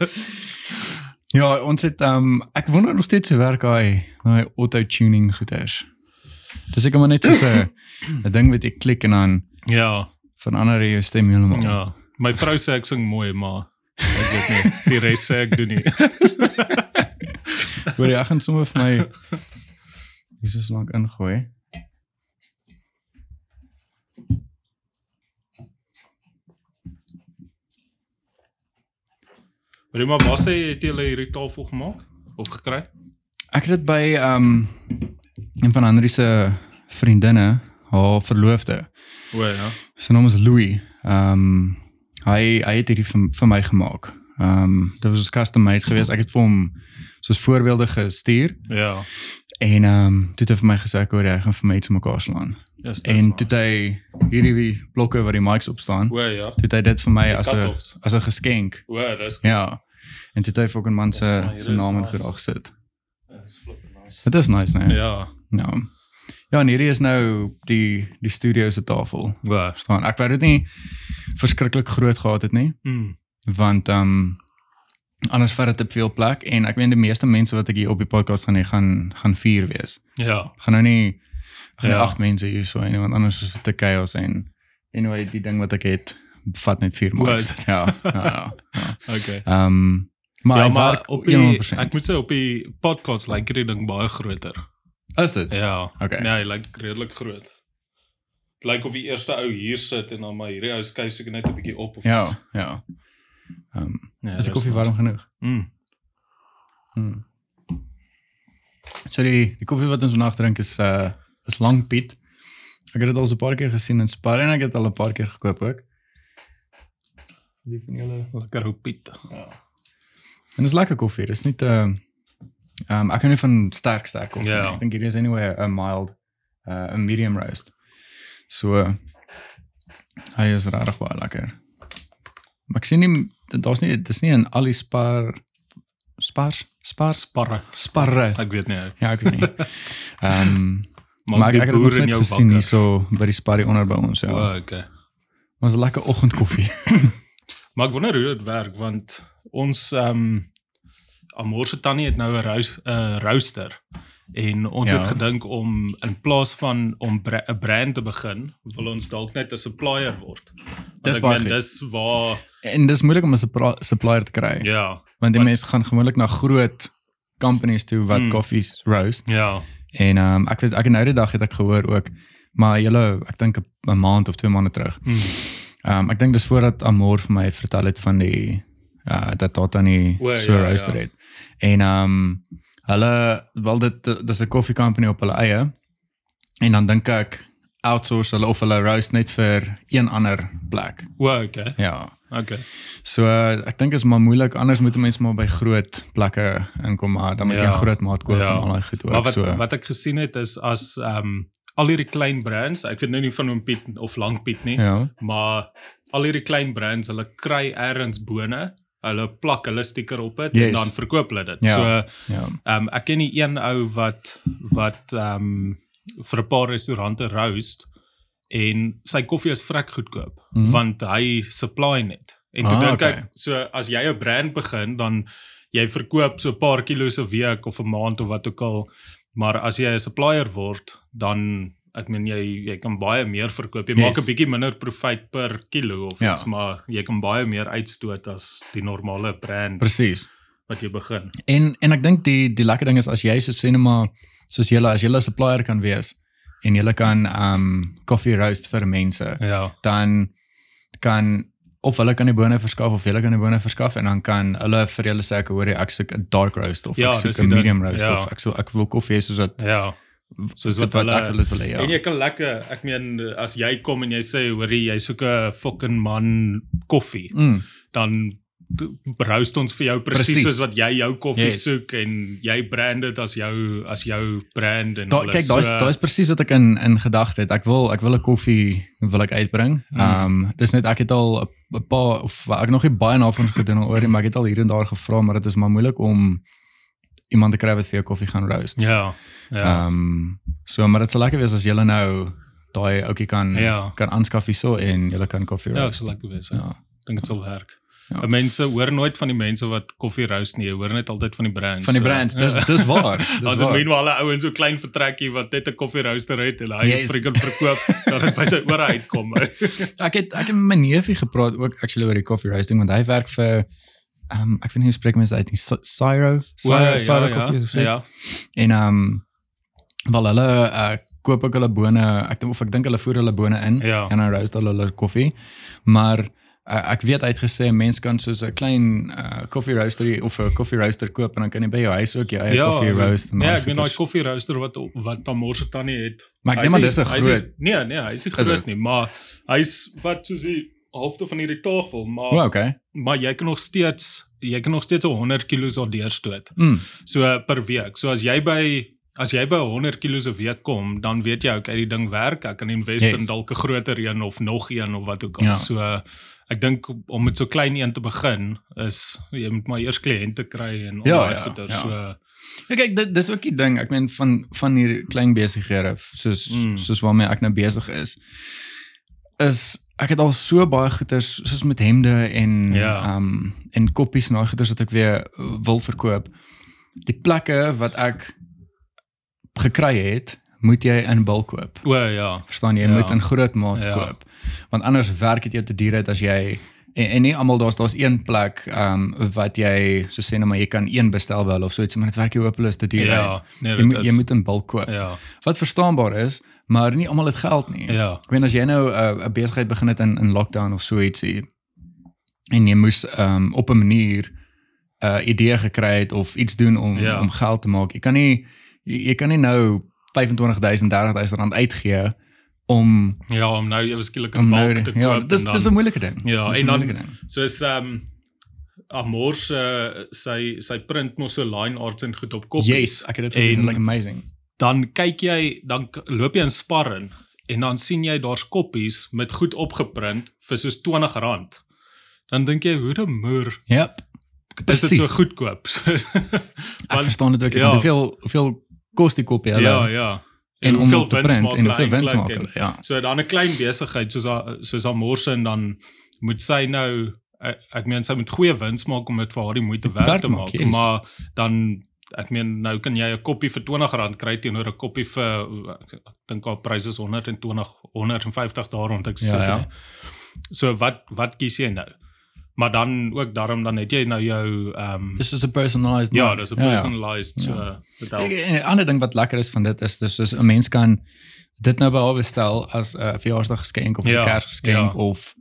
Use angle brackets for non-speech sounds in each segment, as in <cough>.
yes. Ja, ons het um, ek wonder nog steeds hoe werk hy daai auto tuning goeders. Dis ek maar net so <coughs> 'n ding wat jy klik en dan Ja, verander jy jou stem heeltemal. ja. My vrou sê ek sing mooi, maar ek weet nie. Die res sê ek doen nie. <laughs> Hoor jy ek gaan sommer vir my Jesus lank ingooi. Maar waar sê jy het jy hierdie tafel gemaak of gekry? Ek het dit by ehm um, een van Henry se vriendinne, haar verloofde. O ja. Sy naam is Louis. Ehm um, hy hy het hierdie vir, vir my gemaak. Ehm um, dit was custom made geweest. Ek het vir hom soos voorbeelde gestuur Ja. en ehm um, toe het hy vir my gesê ek hoor hy gaan vir my iets mekaar slaan. Yes, En toe het hy hierdie blokke waar die mics op staan, O ja. toe hy dit vir my Die as 'n as 'n geskenk. O, dis Ja. En toe het hy fucking man se Dis- se is naam in nice. gedag sit. Dis flipping nice. Dit is nice, nee. Ja. Ja. Ja, en hierdie is nou die die studio se tafel. Waar? Staan. Ek wou dit nie verskriklik groot gehad het nie, Mm. want ehm um, anders vat dit te veel plek en ek weet die meeste mense wat ek hier op die podcast gaan hê gaan gaan vier wees. Ja. Gaan nou nie gaan Ja. ja. agt mense hier so en want anders is dit te chaos en anyway die ding wat ek het vat net 4 Hoe mics. is dit? Ja, ja, ja. ja. <laughs> Okay. Ehm um, maar, ja, maar werk op die 100%. ek moet sê op die podcast lyk hierdie ding baie groter. is dit? Ja. Okay. Nee, hy lyk redelik groot. Dit lyk of die eerste ou hier sit en dan maar hierdie ou skuif seker net 'n bietjie op of Ja, iets. ja. Ehm um, Ja, is die koffie warm genoeg? Mm. Hmm. So die, die koffie wat ons vandag drink is uh is Lang Piet. Ek het dit al so 'n paar keer gesien in Spar en ek het al 'n paar keer gekoop ook. Die van julle. Lekker ou Piet. Ja. En dis lekker koffie. Dis nie te ehm um, ek hou nie van sterk sterk koffie. Ja. nie. Ek dink hierdie is anyway 'n mild uh 'n medium roast. So uh, hy is regtig baie lekker. Maar ek sien nie daar's nie dis nie in al die Spar Spars Spar Sparre. Sparre. Ek weet nie. Ja, ek weet nie. Ehm um, Maar, maar ek, ek het boer in jou bakker. hierso by die sparrie onder by ons ja. O, okay. Maar 'n lekker oggendkoffie. <laughs> Maar ek wonder hoe dit werk want ons ehm um, Amor se tannie het nou 'n 'n rooster en ons Ja. het gedink om in plaas van om 'n bra brand te begin, wil ons dalk net 'n supplier word. Want Dis ek baie meen dis waar en dis moeilik om 'n supplier te kry. ja, want die want- mense gaan gewoonlik na groot companies toe wat Mm. koffies roast. ja, En ehm um, ek weet ek het nou die dag het ek gehoor ook maar julle ek dink 'n- 'n maand of twee maande terug. mm, Ehm um, ek dink dis voordat Amor vir my vertel het van die uh dat dan nie O, so ja, roaster ja. het. En ehm um, hulle wel dit dis 'n koffie company op hulle eie. En dan dink ek outsource hulle of hulle roast net vir een ander plek. o, okay. Ja. Okay. So uh, ek dink is maar moeilik anders moet mense maar by groot plekke inkom maar dan moet jy Ja. 'n groot maat koop Ja. en al daai goed ook Maar wat so. wat ek gesien het is as ehm um, al hierdie klein brands, ek weet nou nie van hom Piet of Lang Piet nie, ja. maar al hierdie klein brands, hulle kry ergens bone, hulle plak hulle stiker op dit Yes. en dan verkoop hulle dit. Ja. So Ja. ehm um, ek ken nie een ou wat wat ehm um, vir 'n paar restaurante roast en sy koffie is vrek goedkoop mm. want hy supply net. En toe Ah, dink okay. ek, so as jy 'n brand begin, dan jy verkoop so 'n paar kilos 'n week of 'n maand of wat ook al, maar as jy 'n supplier word, dan ek meen jy jy kan baie meer verkoop. Jy Yes. maak 'n bietjie minder profijt per kilo of Ja. iets, maar jy kan baie meer uitstoot as die normale brand Presies. wat jy begin. En en ek dink die die lekker ding is as jy so sê net maar soos julle as julle 'n supplier kan wees en julle kan um koffie roast vir mense, Ja. dan kan of hulle kan die bone verskaf of julle kan die bone verskaf en dan kan hulle vir julle sê ek hoor jy, ek soek 'n dark roast of Ja, ek soek 'n medium roast Ja. of ek so ek wil koffie hê soos wat Ja. Soos wat wat hulle ek wil dit wil hê. Ja. En jy kan lekker, ek meen as jy kom en jy sê hoorie jy soek 'n fucking man koffie, Mm, dan roast ons vir jou presies soos wat jy jou koffie Yes. soek en jy brand dit as jou as jou brand en Da, alles. kyk, daai is daai is presies wat ek in in gedagte het. Ek wil ek wil 'n koffie wil ek uitbring. Mm. Ehm um, dis net ek het al 'n- paar of ek nog nie baie navorsing gedoen oor nie, maar ek het al hier en daar gevra, maar dit is maar moeilik om iemand te kry wat vir jou koffie gaan roast. Ja. Ehm Ja. um, so maar dit sal lekker wees as julle nou daai ouetjie kan Ja. kan aanskaf hierso en julle kan koffie Ja, dit roast. sal lekker wees. Ja. ja. Dink dit sal werk. Ja. ja. mense hoor nooit van die mense wat koffie roast nie, jy hoor net altyd van die brands. Van die brands. <laughs> Dis dis waar. Dis As dit waar. meanwhile 'n ou in so klein vertrekkie wat net 'n koffie roaster het en hy Yes. freaking verkoop <laughs> dat dit by sy ore uitkom. Ek het ek het met my neefie gepraat ook actually oor die coffee roasting want hy werk vir ehm um, ek weet nie hoe spreek mense uit nie Sy- Syro Syro Syro Coffee of so ja. En ehm um, wel hulle uh, koop ook hulle bone, ek dink of ek dink hulle voer hulle bone in Ja. en dan roast hulle hulle koffie. Maar uh, ek weet hy het gesê 'n mens kan soos 'n klein uh, koffie roastery of 'n koffie roaster koop en dan kan jy by jou huis ook jou eie Ja, koffie roast. Nee, daai ek meen daai koffie roaster wat wat Tamorse tannie het. Maar ek dink maar is dis 'n nie- hy groot. Nee, nee, hy is nie groot nie, maar hy's wat soos die halfte van hierdie tafel, maar O, okay. maar jy kan nog steeds jy kan nog steeds 'n 100 kg daar deurstoot. Mm. So per week. So as jy by as jy by 100 kg 'n week kom, dan weet jy okay, die ding werk. Ek kan invest Yes. in dalk 'n groter een of nog een of wat ook al. Ja. So ek dink om met so klein een te begin is jy moet maar eers kliënte kry en al Ja, daai ja, goeie. ja. So Ja, kyk, dit dis ook die ding. Ek meen van van hierdie klein besighede soos mm. Soos waarmee ek nou besig is is ek het al so baie goeders soos met hemde en Ja. um en koppies en daai goeders wat ek weer wil verkoop. Die plekke wat ek gekry het, moet jy in bulk koop. o ja. Verstaan jy, jy Ja. moet in groot maat Ja. koop. Want anders werk dit jou te duur uit as jy en, en nie almal daar's daar's een plek ehm um, wat jy so sê nou maar jy kan een bestel wel of so iets maar dit werk jou hopeloos te duur uit. Ja, nee, Jy moet is jy moet in bulk koop. ja. Wat verstaanbaar is, maar nie almal het geld nie. Ja. Ek weet as jy nou 'n uh, besigheid begin het in in lockdown of so ietsie en jy moes ehm um, op 'n manier 'n uh, idee gekry het of iets doen om Ja. om geld te maak. Jy kan nie jy, jy kan nie nou 25000 30000 rand uitgee om Ja, om nou ewe skielik 'n om balk nou te koop. ja, dis en dan- dis 'n moeilike ding. Ja, Dis en dan- ding. soos ehm um, Amors uh, sy sy print mos so line arts en goed op koppies. Yes, ek het dit gesien, En- like amazing. Dan kyk jy, dan loop jy in Spar in en dan sien jy daar's koppies met goed opgeprint vir soos R20. Dan dink jy, hoe de moer Ja, is dit so Precies. goedkoop? Soos- <laughs> ek Want- verstaan dit ook. ja. Ja. Hoeveel hoeveel kos die koppie hulle? Ja, ja. en om hoeveel wins maak en hulle hoeveel wins maak en- hulle. Ja. So dan 'n klein besigheid soos haar- soos Amors en dan moet sy nou ek, ek meen sy moet goeie wins maak om dit vir haar die moeite werd te maak, maak, yes. maar dan ek meen nou kan jy 'n koppie vir R20 kry teenoor 'n koppie vir ek, dink haar prys is 120 150 daar rond ek Ja, sit. ja. nie. So wat wat kies jy nou? Maar dan ook daarom dan het jy nou jou ehm um, Dis is 'n personalized ja, dis 'n personalized Ja. so betal. Ek- En 'n ander ding wat lekker is van dit is dis soos 'n mens kan dit nou by haar bestel as 'n uh, verjaarsdaggeskenk of 'n Ja, Kersgeskenk ja. of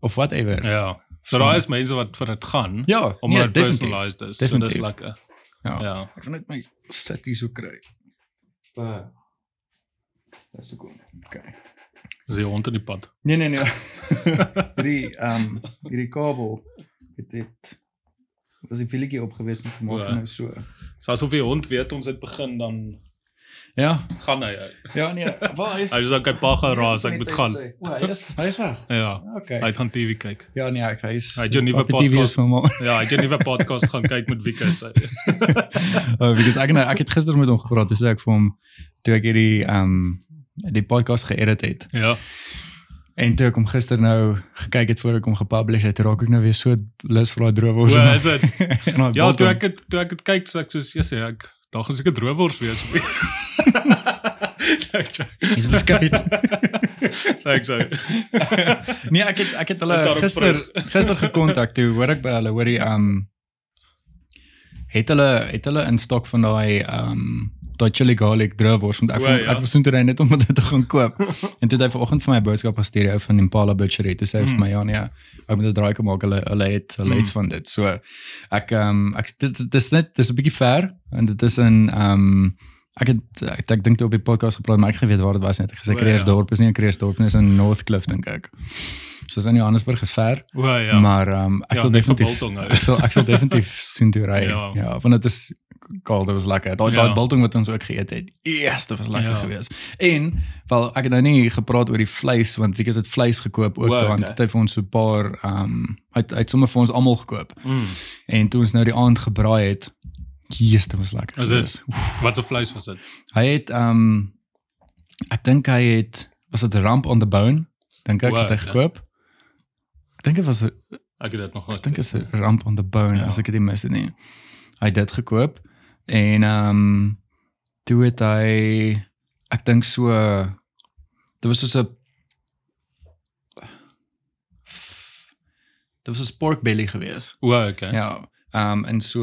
of whatever. Ja. So daar is mense wat vir dit gaan Ja, omdat nee, dit definitief. personalized is. So dis Definitief. lekker. Ja. Ja. Ek gaan net my sit hier so kry. Uh. Dis so cool. Okay. Is hond in die pad. Nee nee nee. <laughs> hierdie ehm um, hierdie kabel het dit was die wielietjie opgewees en gemaak nou so. So asof die hond weet ons het begin dan Ja. gaan hy. Ja nee, waar is Hy is ook 'n paar geraas ek moet gaan. O, hy is hy is weg. Ja. Okay. Hy gaan TV kyk. Ja nee, ek hy is Hy het jou nuwe podcast- van maar. Ja, hy het 'n nuwe podcast gaan kyk met Wieke sy. Oh, <laughs> because ek nou ek het gister met hom gepraat, dis ek vir hom toe ek hierdie ehm um, die podcast geëdit het. Ja. En toe ek hom gister nou gekyk het voor ek hom gepublish het, raak ek nou weer so lus vir daai droewors. O, is dit? <laughs> Ja, toe ek het toe ek dit kyk, so ek soos, "Jesus, ek daar gaan seker drowors wees." <laughs> Dis beskryf. Ek sê. nee, ek het ek het hulle gister <laughs> gister gekontak toe, hoor ek by hulle, hoorie um het hulle het hulle in stok van daai um daai chili garlic droewors want ek O, vond, ja. ek was toe net om <laughs> dit te gaan koop. en toe het hy vanoggend vir my 'n boodskap gestuur ou van Impala Butchery. Toe sê hy vir Mm. my ja nee, ek moet 'n draai kom maak. Hulle hulle het hulle het Mm. van dit. So ek um ek dit dit is net dis 'n bietjie ver en dit is in um ek het ek, ek dink toe op die podcast gepraat maar ek geweet waar dit was net. Ek gesê ja. Kreersdorp is nie in Kreersdorp nie, is in Northcliff dink ek. Soos in Johannesburg is ver, O ja. ja. maar um, ek Ja, sal net vir definitief ek sal ek sal definitief <laughs> sien toe ry. Ja. Ja. ja, want dit is cool, dit was lekker. Daai Ja. daai biltong wat ons ook geëet het. Yes, dit was lekker Ja. ja. geweest. En wel ek het nou nie gepraat oor die vleis want wie het dit vleis gekoop ook O, daar want okay. het vir ons so 'n paar um uit uit sommer vir ons almal gekoop. Mm. En toe ons nou die aand gebraai het, Jesus, dit was lekker. Is dit? Wat 'n vleis was dit? Hy het um ek dink hy het was dit ramp on the bone dink ek Wow, het hy ja. gekoop. Ek dink dit was Ek het dit nog Ek nooit. dink is 'n ramp on the bone Ja. as ek dit mis het nie. Hy het dit gekoop en ehm um, toe het hy ek dink so dit was soos 'n dit was 'n pork belly gewees. O, okay. Ja. Ehm um, en so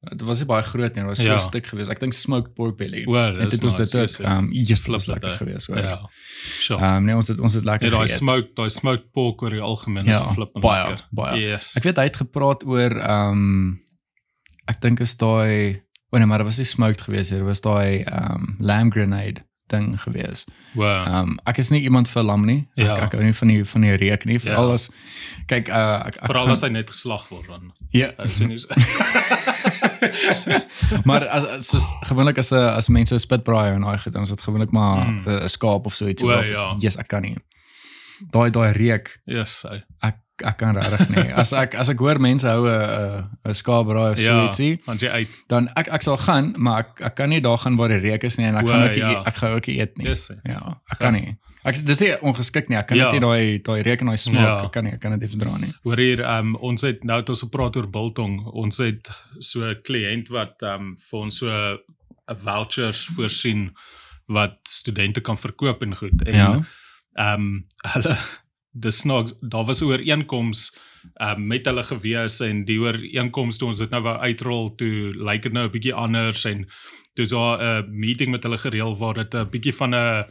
dit was nie baie groot nie, dit was so Ja. stuk gewees. Ek dink smoked pork belly. O, dis dit was dit ook. Ehm just Flip lekker hè. gewees hoor. Ja. Sure. Ehm um, nee, ons het ons het lekker Ja, daai smoked, daai smoked pork oor die algemeen Ja, is flip en baie, lekker. baie. Yes. Ek weet hy het gepraat oor ehm um, ek dink is daai oh nee, maar dit was nie smoked geweest nie, dit was daai um, lamb grenade ding geweest. Wow. Um, ek is nie iemand vir lam nie. Ek, Ja. ek hou nie van die van die reuk nie, veral Ja. as kyk uh ek, ek Veral as hy net geslag word dan. ja, <laughs> maar as, soos gewoonlik as 'n as mense spitbraai en daai goed, dan is dit gewoonlik maar 'n Mm. skaap of so iets. O, wat ja. Yes, ek kan nie. Daai daai reuk Yes, hy. ek ek kan regtig nie. As ek as ek hoor mense hou 'n 'n skaapbraai of so Ja, ietsie, want jy uit. dan ek ek sal gaan, maar ek ek kan nie daar gaan waar die reuk is nie en ek O, gaan ook ja. ek gaan ook eet nie. Yes. Ja, ek kan nie. Ek dis nie ongeskik nie. Ek kan Ja. net nie daai daai reuk en daai smaak, Ja. ek kan nie, ek kan dit nie verdra nie. Hoor hier, um, ons het nou het ons gepraat oor biltong. Ons het so 'n kliënt wat um vir ons so 'n vouchers voorsien wat studente kan verkoop en goed. En Ja. um hulle dis snaaks, daar was 'n ooreenkoms um met hulle gewees en die ooreenkoms toe ons dit nou wou uitrol toe lyk dit nou 'n bietjie anders en toe so 'n meeting met hulle gereël waar dit 'n bietjie van 'n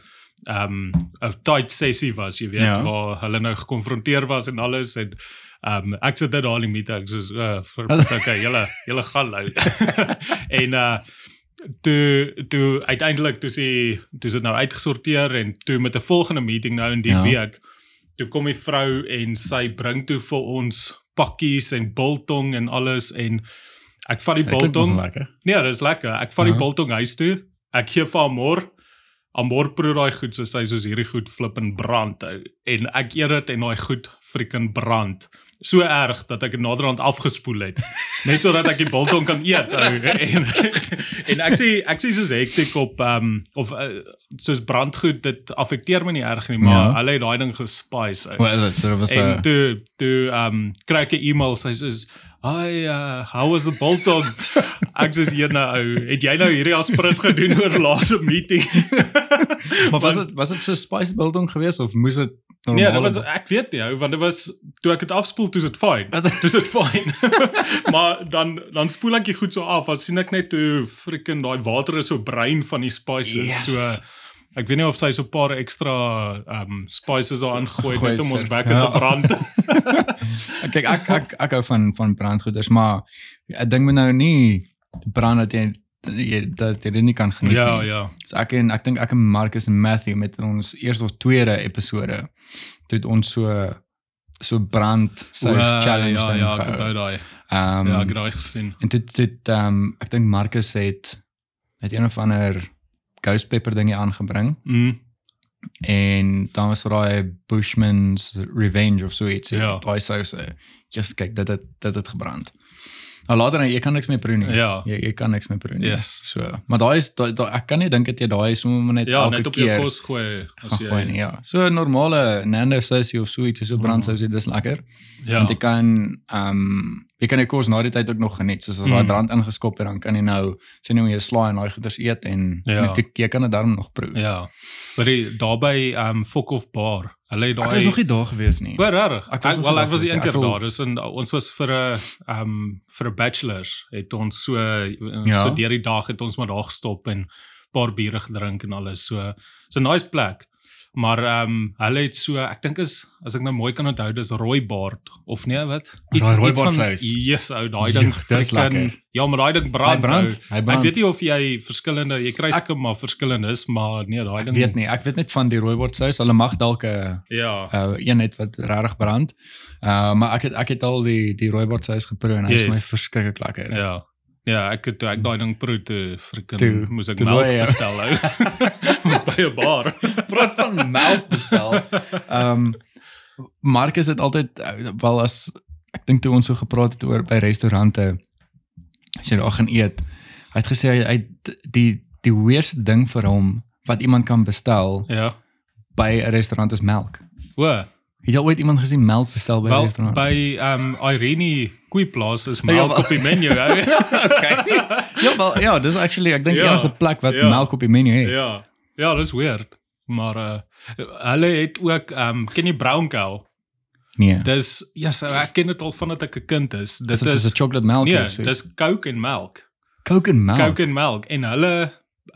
um 'n tight sessie was, jy weet, Ja. waar hulle nou gekonfronteer was en alles en um ek sit net daar in die meeting soos uh, vir okay, julle julle gaan nou. <laughs> en uh toe toe uiteindelik toe sy toe is dit nou uitgesorteer en toe met 'n volgende meeting nou in die ja. week toe kom die vrou en sy bring toe vir ons pakkies en biltong en alles en ek vat die biltong. Nee, dis lekker. Ek vat die Ja. biltong huis toe. Ek gee vir Amor. Amor proe daai goed soos hy soos hierdie goed flip en brand ou. en ek eet dit en daai goed freaking brand. So erg dat ek naderhand afgespoel het. Net sodat ek die biltong kan eet ou. <laughs> en en ek sê ek sê soos hektiek op ehm um, of uh, soos brandgoed dit affekteer my nie erg nie, maar Ja. hulle het daai ding gespice ou. Wat is dit? So was En toe toe ehm um, kry ek 'n e-mail sê Hi, uh, how was the biltong? ek sê hier nou ou, het jy nou hierdie aspirus gedoen oor laaste meeting? <laughs> Maar was dit was dit so spice biltong geweest of moes dit Nee, normale dit was ek weet nie ou, want dit was toe ek dit afspoel, toe is dit fyn. Wat? Toe is <laughs> dit fyn. maar dan dan spoel ek dit goed so af, as sien ek net hoe freaking daai water is so bruin van die spices. Yes. So ek weet nie of sy so 'n paar ekstra ehm um, spices daarin gooi Gooi net om ons bekke ja. te brand. <laughs> <laughs> Kyk ek ek ek hou van van brandgoeders, maar ek dink my nou nie brand dat jy jy dat jy dit nie kan geniet ja, nie. ja. So ek en ek dink ek en Marcus en Matthew met ons eerste of tweede episode het ons so so brand sous O, challenge ja, ding ja, ek gehou. onthou daai. Ehm Ja, ek het daai gesien. en dit dit ehm um, ek dink Marcus het het een of ander ghost pepper dingie aangebring Mm. en dan was daai Bushman's Revenge of so iets. Ja. Daai souse. Just kyk, dit het dit het gebrand. Nou later jy kan niks meer proe nie. Ja. Jy jy kan niks meer proe nie. Yes. So, maar daai is daai daai- ek kan nie dink dat jy daai sommer net Ja, elke net op keer jou kos gooi as gaan gooi jy nie. Ja. So normale Nando sousie of so iets, so brandsousie, dis lekker. ja. Want jy kan ehm um, jy kan jou kos na die tyd ook nog geniet. Soos as daai Mm. brand ingeskop het, dan kan jy nou sien hoe jy slaai en daai goeders eet en Ja. jy, jy kan dit daarom nog proe. Ja. Maar die daarby ehm um, Fok of Bar. Hulle het Ek daai was nog nie daar gewees nie. O, regtig? Ek was Ek wel ek was een keer Ek daar. Dis in ons was vir 'n ehm um, vir 'n bachelors het ons so Ja. so deur die dag het ons maar daar gestop en paar biere gedrink en alles. So it's 'n nice plek. Maar ehm um, hulle het so ek dink is as ek nou mooi kan onthou dis rooibaard of nee wat? Daai rooibaard vleis. Yes, ou daai ding Joh, dis lekker. Ja, maar daai ding Hy brand. brand. ou. Hy Ek brand. weet nie of jy verskillende jy kry Ek- seker maar verskillend is, maar nee, daai ding weet nie. Ek weet net van die rooibos sous. Hulle mag dalk 'n Ja. uh, een net wat regtig brand. Uh maar ek het ek het al die die rooibos sous geproe en hy is Yes. vir my verskriklik lekker. Ja. Ja, ek het toe ek daai ding proe freaking Toe- moes ek melk ja. bestel hou. <laughs> by 'n bar. <laughs> Praat van melk bestel. Ehm um, Marcus het altyd uh, wel as ek dink toe ons so gepraat het oor by restaurante as jy daar gaan eet. Hy het gesê hy, hy die die weirdste ding vir hom wat iemand kan bestel Ja. by 'n restaurant is melk. O, Het jy ooit iemand gesien melk bestel by 'n restaurant? by um Irene Koeiplaas is <laughs> Ja, melk op die menu. hè? <laughs> okay. Ja, wel ja, dis actually ek dink Ja, enigste plek wat ja. melk op die menu het. ja. Ja, dis weird. Maar uh hulle het ook um ken jy brown cow? Nee. Dis ja, so ek ken dit al vandat ek 'n kind is. Dit Dit is soos 'n chocolate melk nee, so. dis Coke en melk. Coke en melk. Coke en melk en hulle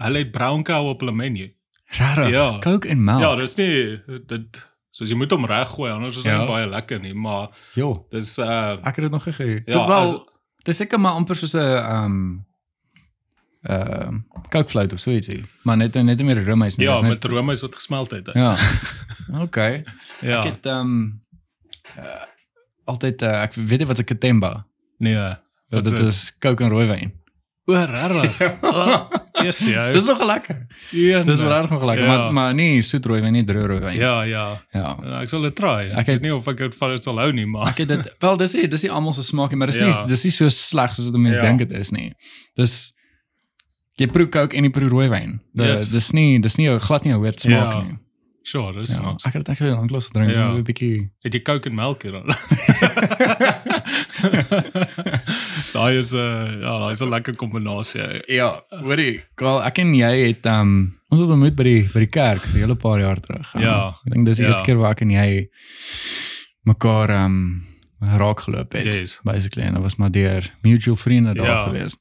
hulle het brown cow op hulle menu. Rarig. Ja. Coke en melk. Ja, dis nie dit soos jy moet hom reggooi anders is dit Ja. nie baie lekker nie, maar Jo, dis uh ek het dit nog gegee. Ja, Tot wel. as- Dis seker maar amper soos 'n um ehm Coke float of so ietsie. Maar net net nie meer rumhuis nie. ja, net- met roomys wat gesmelt het. hè. Ja. <laughs> Okay. ja. Ek het um uh, altyd uh, ek weet nie wat 'n Katemba. Nee. Ja, dit is dit? is Coke en rooiwyn. O, regtig. Yes, ja. Dis nog lekker. een. Dis regtig nog lekker, Ja. maar maar nie soet rooiwyn nie, droë rooiwyn. Ja, ja. Ja. Ja, Ek sal dit try. Ek, Ek weet nie of ek dit van dit sal hou nie, maar Ek het dit wel dis nie dis nie almal se smaak nie, maar dis Ja. nie dis nie so sleg soos wat mense Ja. dink dit is nie. Dis jy proe Coke en jy proe rooiwyn. Dis Yes. dis nie dis nie 'n glad nie 'n weird smaak Ja. nie. sure, dis Ja, ek het dit actually lanklaas gedrink, Ja. ja. 'n bietjie. Het jy Coke en melk hier dan? <laughs> <laughs> daai is 'n uh, ja, daai is 'n lekker kombinasie. Ja, hoorie, Karl, ek en jy het um ons het ontmoet by die by die kerk so 'n hele paar jaar terug. Um, Ja. Ek dink dis die Ja. eerste keer waar ek en jy mekaar um raak geloop het. Yes. Basically en dit was maar deur mutual vriende daar Ja. gewees.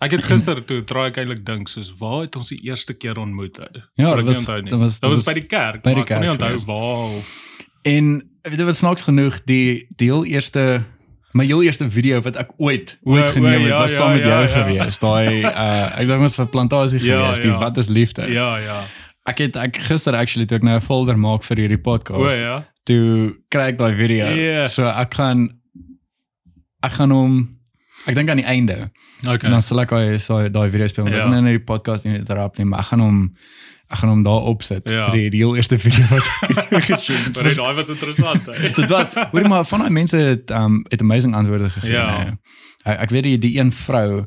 Ek het gister toe try ek eintlik dink soos waar het ons die eerste keer ontmoet? Ja, dit was- dit was- dit was by die kerk, by die maar ek kon nie kerk onthou waar of En weet jy wat snaaks genoeg, die die heel eerste my heel eerste video wat ek ooit O, ooit o, geneem het, ja, was ja, saam met ja, jou ja. gewees. Daai uh ek dink ons vir plantasie Ja, gewees, die ja. wat is liefde. Ja, ja. Ek het ek gister actually toe ek nou 'n folder maak vir hierdie podcast. O ja. toe kry ek daai video. Yes. So ek gaan ek gaan hom ek dink aan die einde. Okay. En dan sal ek daai daai video speel. Ja. Ek nou nie die podcast nie interrupt nie, maar ek gaan hom ek gaan hom daar opsit. Ja. Die, heel eerste video wat <laughs> ek geshoot het. Maar nee, daai was interessant. Dit was hoorie maar van daai mense het um het amazing antwoorde gegee. Ja. nee. Ek, ek weet die die een vrou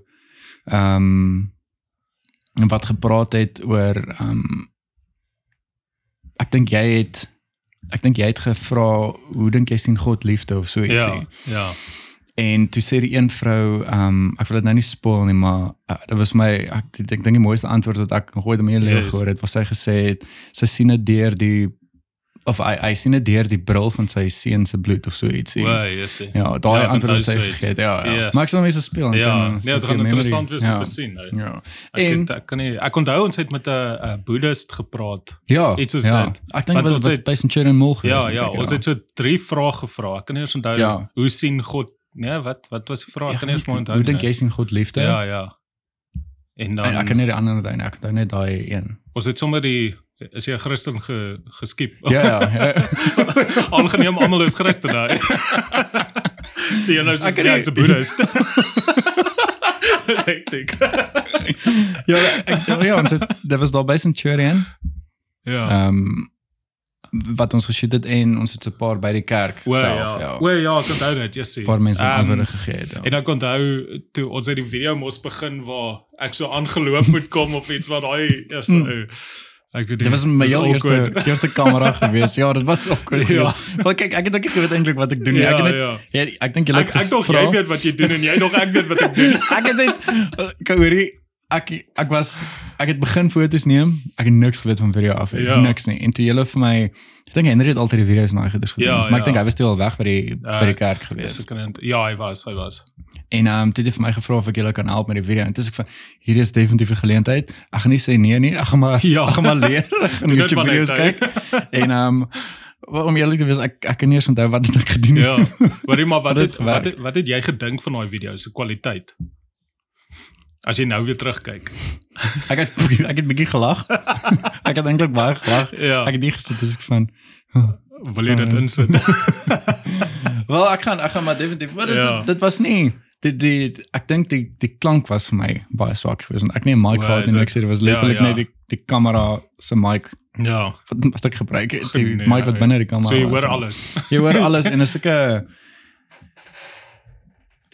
um wat gepraat het oor um ek dink jy het ek dink jy het gevra hoe dink jy sien God liefde of so ietsie. Ja. Ja. En toe sê die een vrou, ehm um, ek wil dit nou nie spoil nie, maar uh, dit was my ek ek dink die mooiste antwoord wat ek nog ooit in my lewe Yes. gehoor het, was sy gesê het sy sien dit deur die of hy hy sien dit deur die bril van sy seun se bloed of so ietsie. O, yes. Ja, daai Ja, antwoord wat sy gegee het. Ja, ja. Yes. Maar ek sal mense speel en Ja, kan, sit dit gaan interessant wees om ja. te sien. hè. Ja. Ek En- het, ek kan nie ek onthou ons het met 'n boeddhist gepraat. Ja. Iets soos ja. dit. Ek dink dit was by Centurion Mall gewees. Ja, ja, ons het so drie vrae gevra. Ek kan nie eens onthou Ja. hoe sien God? Nee, wat wat was die vraag? Ek kan nie eens maar onthou. Hoe dink nie. jy sien God liefde? Ja, ja. En dan En ek kan nie die ander onthou nie. Ek onthou net daai een. ons het sommer die is jy 'n Christen ge, geskiep. Ja, ja. ja. <laughs> Aangeneem almal is Christene. <laughs> Sien jy nou so Ek kan ja, nie- ek's 'n boeddhist. <laughs> Dis hektiek. ja, ek, ja, ons het dit was daar by Centurion. Ja. Ehm wat ons geshoot het en ons het 'n paar by die kerk O self, ja. ja. O ja, ek onthou dit, yes. 'n paar mense wat Ehm, antwoorde gegee het. Ja. En ek onthou toe ons uit die video mos begin waar ek so aangeloop moet kom of iets wat daai Mm. ou ek weet nie. Dit was my heel eerste eerste kamera gewees. Ja, dit was awkward. <laughs> Ja. Ja. Maar kyk, ek het ook nie geweet eintlik wat ek doen. Ja, ek het net ja. ja, ek dink jy Ek ek dink jy weet wat jy doen en jy dog ek weet wat ek <laughs> doen. ek het net kyk hoorie ek ek was ek het begin foto's neem. Ek het niks geweet van video af. Ja. Ja. Niks nie. En toe julle vir my ek dink Henry het altyd die video's na gedoen. Ja, maar ek ja. dink hy was toe al weg by die Ja, by die kerk gewees. Ja, hy was, hy was. En ehm um, toe het hy vir my gevra of ek julle kan help met die video. En toe sê ek van hier is definitief 'n geleentheid. Ek gaan nie sê nee nie. Ek gaan maar Ja. ek gaan maar leer. <laughs> Dit YouTube video's kyk. En ehm um, om eerlik te wees, ek ek kan nie eens onthou wat het ek gedoen Ja. Hoorie maar wat <laughs> Wat het het wat het, wat het jy gedink van daai video se kwaliteit? As jy nou weer terugkyk. <laughs> Ek het ek het bietjie gelag. <laughs> ek het eintlik baie gelag. Ja. Ek het nie gesit dis ek van Wil jy dit insit? <laughs> Wel, ek gaan ek gaan maar definitief. Maar dit, Ja. ja. dit was nie dit die ek dink die die klank was vir my baie swak geweest want ek nie 'n mic gehad dit? ek sê dit was Ja, letterlik ja. net die die kamera se mic ja. wat, wat ek gebruik het die Nee, mic wat binne die kamera So jy hoor alles. Jy hoor alles en is sulke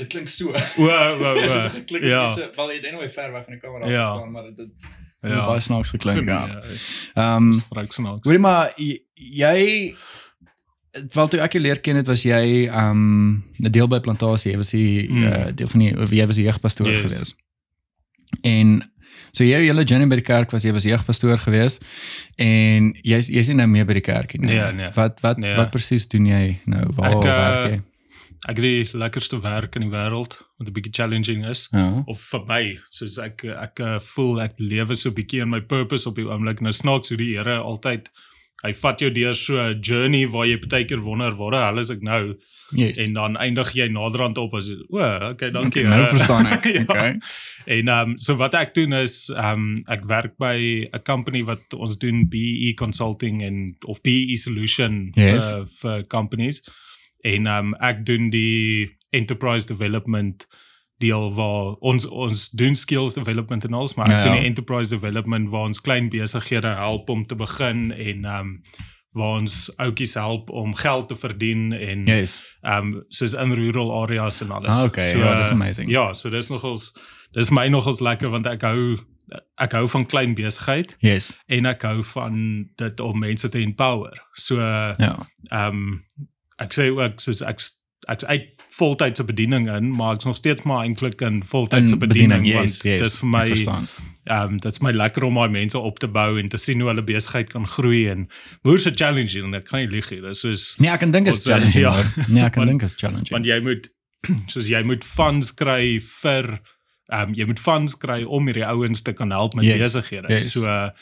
Dit klink so. O, o, o. <laughs> Dit klink Ja. so wel jy het anyway ver weg van die kamera Ja. staan maar dit Ja. ja. baie snaaks geklink ja. <laughs> Nee, Ehm Dis vrek snaaks. Hoorie maar jy- wel toe ek jou leer ken het was jy um 'n deel by plantasie. Jy was die Mm. uh, deel van die of jy was die jeugpastoor Yes. gewees. En so jy hele journey by die kerk was jy was jeugpastoor gewees en jy's jy's nie nou meer by die kerk nie. Nee, nee. Wat wat Nee. wat presies doen jy nou? Waar Ek, uh, werk jy? Ek het die lekkerste werk in die wêreld wat 'n bietjie challenging is. Ja. of vir my soos ek ek uh, voel ek lewe so 'n bietjie in my purpose op die oomblik nou snaaks hoe die Here altyd hy vat jou deur so 'n journey waar jy baie keer wonder waar die hel is ek nou Yes. en dan eindig jy naderhand op as o okay dankie nou Here. verstaan ek. <laughs> Ja. Okay. En um, so wat ek doen is um, ek werk by 'n company wat ons doen BE consulting en of BE solution Yes. vir vir companies. En ehm um, ek doen die enterprise development deel waar ons ons doen skills development en alles maar ek Ja, doen ja. die enterprise development waar ons klein besighede help om te begin en ehm um, waar ons outjies help om geld te verdien en Yes. ehm um, soos in rural areas en alles. Ah, okay. Ja, dis amazing. Ja, so dis nogals dis my nogals lekker want ek hou ek hou van klein besigheid Yes. en ek hou van dit om mense te empower. So ehm Ja. um, ek sê ook soos ek ek's uit voltydse bediening in, maar ek's nog steeds maar eintlik in voltydse In bediening, yes, want yes, dis vir my ehm um, dit's my lekker om my mense op te bou en te sien hoe hulle besigheid kan groei en moerse challenging en ek kan nie lieg nie. Dis soos Nee, ek kan dink is Ons, uh, challenging. <laughs> ja. Nee, ek kan dink is challenging. want jy moet <clears throat> soos jy moet funds kry vir ehm um, jy moet funds kry om hierdie ouens te kan help met Yes, besighede. yes. So ehm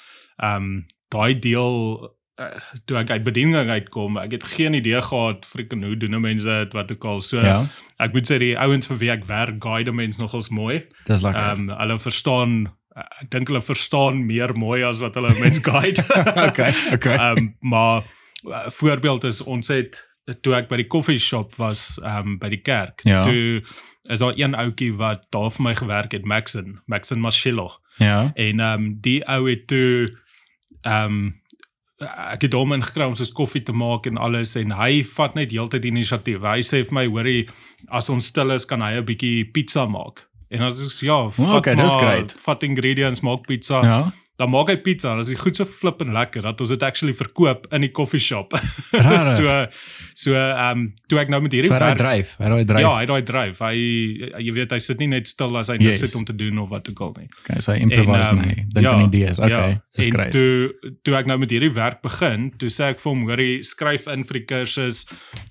um, daai deel uh, toe ek uit bediening uitkom, ek het geen idee gehad freaking hoe doen mense dit wat ook al. So ja, ek moet sê die ouens vir wie ek werk, guide mense nogals mooi. dis lekker. Ehm um, hulle verstaan ek dink hulle verstaan meer mooi as wat hulle <laughs> mense guide. <laughs> okay, okay. Ehm um, maar uh, voorbeeld is ons het toe ek by die koffie shop was ehm um, by die kerk. Ja. Toe is daar een ouetjie wat daar vir my gewerk het, Maxon, Maxon Mashilo. ja. En ehm um, die ou het toe ehm um, ek het hom ingekry om soos koffie te maak en alles en hy vat net heeltyd die inisiatief. Hy sê vir my, hoorie, as ons stil is, kan hy 'n bietjie pizza maak. En as ek sê ja, vat okay, maar, vat ingredients, maak pizza Ja. Dan maak hy pizza en as hy goed so flip en lekker dat ons dit actually verkoop in die coffee shop. <laughs> Rarig. so so ehm um, toe ek nou met hierdie So hy werk dryf, hy daai dryf. Ja, hy daai dryf. Hy jy weet hy sit nie net stil as hy niks Yes. het om te doen of wat ook al nie. Okay, so hy improvise en, ehm, hy dink aan idees. Okay, ja, dis en great. toe toe ek nou met hierdie werk begin, toe sê ek vir hom, hoorie, skryf in vir die kursus.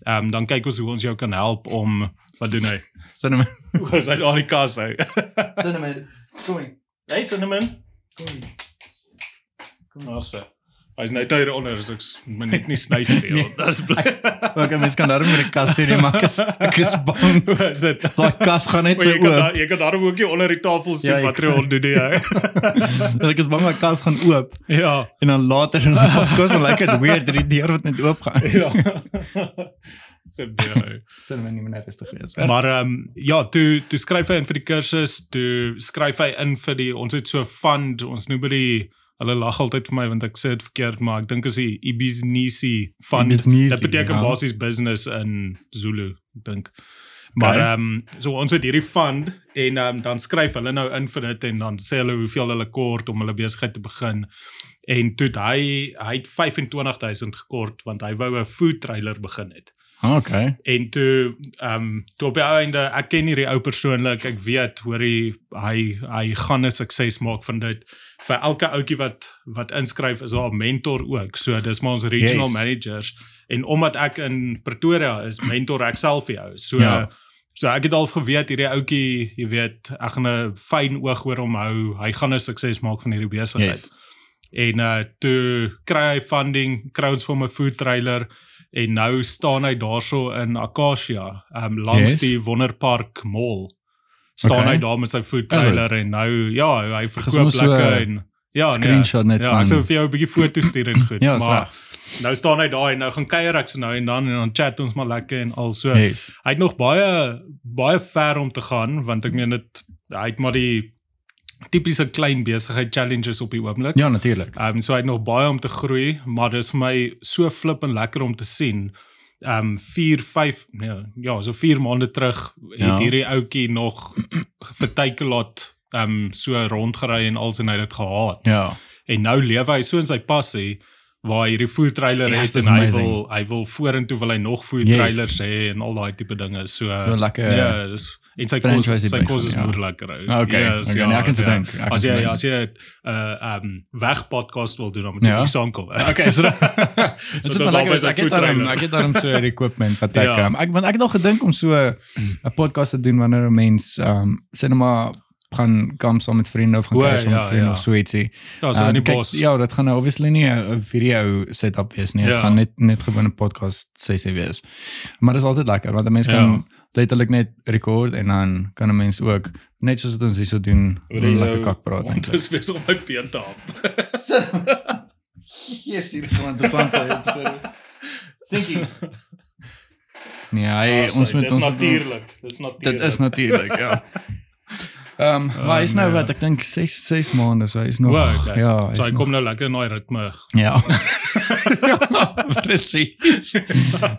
Ehm um, dan kyk ons hoe ons jou kan help om wat doen hy? <laughs> Cinnamon. <laughs> Hoe is hy daar in die kas hy? Cinnamon. Kom hier. hey cinnamon. Kom hier. Nossa. Hy's net hier onder, so ek moet net nie snyf nie. Nee. Dis bly. Okay, mens kan daarom met die kas sien, maar ek is ek is bang. Is dit? Daai kas gaan net so oop. daar, jy kan daarom ook nie onder die tafel sien Ja, wat jy doen nie. Ek is bang daai kas gaan oop Ja. en dan later en dan kos dan lekker weird dat die deur wat net oop gaan. Ja. Gebeur. Cinnamon nie meer rustig wees. Maar ehm um, ja, toe toe skryf hy in vir die kursus, toe skryf hy in vir die ons het so 'n fund, ons noem dit die hulle lag altyd vir my want ek sê dit verkeerd, maar ek dink is die Ibiznisi fund. Ibiznisi, Dit beteken ja. basies business in Zulu, ek dink. Maar Okay. ehm um, so ons het hierdie fund en ehm um, dan skryf hulle nou in vir dit en dan sê hulle hoeveel hulle kort om hulle besigheid te begin. En toe hy hy het 25000 gekort want hy wou 'n food trailer begin het. Okay. En toe ehm um, toe op die ou einde ek ken hierdie ou persoonlik, ek weet hoor hy hy hy gaan 'n sukses maak van dit. Vir elke ouetjie wat wat inskryf is daar 'n mentor ook. So dis maar ons regional Yes. managers en omdat ek in Pretoria is, mentor ek self vir jou. So Ja. so ek het al geweet hierdie ouetjie, jy weet, ek gaan 'n fyn oog oor hom hou. Hy gaan 'n sukses maak van hierdie besigheid. Yes. En uh toe kry hy funding, ons vir 'n food trailer en nou staan hy daarso in Acacia, um langs Yes. die Wonderpark Mall. Staan Okay. hy daar met sy food trailer en nou ja, hy verkoop so lekker een en ja, Screenshot net ja, van ek sou vir jou 'n bietjie foto's stuur en <laughs> goed, Ja, maar reg. nou staan hy daar en nou gaan kuier ek so nou en dan en dan chat ons maar lekker en al so. Yes. Hy het nog baie baie ver om te gaan want ek meen dit hy het maar die tipiese klein besigheid challenges op die oomblik. Ja, natuurlik. Ehm um, so hy het nog baie om te groei, maar dis vir my so flip en lekker om te sien. Ehm um, 4 5 nee, ja, so 4 maande terug het Ja. hierdie ouetjie nog <clears throat> vir Takealot ehm um, so rondgery en als en hy het dit gehaat. Ja. En nou lewe hy so in sy passie waar hy hierdie food trailer Yes, het dis en hy amazing. wil hy wil vorentoe wil hy nog food Yes. trailers hê en al daai tipe dinge. So, So lekker Ja, dis en sy kos sy kos is ja. moeilik ou. Ah, Okay, Yes, okay, nee, ek kan se dink. ek As jy dink. as jy 'n uh um weg podcast wil doen dan moet jy Ja. ja. saamkom. Okay, so dit is lekker sy ek het daarom ek het daarom so die equipment wat ek <laughs> Ja. um, ek want ek het al gedink om so 'n podcast te doen wanneer 'n mens um sê net maar gaan kom saam met vriende of gaan kuier saam met ja, vriende ja. of so ietsie. Ja, so Um, in die bos. Ja, dit gaan nou obviously nie 'n video setup wees nie. Dit Ja. gaan net net gewoon 'n podcast sessie wees. Maar dit is altyd lekker want 'n mens kan Ja. letterlik net record en dan kan 'n mens ook net soos dit ons hierso doen lekker kak praat eintlik. dit is besig om my been te hap. <laughs> Yes, hier gaan interessante episode. Sinking. Nee, hy, ons sorry, moet dis ons natuurlik. Dis natuurlik. Dit is natuurlik, ja. <laughs> Ehm, um, maar hy is nou nee. wat ek dink 6 6 maande, so hy is nog O, okay. ja, So is hy nog- kom nou lekker in daai ritme. Ja. <laughs> <laughs> ja, presies.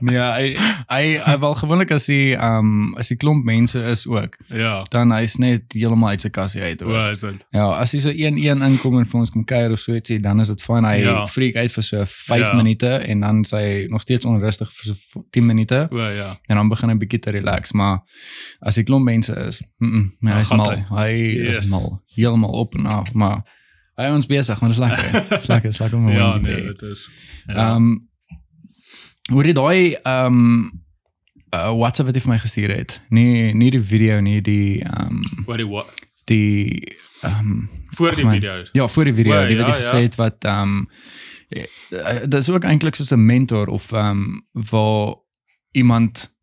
Nee, hy hy hy wel gewoonlik as hy ehm um, as die klomp mense is ook, Ja. dan hy's net heeltemal uit sy kassie uit. Hoor. is dit. Ja, as hy so een een inkom en vir ons kom kuier of so ietsie, dan is dit fyn. Hy Ja. ja. freak uit vir so 5 Ja. ja. minute en dan sy nog steeds onrustig vir so 10 minute O, ja. en dan begin hy bietjie te relax, maar as die klomp mense is, mm, -mm hy's gaan mal. hy. Hy Yes. is mal, heeltemal op en af, maar hy ons besig, maar dit is lekker. <laughs> Dit is lekker, is lekker om <laughs> Ja, nee, dit is. Ehm um, hoe dit daai ehm um, uh, WhatsApp wat jy vir my gestuur het. Nee, nie die video nie, die ehm um, Wat die wat? die ehm um, Voor die man. video. ja, voor die video, O, die wat ja, jy gesê ja. het wat ehm um, dit is ook eintlik soos 'n mentor of ehm um, waar iemand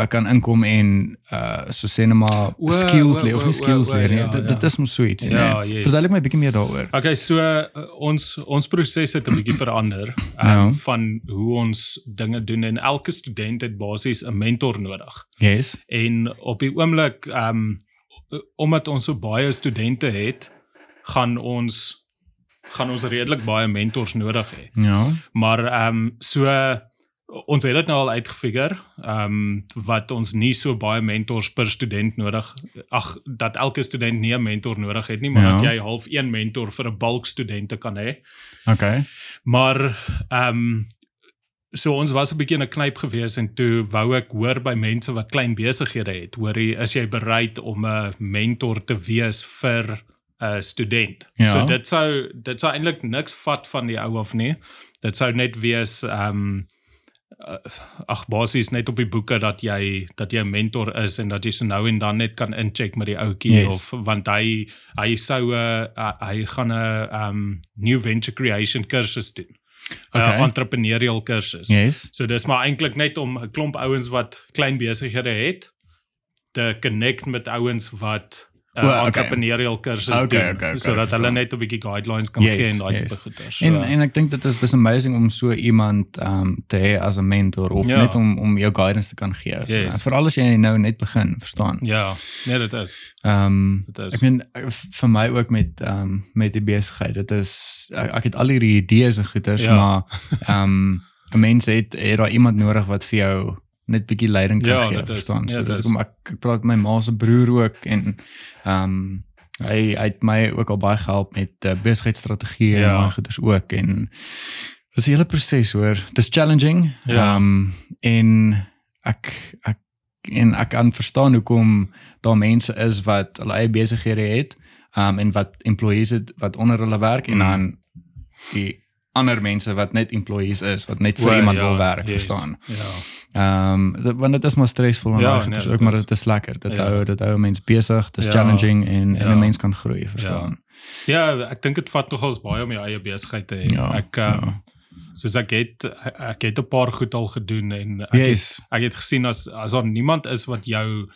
uh, kan inkom en uh so sê net maar O, skills leer of nie skills o, o, leer nie. ja, Dit- ja. Dit is mos so iets, Ja, nee. yes. Vertel my bietjie meer daaroor. Okay, so uh, ons ons proses het 'n bietjie <clears throat> verander um, Ja. van hoe ons dinge doen en elke student het basies 'n mentor nodig. Yes. En op die oomblik um, omdat ons so baie studente het, gaan ons gaan ons redelik baie mentors nodig hê. Ja. Maar ehm um, so ons het dit nou al uitgefigure, ehm um, wat ons nie so baie mentors per student nodig ag dat elke student nie 'n mentor nodig het nie, maar Ja. dat jy half een mentor vir 'n bulk studente kan hê. Okay. Maar ehm um, so ons was 'n bietjie in 'n knyp gewees en toe wou ek hoor by mense wat klein besighede het, hoor jy is jy bereid om 'n mentor te wees vir 'n student. Ja. So dit sou dit sou eintlik niks vat van die ou af nie. Dit sou net wees ehm um, ag basies net op die boeke dat jy dat jy 'n mentor is en dat jy so nou en dan net kan incheck met die ouetjie Yes. of want hy hy sou 'n uh, hy gaan 'n um new venture creation kursus doen. 'n Okay. uh, entrepreneurial kursus. Yes. So dis maar eintlik net om 'n klomp ouens wat klein besighede het te connect met ouens wat uh, okay. entrepreneurial kursus Okay, doen okay, okay, sodat hulle verstaan. net 'n bietjie guidelines kan Yes, gee en daai yes. tipe goeie. So, En en ek dink dit is dis amazing om so iemand um te hê as 'n mentor of Ja. net om om jou guidance te kan gee. Yes. Uh, Veral as jy nou net begin, verstaan. ja, nee dit is. Um Dit is. ek meen vir my ook met um met die besigheid. Dit is ek, ek het al hierdie idees en goeders, Ja. maar um 'n mens het het daar iemand nodig wat vir jou net bietjie leiding kan Ja, gee, verstaan. Ja, so dis is. kom ek, praat met my ma se broer ook en um hy hy het my ook al baie gehelp met uh, besigheidstrategieë en Ja. daai goeders ook en dis 'n hele proses hoor. Dis challenging. Ja. Um en ek ek en ek kan verstaan hoekom daar mense is wat hulle eie besighede het um en wat employees het wat onder hulle werk en Mm. dan die ander mense wat net employees is wat net vir O, iemand ja, wil werk, yes. verstaan. Ja. Um dit, want dit is maar stresvol en Ja, ja, nee, is ook maar dit is lekker. Dit Ja. hou dit hou mense besig, dit is Ja, challenging en en ja. 'n mens kan groei, verstaan. Ja, ek dink dit vat nogals baie om jou eie besigheid te hê. Ja, ek um, ja. soos ek het ek het 'n paar goed al gedoen en ek Yes. het, ek het gesien as as daar niemand is wat jou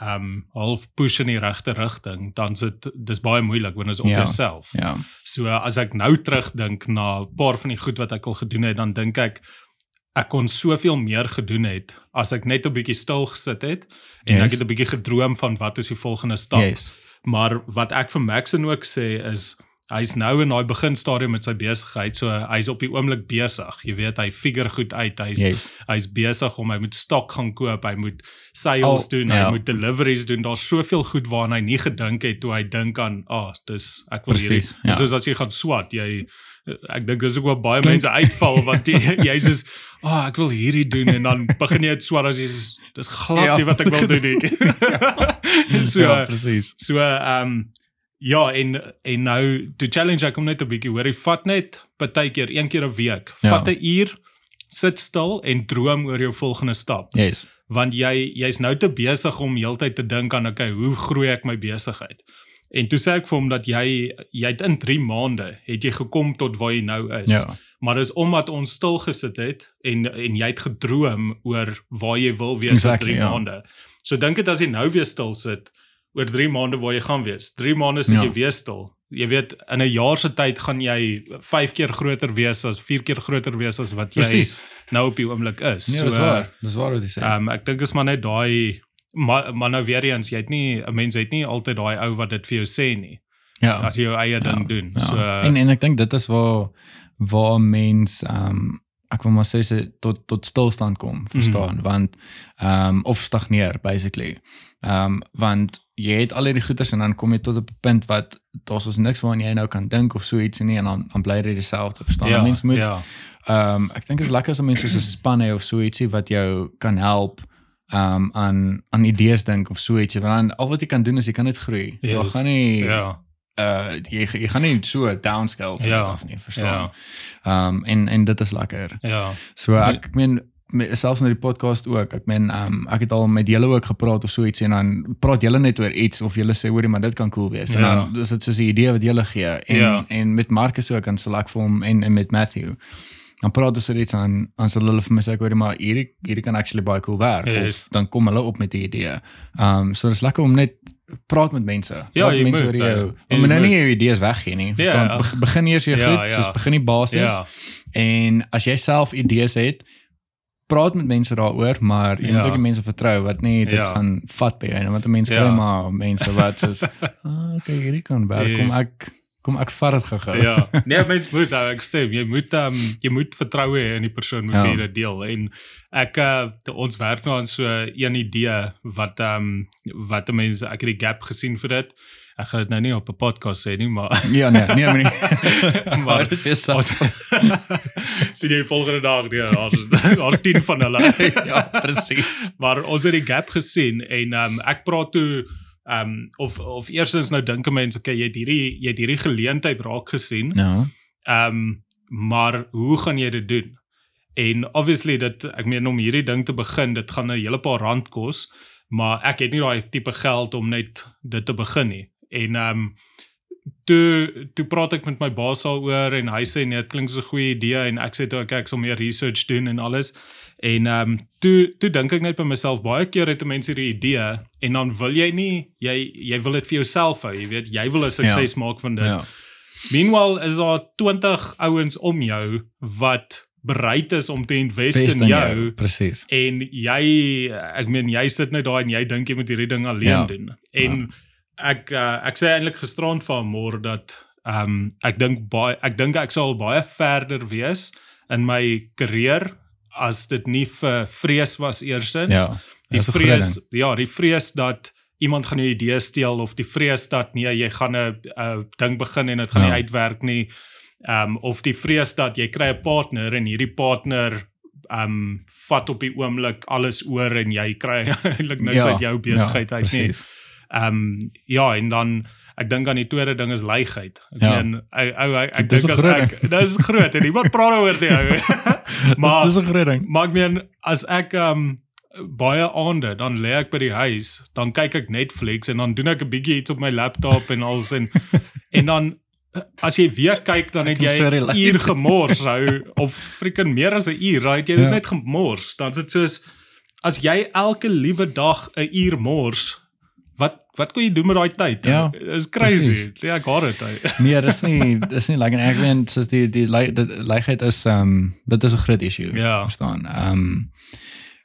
um half push in die regte rigting, dan sit dis baie moeilik wanneer is op Ja. jouself. Ja. So as ek nou terugdink na 'n paar van die goed wat ek al gedoen het, dan dink ek ek kon soveel meer gedoen het as ek net 'n bietjie stil gesit het en Yes. ek het 'n bietjie gedroom van wat is die volgende stap. Yes. Maar wat ek vir Maxen ook sê is hy's nou in daai beginstadium met sy besigheid. So hy's op die oomblik besig. Jy weet, hy figure goed uit. Hy's Yes. hy's besig om hy moet stok gaan koop, hy moet sales Al- doen, ja. hy moet deliveries doen. Daar's soveel goed waaraan hy nie gedink het toe hy dink aan, "Ag, oh, dis ek wil hierdie." Presies, ja. Soos as jy gaan swat, jy ek dink dis ook waar baie mense uitval want jy <laughs> jy's soos, "Ag, oh, ek wil hierdie doen" en dan begin jy dit swat as jy soos, dis glad Ja. nie wat ek wil doen nie. <laughs> <laughs> so ja, presies. So ehm um, ja en en nou to challenge ek hom net 'n bietjie hoor hy vat net partykeer een keer 'n week Ja. vat 'n uur sit stil en droom oor jou volgende stap Yes. want jy jy's nou te besig om heeltyd te dink aan okay hoe groei ek my besigheid en toe sê ek vir hom dat jy jy het in 3 maande het jy gekom tot waar jy nou is Ja. maar dis omdat ons stil gesit het en en jy het gedroom oor waar jy wil wees Exactly, in 3 ja. maande. So dink dit as jy nou weer stil sit oor 3 maande waar jy gaan wees. 3 maande sit Ja. jy weer stil. Jy weet in 'n jaar se tyd gaan jy 5 keer groter wees as 4 keer groter wees as wat jy Presies. nou op die oomblik is. Nee, dis waar. Dis waar wat jy sê. Ehm um, ek dink is maar net daai maar, maar nou weer eens jy het nie 'n mens het nie altyd daai ou wat dit vir jou sê nie ja. as jy jou eie ding doen. Ja. So en en ek dink dit is waar waar mens ehm um, ek wil maar sê se tot tot stilstand kom, verstaan? Mhm. Want ehm um, of stagneer basically. Ehm um, want jy het al hierdie goeders en dan kom jy tot op 'n punt wat daar's ons niks waaraan jy nou kan dink of so iets nie en dan dan bly dit dieselfde, verstaan? ja, mens moet ja. Ehm um, ek dink dit is lekker as 'n mens soos 'n <clears throat> span het of so ietsie wat jou kan help ehm um, aan aan idees dink of so ietsie want dan al wat jy kan doen is jy kan net groei. Jy Yes. gaan nie Ja. uh jy jy gaan nie so downscale van Ja. dit af nie, verstaan? Ja. Um, en en dit is lekker. Ja. So ek ek meen selfs met die podcast ook. Ek meen um, ek het al met julle ook gepraat of so iets en dan praat julle net oor iets of julle sê hoorie maar dit kan cool wees. En Ja. dan is dit soos 'n idee wat julle gee en Ja. en met Marcus ook aan selek vir hom en en met Matthew. Dan praat ons oor iets aan aan hulle hulle vir my sê ek hoorie maar hierdie hierdie kan actually baie cool werk Yes. of dan kom hulle op met die idee. Um, so dis lekker om net praat met mense. Ja, Praat jy mense moet, oor jou. Om jy nou nie jou idees weggee nie. Verstaan? Ja. Be- Begin eers jou Ja, goed, ja. soos begin die basis. Ja. En as jy self idees het, praat met mense daaroor, maar jy Ja. moet ook die mense vertrou wat nie dit Ja. gaan vat by jou nie, want mense Ja. kry maar mense wat soos <laughs> ah, okay, hierdie kan werk. Kom ek kom ek vat dit gou-gou. Ja, <laughs> nee, mens moet ou, ek stem, jy moet um, jy moet vertroue hê in die persoon met Ja. wie jy dit deel en ek uh, ons werk nou aan so een idee wat um wat mense ek het die gap gesien vir dit. Ek gaan dit nou nie op 'n podcast sê nie, maar Ja, nee, nee, maar nie. Maar dit is so. ons <laughs> sien jy volgende dag nee, daar's daar's 10 van hulle. <laughs> ja, presies. maar ons het die gap gesien en um, ek praat toe um, of of eerstens nou dink mense okay jy het hierdie jy het hierdie geleentheid raak gesien Ja. Ehm um, maar hoe gaan jy dit doen? En obviously dit ek meen om hierdie ding te begin, dit gaan 'n hele paar rand kos, maar ek het nie daai tipe geld om net dit te begin nie. En ehm um, toe toe praat ek met my baas daaroor en hy sê nee, dit klink so 'n goeie idee en ek sê toe okay, ek sal meer research doen en alles. En ehm um, toe toe dink ek net by myself baie keer het 'n mens hierdie idee en dan wil jy nie jy jy wil dit vir jouself hou, jy weet, jy wil 'n sukses ja. maak van dit. Ja. Meanwhile is daar 20 ouens om jou wat bereid is om te invest Best in jou, jou, presies. en jy ek meen jy sit net daar en jy dink jy moet hierdie ding alleen Ja. doen. En ek uh, ek sê eintlik gisterand van môre dat ehm um, ek dink baie ek dink ek sal baie verder wees in my karier as dit nie vir vrees was eerstens Ja. die vrees ja die vrees dat iemand gaan jou idee steel of die vrees dat nee jy gaan 'n 'n ding begin en dit gaan Ja. nie uitwerk nie um of die vrees dat jy kry 'n partner en hierdie partner um vat op die oomblik alles oor en jy kry <laughs> eintlik niks uit jou besigheid uit nie precies. Um ja en dan ek dink aan die tweede ding is leigheid ek Ja. meen ou ou ek, ek dink as groot ek dis groot en iemand praat daaroor nie ou <laughs> <laughs> maar dis 'n groot ding. Maar ek meen as ek um baie aande dan lê ek by die huis, dan kyk ek Netflix en dan doen ek 'n bietjie iets op my laptop en als en <laughs> en dan as jy weer kyk dan het jy 'n uur gemors hou of freaking meer as 'n uur, het jy Ja. ja. net gemors. Dan is dit soos as jy elke liewe dag 'n uur mors, wat kan jy doen met daai tyd? Ja, Dis crazy. precies. Ja, ek hoor dit. <laughs> Nee, dis nie dis nie lekker ek weet soos die die leigheid is um, dit is 'n groot issue. Ja. Verstaan. Um,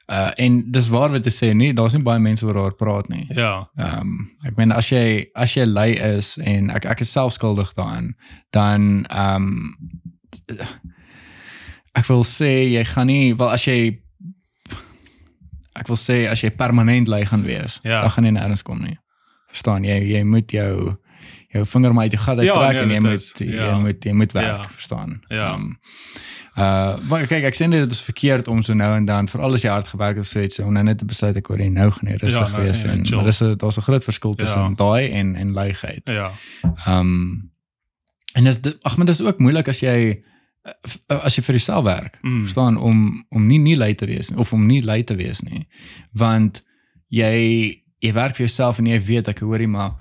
Uh en dis waar wat te sê nie, daar's nie baie mense wat daaroor praat nie. Ja. Ehm um, ek meen as jy as jy lui is en ek ek is self skuldig daarin, dan ehm um, ek wil sê jy gaan nie wel as jy ek wil sê as jy permanent lui gaan wees, Ja. dan gaan jy nêrens kom nie. Verstaan jy? Jy moet jou jou vinger maar uit die gat uit Ja, trek nee, en jy moet is- jy ja. moet jy moet werk, Ja. verstaan? Ja. Ehm, uh maar kyk ek sê nie dit is verkeerd om so nou en dan veral as jy hard gewerk het of so iets om nou net te besluit ek wil nie nou gaan nie rustig nou gaan wees jy en net maar dis daar's 'n groot verskil tussen Ja. daai en en luiheid. Ja. Um, en dis ag maar dis ook moeilik as jy f- as jy vir jouself werk. Mm. Verstaan om om nie nie lui te wees nie of om nie lui te wees nie. Want jy jy werk vir jouself en jy weet ek hoorie maar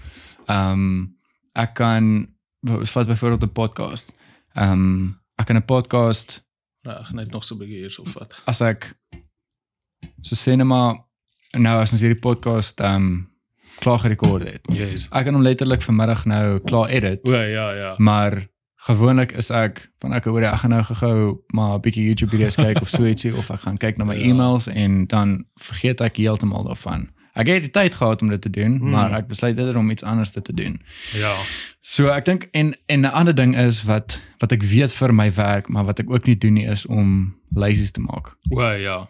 ehm um, ek kan vat byvoorbeeld 'n podcast. Ehm um, ek kan 'n podcast Reg, net nog so 'n bietjie hier of wat. as ek so maar nou as ons hierdie podcast ehm um, klaar gerekord het. Yes. Ek kan hom letterlik vanmiddag nou klaar edit. O ja, ja. Maar gewoonlik is ek van ek hoor ek gaan nou gou maar 'n bietjie YouTube video's kyk of so ietsie of ek gaan kyk na my Ja. e-mails en dan vergeet ek heeltemal daarvan. Ek het die tyd gehad om dit te doen, Hmm. maar ek besluit dit om iets anders te doen. Ja. So ek dink en en 'n ander ding is wat wat ek weet vir my werk, maar wat ek ook nie doen nie is om lysies te maak. O ja.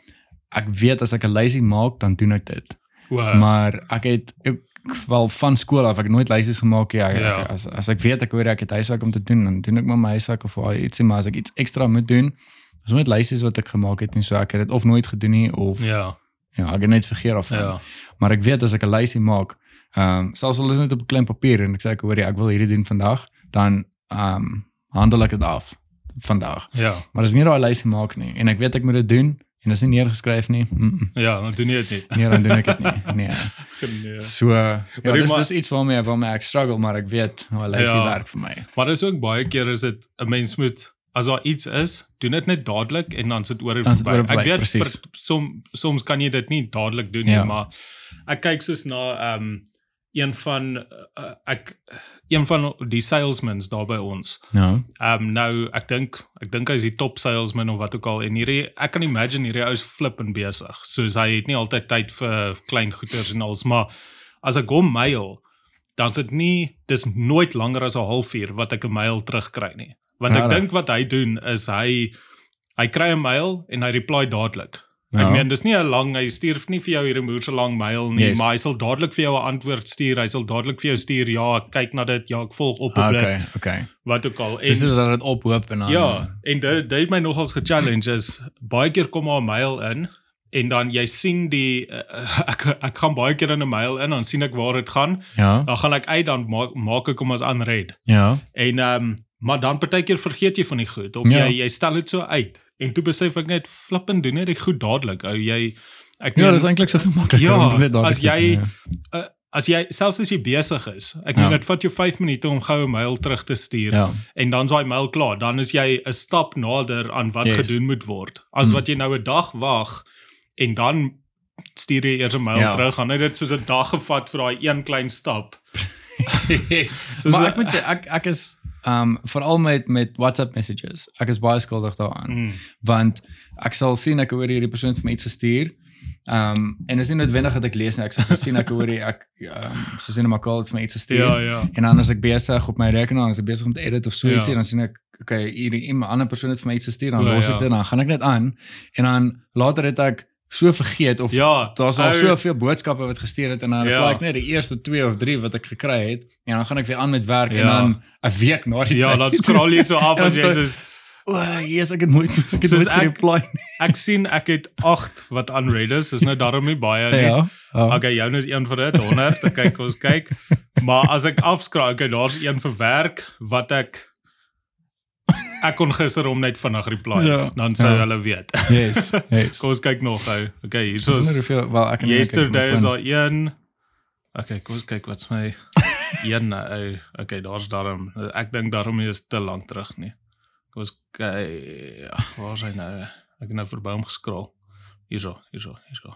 Ek weet as ek 'n lysie maak, dan doen ek dit. O. Maar ek het ek, wel van skool af ek nooit lysies gemaak nie. Ja, Ja. ek, as as ek weet ek hoor ek het huiswerk om te doen, dan doen ek maar my huiswerk of ietsie maar as ek iets ekstra moet doen, is nooit lysies wat ek gemaak het nie, so ek het dit of nooit gedoen nie of ja, Ja. ek het net vergeet af. Ja. Maar ek weet as ek 'n lysie maak, ehm um, selfs al is dit net op 'n klein papier en ek sê ek hoor jy, ek wil hierdie doen vandag, dan ehm um, handel ek dit af vandag. Ja. Maar as ek nie daai lysie maak nie en ek weet ek moet dit doen en dit is nie neergeskryf nie, mm -mm, Ja, dan doen jy dit nie. nee, dan doen ek dit nie. Nee. <laughs> Nee. So ja, Maar dis ma- dis iets waarmee waarmee ek struggle, maar ek weet hoe lysie Ja. werk vir my. Maar dis ook baie keer is dit 'n mens moet as daar iets is, doen dit net dadelik en dan sit oor en sit verby. Ek weet per, som, soms kan jy dit nie dadelik doen Ja. nie, maar ek kyk soos na ehm um, een van uh, ek een van die salesmans daar by ons. Ja. Ehm um, nou ek dink ek dink hy is die top salesman of wat ook al en hierdie ek kan imagine hierdie ou is flippend besig. Soos hy het nie altyd tyd vir klein goeders en alles, maar as ek hom mail, dan is dit nie dis nooit langer as 'n halfuur wat ek 'n mail terugkry nie. Want ek dink wat hy doen is hy hy kry 'n mail en hy reply dadelik. Ja. Ek meen dis nie 'n lang hy stuur nie vir jou hierdie moerse lang mail nie, Yes. maar hy sal dadelik vir jou 'n antwoord stuur. Hy sal dadelik vir jou stuur, ja, ek kyk na dit, ja, ek volg op op dit, okay, okay. wat ook al. Dis so dat dit ophoop en dan Ja, en dit dit het my nogals ge-challenge is baie keer kom daar 'n mail in en dan jy sien die uh, <laughs> ek ek gaan baie keer in 'n mail in dan sien ek waar dit gaan. Ja. Dan gaan ek uit dan maak maak ek hom as unread. Ja. En ehm um, maar dan partykeer vergeet jy van die goed of Ja. jy jy stel dit so uit. En toe besef ek net flippend doen net die goed dadelik. Ou jy ek Ja, meen, dis eintlik so <laughs> maklik. Ja, as jy- ja. uh, as jy selfs as jy besig is. Ek Ja. meen dit vat jou 5 minute om gou 'n mail terug te stuur Ja. en dan's daai mail klaar. Dan is jy 'n stap nader aan wat Yes. gedoen moet word. As Mm. wat jy nou 'n dag wag en dan stuur jy eers 'n mail Ja. terug, dan het dit soos 'n dag gevat vir daai een klein stap. <laughs> <laughs> maar ek moet sê ek ek is um veral met met WhatsApp messages. Ek is baie skuldig daaraan. Mm. want ek sal sien ek hoor hierdie persoon vir my iets gestuur. Um en is nie noodwendig dat ek lees nie. Ek sal sien ek hoor ek um so sien 'n makal vir my iets gestuur. Ja, ja. En dan as ek besig op my rekenaar, as ek besig om te edit of so Ja. ietsie, dan sien ek okay, hierdie iemand ander persoon het vir my iets gestuur, dan O, los ja. ek dit dan gaan ek net aan en dan later het ek so vergeet of Ja, daar's al soveel boodskappe wat gestuur het en dan Ja. reply ek net die eerste 2 of 3 wat ek gekry het en dan gaan ek weer aan met werk en Ja. dan 'n week na die Ja, dan scroll jy so af <laughs> Ja, as jy so- soos O, yes, ek het nooit ek het Soos nooit ek- reply. ek sien ek het 8 wat unread is. Dis nou daarom nie baie nie. Ja. ja. Okay, joune is een van dit 100. Ek kyk ons kyk. Maar as ek afskraai, okay, daar's een vir werk wat ek ek kon gister hom net vinnig reply. Ja. Ja, dan sou Ja. hulle weet. Yes. <laughs> Yes. Kom ons kyk nog gou. Okay, hier Ek wonder is hoeveel wel ek my yesterday is daar een. Okay, kom ons kyk wat's my <laughs> een ou. Okay, daar's daarom. Ek dink daarom is te lank terug nie. Kom ons kyk. Ag, waar is hy nou? Ek het nou verby hom geskrol. Hierso, hierso, hierso.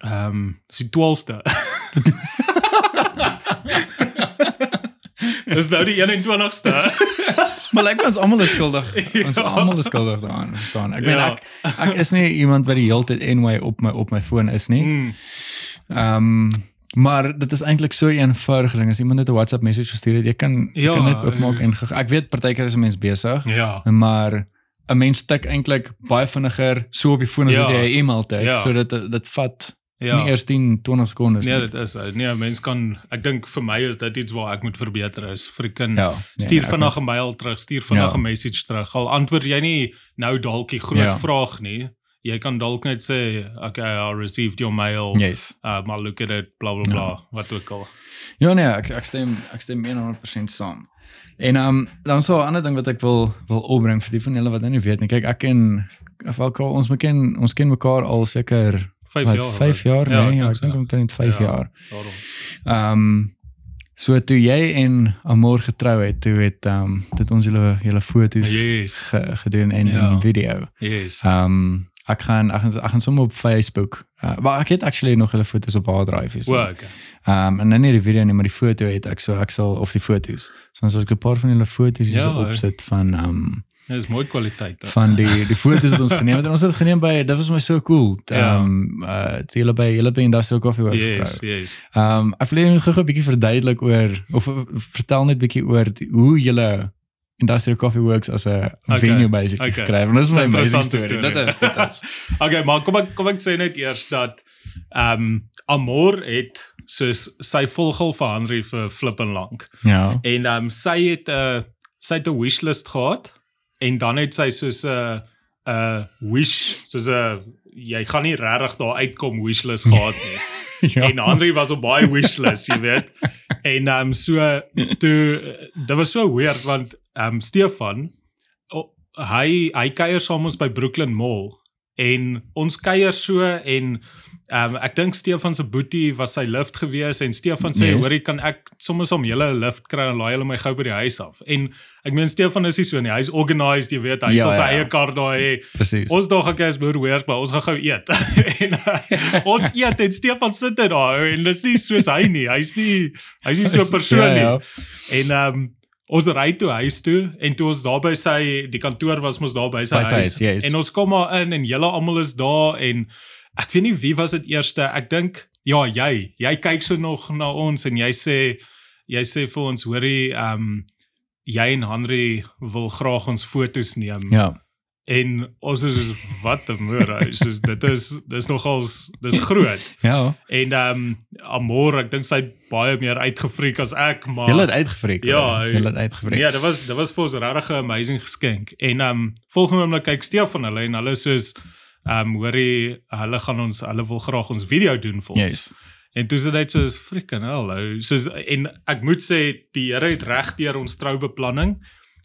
Ehm, um, dis die 12de. <laughs> Dis nou die 21ste. <laughs> Maar ek ons almal is skuldig. <laughs> Ons Ja. almal is skuldig daaraan, verstaan. Ek meen Ja. ek ek is nie iemand wat die hele tyd anyway op my op my foon is nie. Mm, Ehm maar dit is eintlik so 'n eenvoudige ding. As iemand net 'n WhatsApp message gestuur het, jy kan jy Ja, kan net oopmaak eh. en ek weet partykeer is 'n mens besig, ja. maar 'n mens tik eintlik baie vinniger so op die foon as Ja. wat jy 'n e-mail tik, Ja. sodat dit, dit vat Ja. nie eers 10, 20 sekondes Nee, nie. dit is. Nee, mens kan ek dink vir my is dit iets waar ek moet verbeter is. Freaking Ja. Stuur ek- vinnig 'n mail terug, stuur vinnig Ja. 'n message terug. Al antwoord jy nie nou dalk die groot Ja. vraag nie. Jy kan dalk net sê, "Okay, I received your mail. Yes. Uh, maar look at it, bla bla bla, wat ook al." Ja nee, ek ek stem ek stem 100% saam. En um, dan so 'n ander ding wat ek wil wil opbring vir die van julle wat nou nie weet nie. Kyk, ek en Falco ons ken ons ken mekaar al seker 5 wat, jaar. 5 right? jaar, nee, ja, ek dink omtrent 5 Ja. jaar. Daarom. Ehm um, so toe jy en Amor getrou het, toe het ehm um, dit ons julle julle foto's Yes. ge, gedoen en Ja. en video. Yes. Ehm um, ek gaan ek gaan ek gaan sommer op Facebook. Uh, maar ek het actually nog hulle foto's op hard drive hier. so. Ehm um, en dan nie die video nie, maar die foto het ek so ek sal of die foto's. So as ek 'n paar van julle foto's Ja, so opsit van ehm um, Dit is mooi kwaliteit. hè. van die die foto's wat ons geneem het en ons het geneem by dit was my so cool. Ja. Ehm um, uh toe julle by julle by Industrial Coffee Works Yes, getrou. yes. Ehm um, ek wil net gou 'n bietjie verduidelik oor of vertel net bietjie oor die, hoe julle Industrial Coffee Works as 'n Okay, venue basically okay. gekry het. Want dit is Dis my amazing story. storie. Dit is dit is. <laughs> okay, maar kom ek kom ek sê net eers dat ehm um, Amor het soos sy volgel vir Henry vir flippin lank. Ja. En ehm um, sy het 'n uh, sy het 'n wishlist gehad en dan het sy soos 'n 'n wish soos 'n jy gaan nie regtig daar uitkom wishlist gehad nie. <laughs> ja. En Henry was op baie wishlist, jy weet. En ehm um, so toe dit was so weird want ehm um, Stefan o, hy hy kuier saam ons by Brooklyn Mall en ons kuier so en ehm um, ek dink Stefan se boetie was sy lift gewees en Stefan sê Yes. hoorie kan ek soms om julle 'n lift kry en laai hulle my gou by die huis af. En ek meen Stefan is nie so nie. Hy's organized, jy weet, hy Ja, sal sy ja, ja. eie kar daar hê. Ons dog ek is moer weer, maar ons gaan gou eet. <laughs> en uh, ons eet en Stefan sit dit daar en dit is nie soos hy nie. Hy's nie hy's nie so 'n persoon nie. Ja, ja. En ehm um, ons ry toe huis toe en toe ons daar by sy die kantoor was mos daar by sy By sy huis. huis, yes. En ons kom maar in en julle almal is daar en ek weet nie wie was dit eerste. Ek dink ja, jy. Jy kyk so nog na ons en jy sê jy sê vir ons hoorie ehm um, jy en Henry wil graag ons fotos neem. Ja. En ons is soos wat 'n moer, soos dit is dis nogals dis groot. <laughs> Ja. En ehm um, Amor, ek dink sy baie meer uitgefriek as ek, maar Julle het uitgevreek. Ja, julle het uitgevreek. Nee, dit was dit was vir ons regtig 'n amazing geskenk. En ehm um, volgende oomblik kyk Stefan hulle en hulle soos ehm um, hoorie hulle gaan ons hulle wil graag ons video doen vir ons. Yes. En toe sê dit soos freaking hell. Soos en ek moet sê die Here het reg deur ons troubeplanning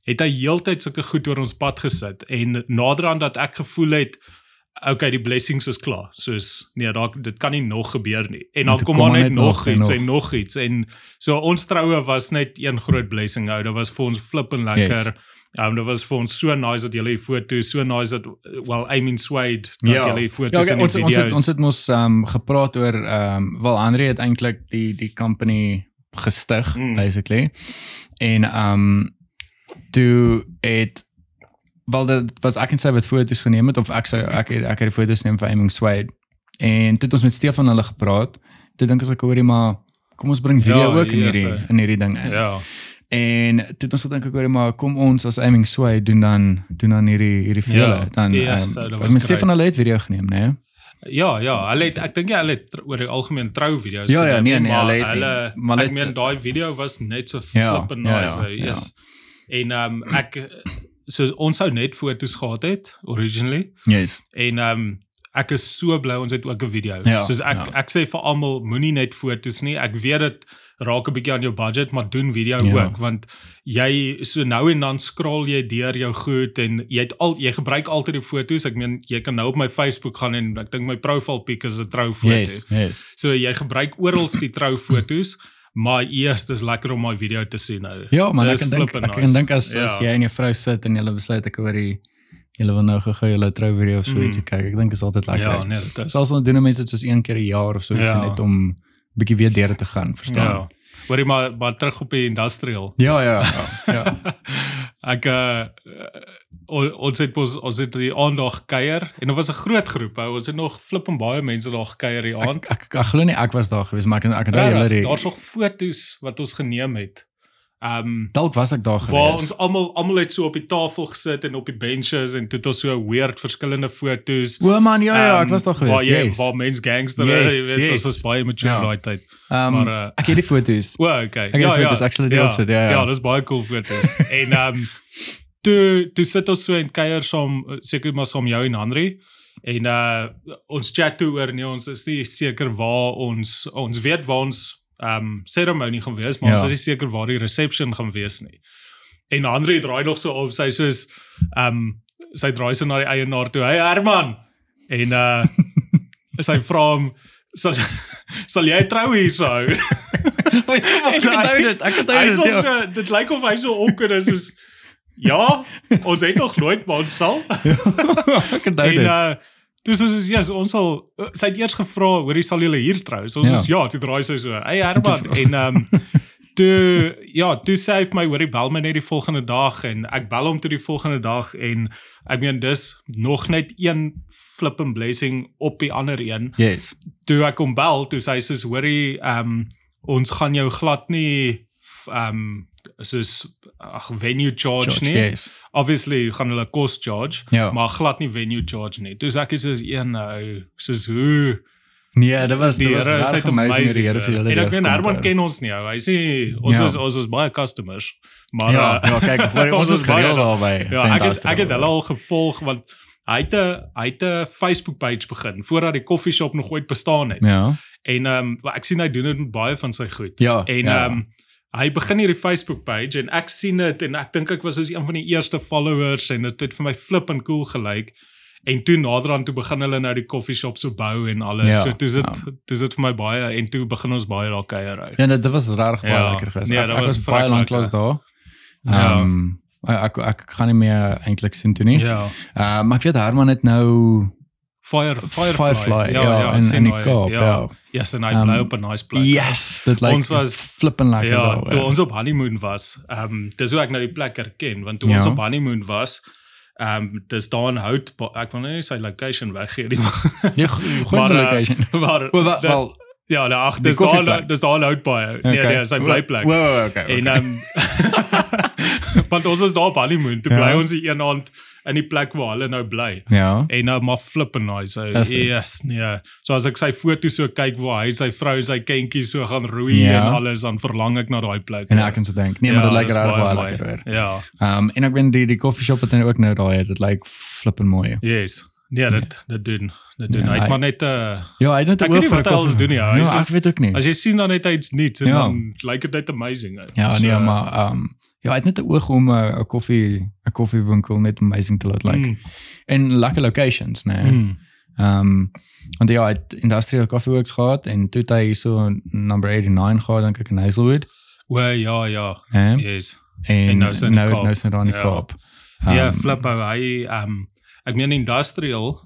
het hy heeltyd sulke goed oor ons pad gesit en nader aan dat ek gevoel het okay die blessings is klaar. Soos nee, daar dit kan nie nog gebeur nie. En dan toe kom maar net nog en iets nog. en nog iets en so ons troue was net een groot blessing ou. Dit was vir ons flippend lekker. Yes. Ja, um, dit was vir ons so nice dat julle die foto, so nice dat well I mean Swade dat Ja. julle die Ja, foto's okay, en die ons ons video's. het ons het mos ehm um, gepraat oor ehm um, wel Andre het eintlik die die company gestig Mm. basically. En ehm um, toe het wel dit was ek en sy wat foto's geneem het of ek sou ek het- ek het die foto's neem vir Aiming Swade. En toe het ons met Stefan hulle gepraat. Toe dink ons ek hoorie maar kom ons bring video Ja, ook in yes, hierdie eh. in hierdie ding in. Ja. En toe het ons gedink ek hoor maar kom ons as Aiming Sway doen dan doen dan hierdie hierdie vir Ja, dan yes, ehm, so Stefan hulle het video geneem nê nee? Ja, ja, hulle het ek dink ja, hulle het oor die algemeen trou video's Ja, ja, gedoen, nee, nee, maar hulle het hulle Maar ek hulle meen het- daai video was net so Ja, flippin ja, nice. ja, Ja, yes. En ehm um, ek so ons sou net foto's gehad het originally Yes. en um, ek is so bly ons het ook 'n video. Ja, Soos ek ja. ek sê vir almal moenie net foto's nie. Ek weet dit raak 'n bietjie aan jou budget, maar doen video Ja. ook want jy so nou en dan scroll jy deur jou goed en jy het al jy gebruik altyd die foto's. Ek meen jy kan nou op my Facebook gaan en ek dink my profile pic is 'n troufoto. Yes, yes. So jy gebruik oral die troufoto's, <clears throat> maar eers dis lekker om my video te sien nou. Ja, maar ek Dis kan dink ek kan nice. dink as as Ja. jy en jou vrou sit en julle besluit ek hoor die julle wil nou gou-gou julle trou video of so ietsie Mm. kyk. Ek dink is altyd lekker. Ja, nee, dit is. Selfs al doen mense dit soos een keer 'n jaar of so ietsie Ja. net om bietjie weer deur te gaan, verstaan? Ja. Hoorie maar maar terug op die industrial. Ja, ja, ja. ja. <laughs> Ek uh, ons het ons ons het die aandag kuier en dit was 'n groot groep. Ou. Ons het nog flip en baie mense daar gekuier die aand. Ek ek, ek glo nie ek was daar gewees maar ek ek onthou julle Regtig, die Daar's nog foto's wat ons geneem het. Ehm um, dalk was ek daar waar gewees. ons almal almal het so op die tafel gesit en op die benches en toe het ons so weird verskillende foto's. O man, ja ja, ek Ehm, was daar gewees. Waar jy yes. waar mens gangster, Yes, jy weet, yes. ons was baie mature Ja. daai tyd. um, maar, uh, ek het die foto's. <laughs> O, okay. Ek het die foto's actually die opsit, ja, ja. Ja, dis baie cool foto's. <laughs> en ehm um, toe toe sit ons so in kuier saam seker maar saam jou en Henry en uh ons chat toe oor nee ons is nie seker waar ons ons weet waar ons ehm um, ceremony gaan wees maar Ja. ons is nie seker waar die reception gaan wees nie. En Henry draai nog so op sy soos ehm um, sy draai so na die eienaar toe. Hey Herman. En uh sy vra hom sal sal jy trou hierso? <laughs> ek onthou dit. Ek onthou Hy dit. sê ja. so dit lyk of hy so awkward is soos ja, ons het nog nooit maar ons sal. <laughs> ek onthou en dit. uh dis is yes, yes, ons sal uh, sy het eers gevra, hoorie sal julle hier trou? So ons Ja. is ja, toe draai sy so. Hey Herman en um <laughs> toe ja, toe sê hy vir my hoorie bel my net die volgende dag en ek bel hom toe die volgende dag en ek meen dis nog net een flipping blessing op die ander een Yes. toe ek hom bel, toe sê hy soos hoorie, ehm um, ons gaan jou glad nie ehm um, soos ag venue charge, George, nie. Yes. Obviously gaan hulle kos charge, Ja. maar glad nie venue charge nie. Toe ek soos een nou, soos hoe Nee, dit was die dit was Here regtig uit amazing die. Here vir julle. En ek meen Herman ken ons nie ou. Hy sê ons Ja. is ons is baie customers. Maar Ja, uh, ja, kyk, hoor, <laughs> ons is baie daarby. Ja, ek het ek het hulle al gevolg want hy het 'n hy het 'n Facebook page begin voordat die koffie shop nog ooit bestaan het. Ja. En ehm um, ek sien hy doen dit met baie van sy goed. Ja. En ja. ehm um, hy begin hierdie Facebook page en ek sien dit en ek dink ek was soos een van die eerste followers en dit het vir my flip en cool gelyk. En toe naderhand toe begin hulle nou die coffee shop so bou en alles. Ja, so dis dit ja. dis dit vir my baie en toe begin ons baie daar kuier uit. Ja, dit dit was regtig baie Ja. lekker geweest. Nee, ek, dit ek was was baie lank klas daar. Ja. Ehm um, ek, ek ek gaan nie meer eintlik sien toe nie. Ja. Ehm maar ek weet Herman het nou Fire Firefly. Firefly, ja, ja, in- ek sien in die Kaap, ja. Yes, en hy Ehm, bly op 'n nice plek. Yes, dit lyk Ons was- flippend lekker Ja, daar. toe ons op honeymoon was, ehm um, dis hoe ek nou die plek herken want toe Ja. ons op honeymoon was, ehm um, dis daar in Hout, ek wil nou nie sy location weggee nie. <laughs> maar- Ja, goeie <laughs> Maar, eh, location. maar wa- dit- wel, ja, nou ag, dis daar dis daar in Hout baie. Nee, okay. nee, sy blyplek. Wow, okay. En ehm <laughs> want ons is daar op honeymoon, toe Ja. bly ons die een aand in die plek waar hulle nou bly. ja. En nou maar flipping nice. So, Is yes, nee. So as ek sy foto so kyk waar hy sy vrou sy kindjies so gaan roei Ja. en alles dan verlang ek na daai plek. En ek kan so dink. Nee, maar dit lyk dis regtig baie lekker hoor. Ja. Ehm um, en ek ben die die coffee shop wat dan ook nou daai het, dit lyk flippend mooi. Yes. Nee, dit dit doen. Dit doen. Ja, hy het maar net 'n uh, Ja, hy het net weet nie vir koffie- doen nie, hy is Ja, ek weet ook nie. as jy sien dan net iets niets en Ja. dan lyk dit net amazing uit. Ja, So, nee, maar ehm um, ja, hy het net 'n oog om 'n 'n koffie 'n koffiewinkel net amazing te laat lyk. mm, En lekker locations, nee. Ehm mm, um, want ja, hy het Industrial Coffee Works gehad en toe het hy so number 89 gehad dink ek in Hazelwood. o ja, ja. Hè? Yes. En, En nou is hy nou nou is hy daar in die Ja. Kaap. Ja, Ehm, flip ou hy um ek meen industrial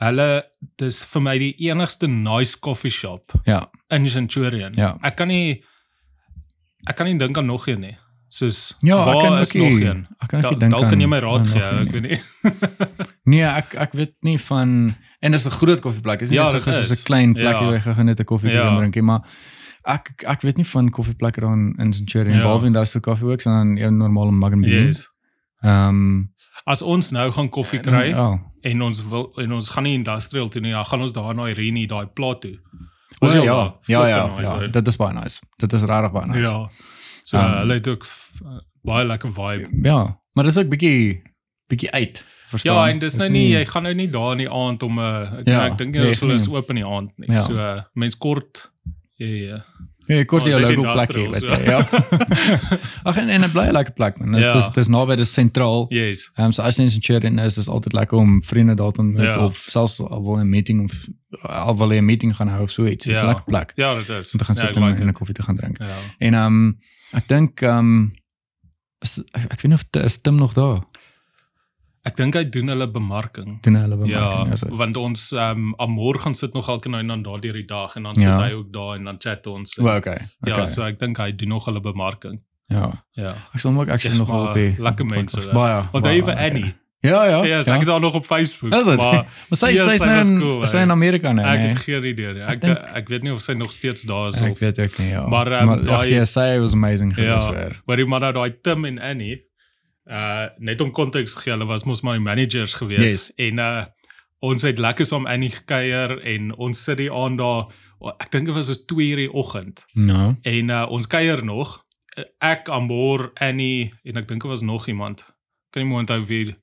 hulle dis vir my die enigste nice coffee shop Ja, in Centurion. Ja. Ek kan nie ek kan nie dink aan nog een nie. Soos ja ek waar kan is nie- nog een? Ek kan nie dink Dalk kan jy my raad gee, ek weet nie. <laughs> Nee, ek ek weet nie van en dis 'n groot koffieplek. Is nie Ja, net dit soos. 'n klein plekkie Ja. waar jy gaan net 'n koffie Ja. drink nie, maar ek ek weet nie van koffieplekke daar in, Centurion Ja. behalwe Industrial Coffee Works en dan jou normale Mug and Bean. Yes. Ehm As ons nou gaan koffie kry Ja. en ons wil en ons gaan nie industrial toe nie, dan gaan ons daar na Irene daai plaas toe. O, Was jy al ja, daar? ja, ja, nice, ja, hè? dit is baie nice. Dit is regtig baie nice. Ja. So Um, hulle het ook f- baie lekker vibe. Ja, maar dis ook bietjie bietjie uit. Verstaan? Ja, en dis nou nie jy gaan nou nie daar in die aand om 'n uh, Ja, ja, ek dink nie nee, hulle is nie. oop in die aand nie. Ja. So uh, mens kort ja ja. Ja, kort het logo plekkie, weet jy. Ja. Ag en en 'n blye lekker plek man. Dit Ja. is dis naby dis sentraal. Yes. Ehm um, so as jy in Centurion is, is altyd lekker om vriende daar te ontmoet Ja. of selfs al wil 'n meeting of al wil jy 'n meeting gaan hou of so iets. Dis 'n Ja. lekker plek Ja, dit is. om te gaan ja, sit en, like en 'n koffie te gaan drink. Ja. En ehm um, ek dink ehm um, is ek, ek weet nie of is Tim nog daar. Ek dink hy doen hulle bemarking. Doen hulle Ja, bemarking is dit. want ons ehm um, Amor gaan sit nog elke nou en dan daardeur die dag en dan Ja. sit hy ook daar en dan chat ons. En, O, okay. Ja, okay. so ek dink hy doen nog hulle bemarking. Ja. Ja. Ek sal ook actually Dis nog op die lekker mense. Baie. Even baie. Annie. Ja, ja. Ja, yes, ek het daar nog op Facebook. Is dit? Maar <laughs> Maar sy Ja, sy is sy nou in cool, sy in Amerika nou. ek nee. het geen idee nie. Ek Ek dink- ek weet nie of sy nog steeds daar is Ek of weet ook nie, ja. Maar, ehm, maar daai- ja, sy was amazing geweest Ja, weer. maar die maar nou daai Tim en Annie uh net om konteks te gee, hulle was mos maar die managers gewees Yes. en uh ons het lekker saam Annie gekuier en ons sit die aand daar ek dink dit was so 2 uur die oggend Nou. en uh ons kuier nog ek Ambor Annie en ek dink dit was nog iemand kan nie meer onthou wie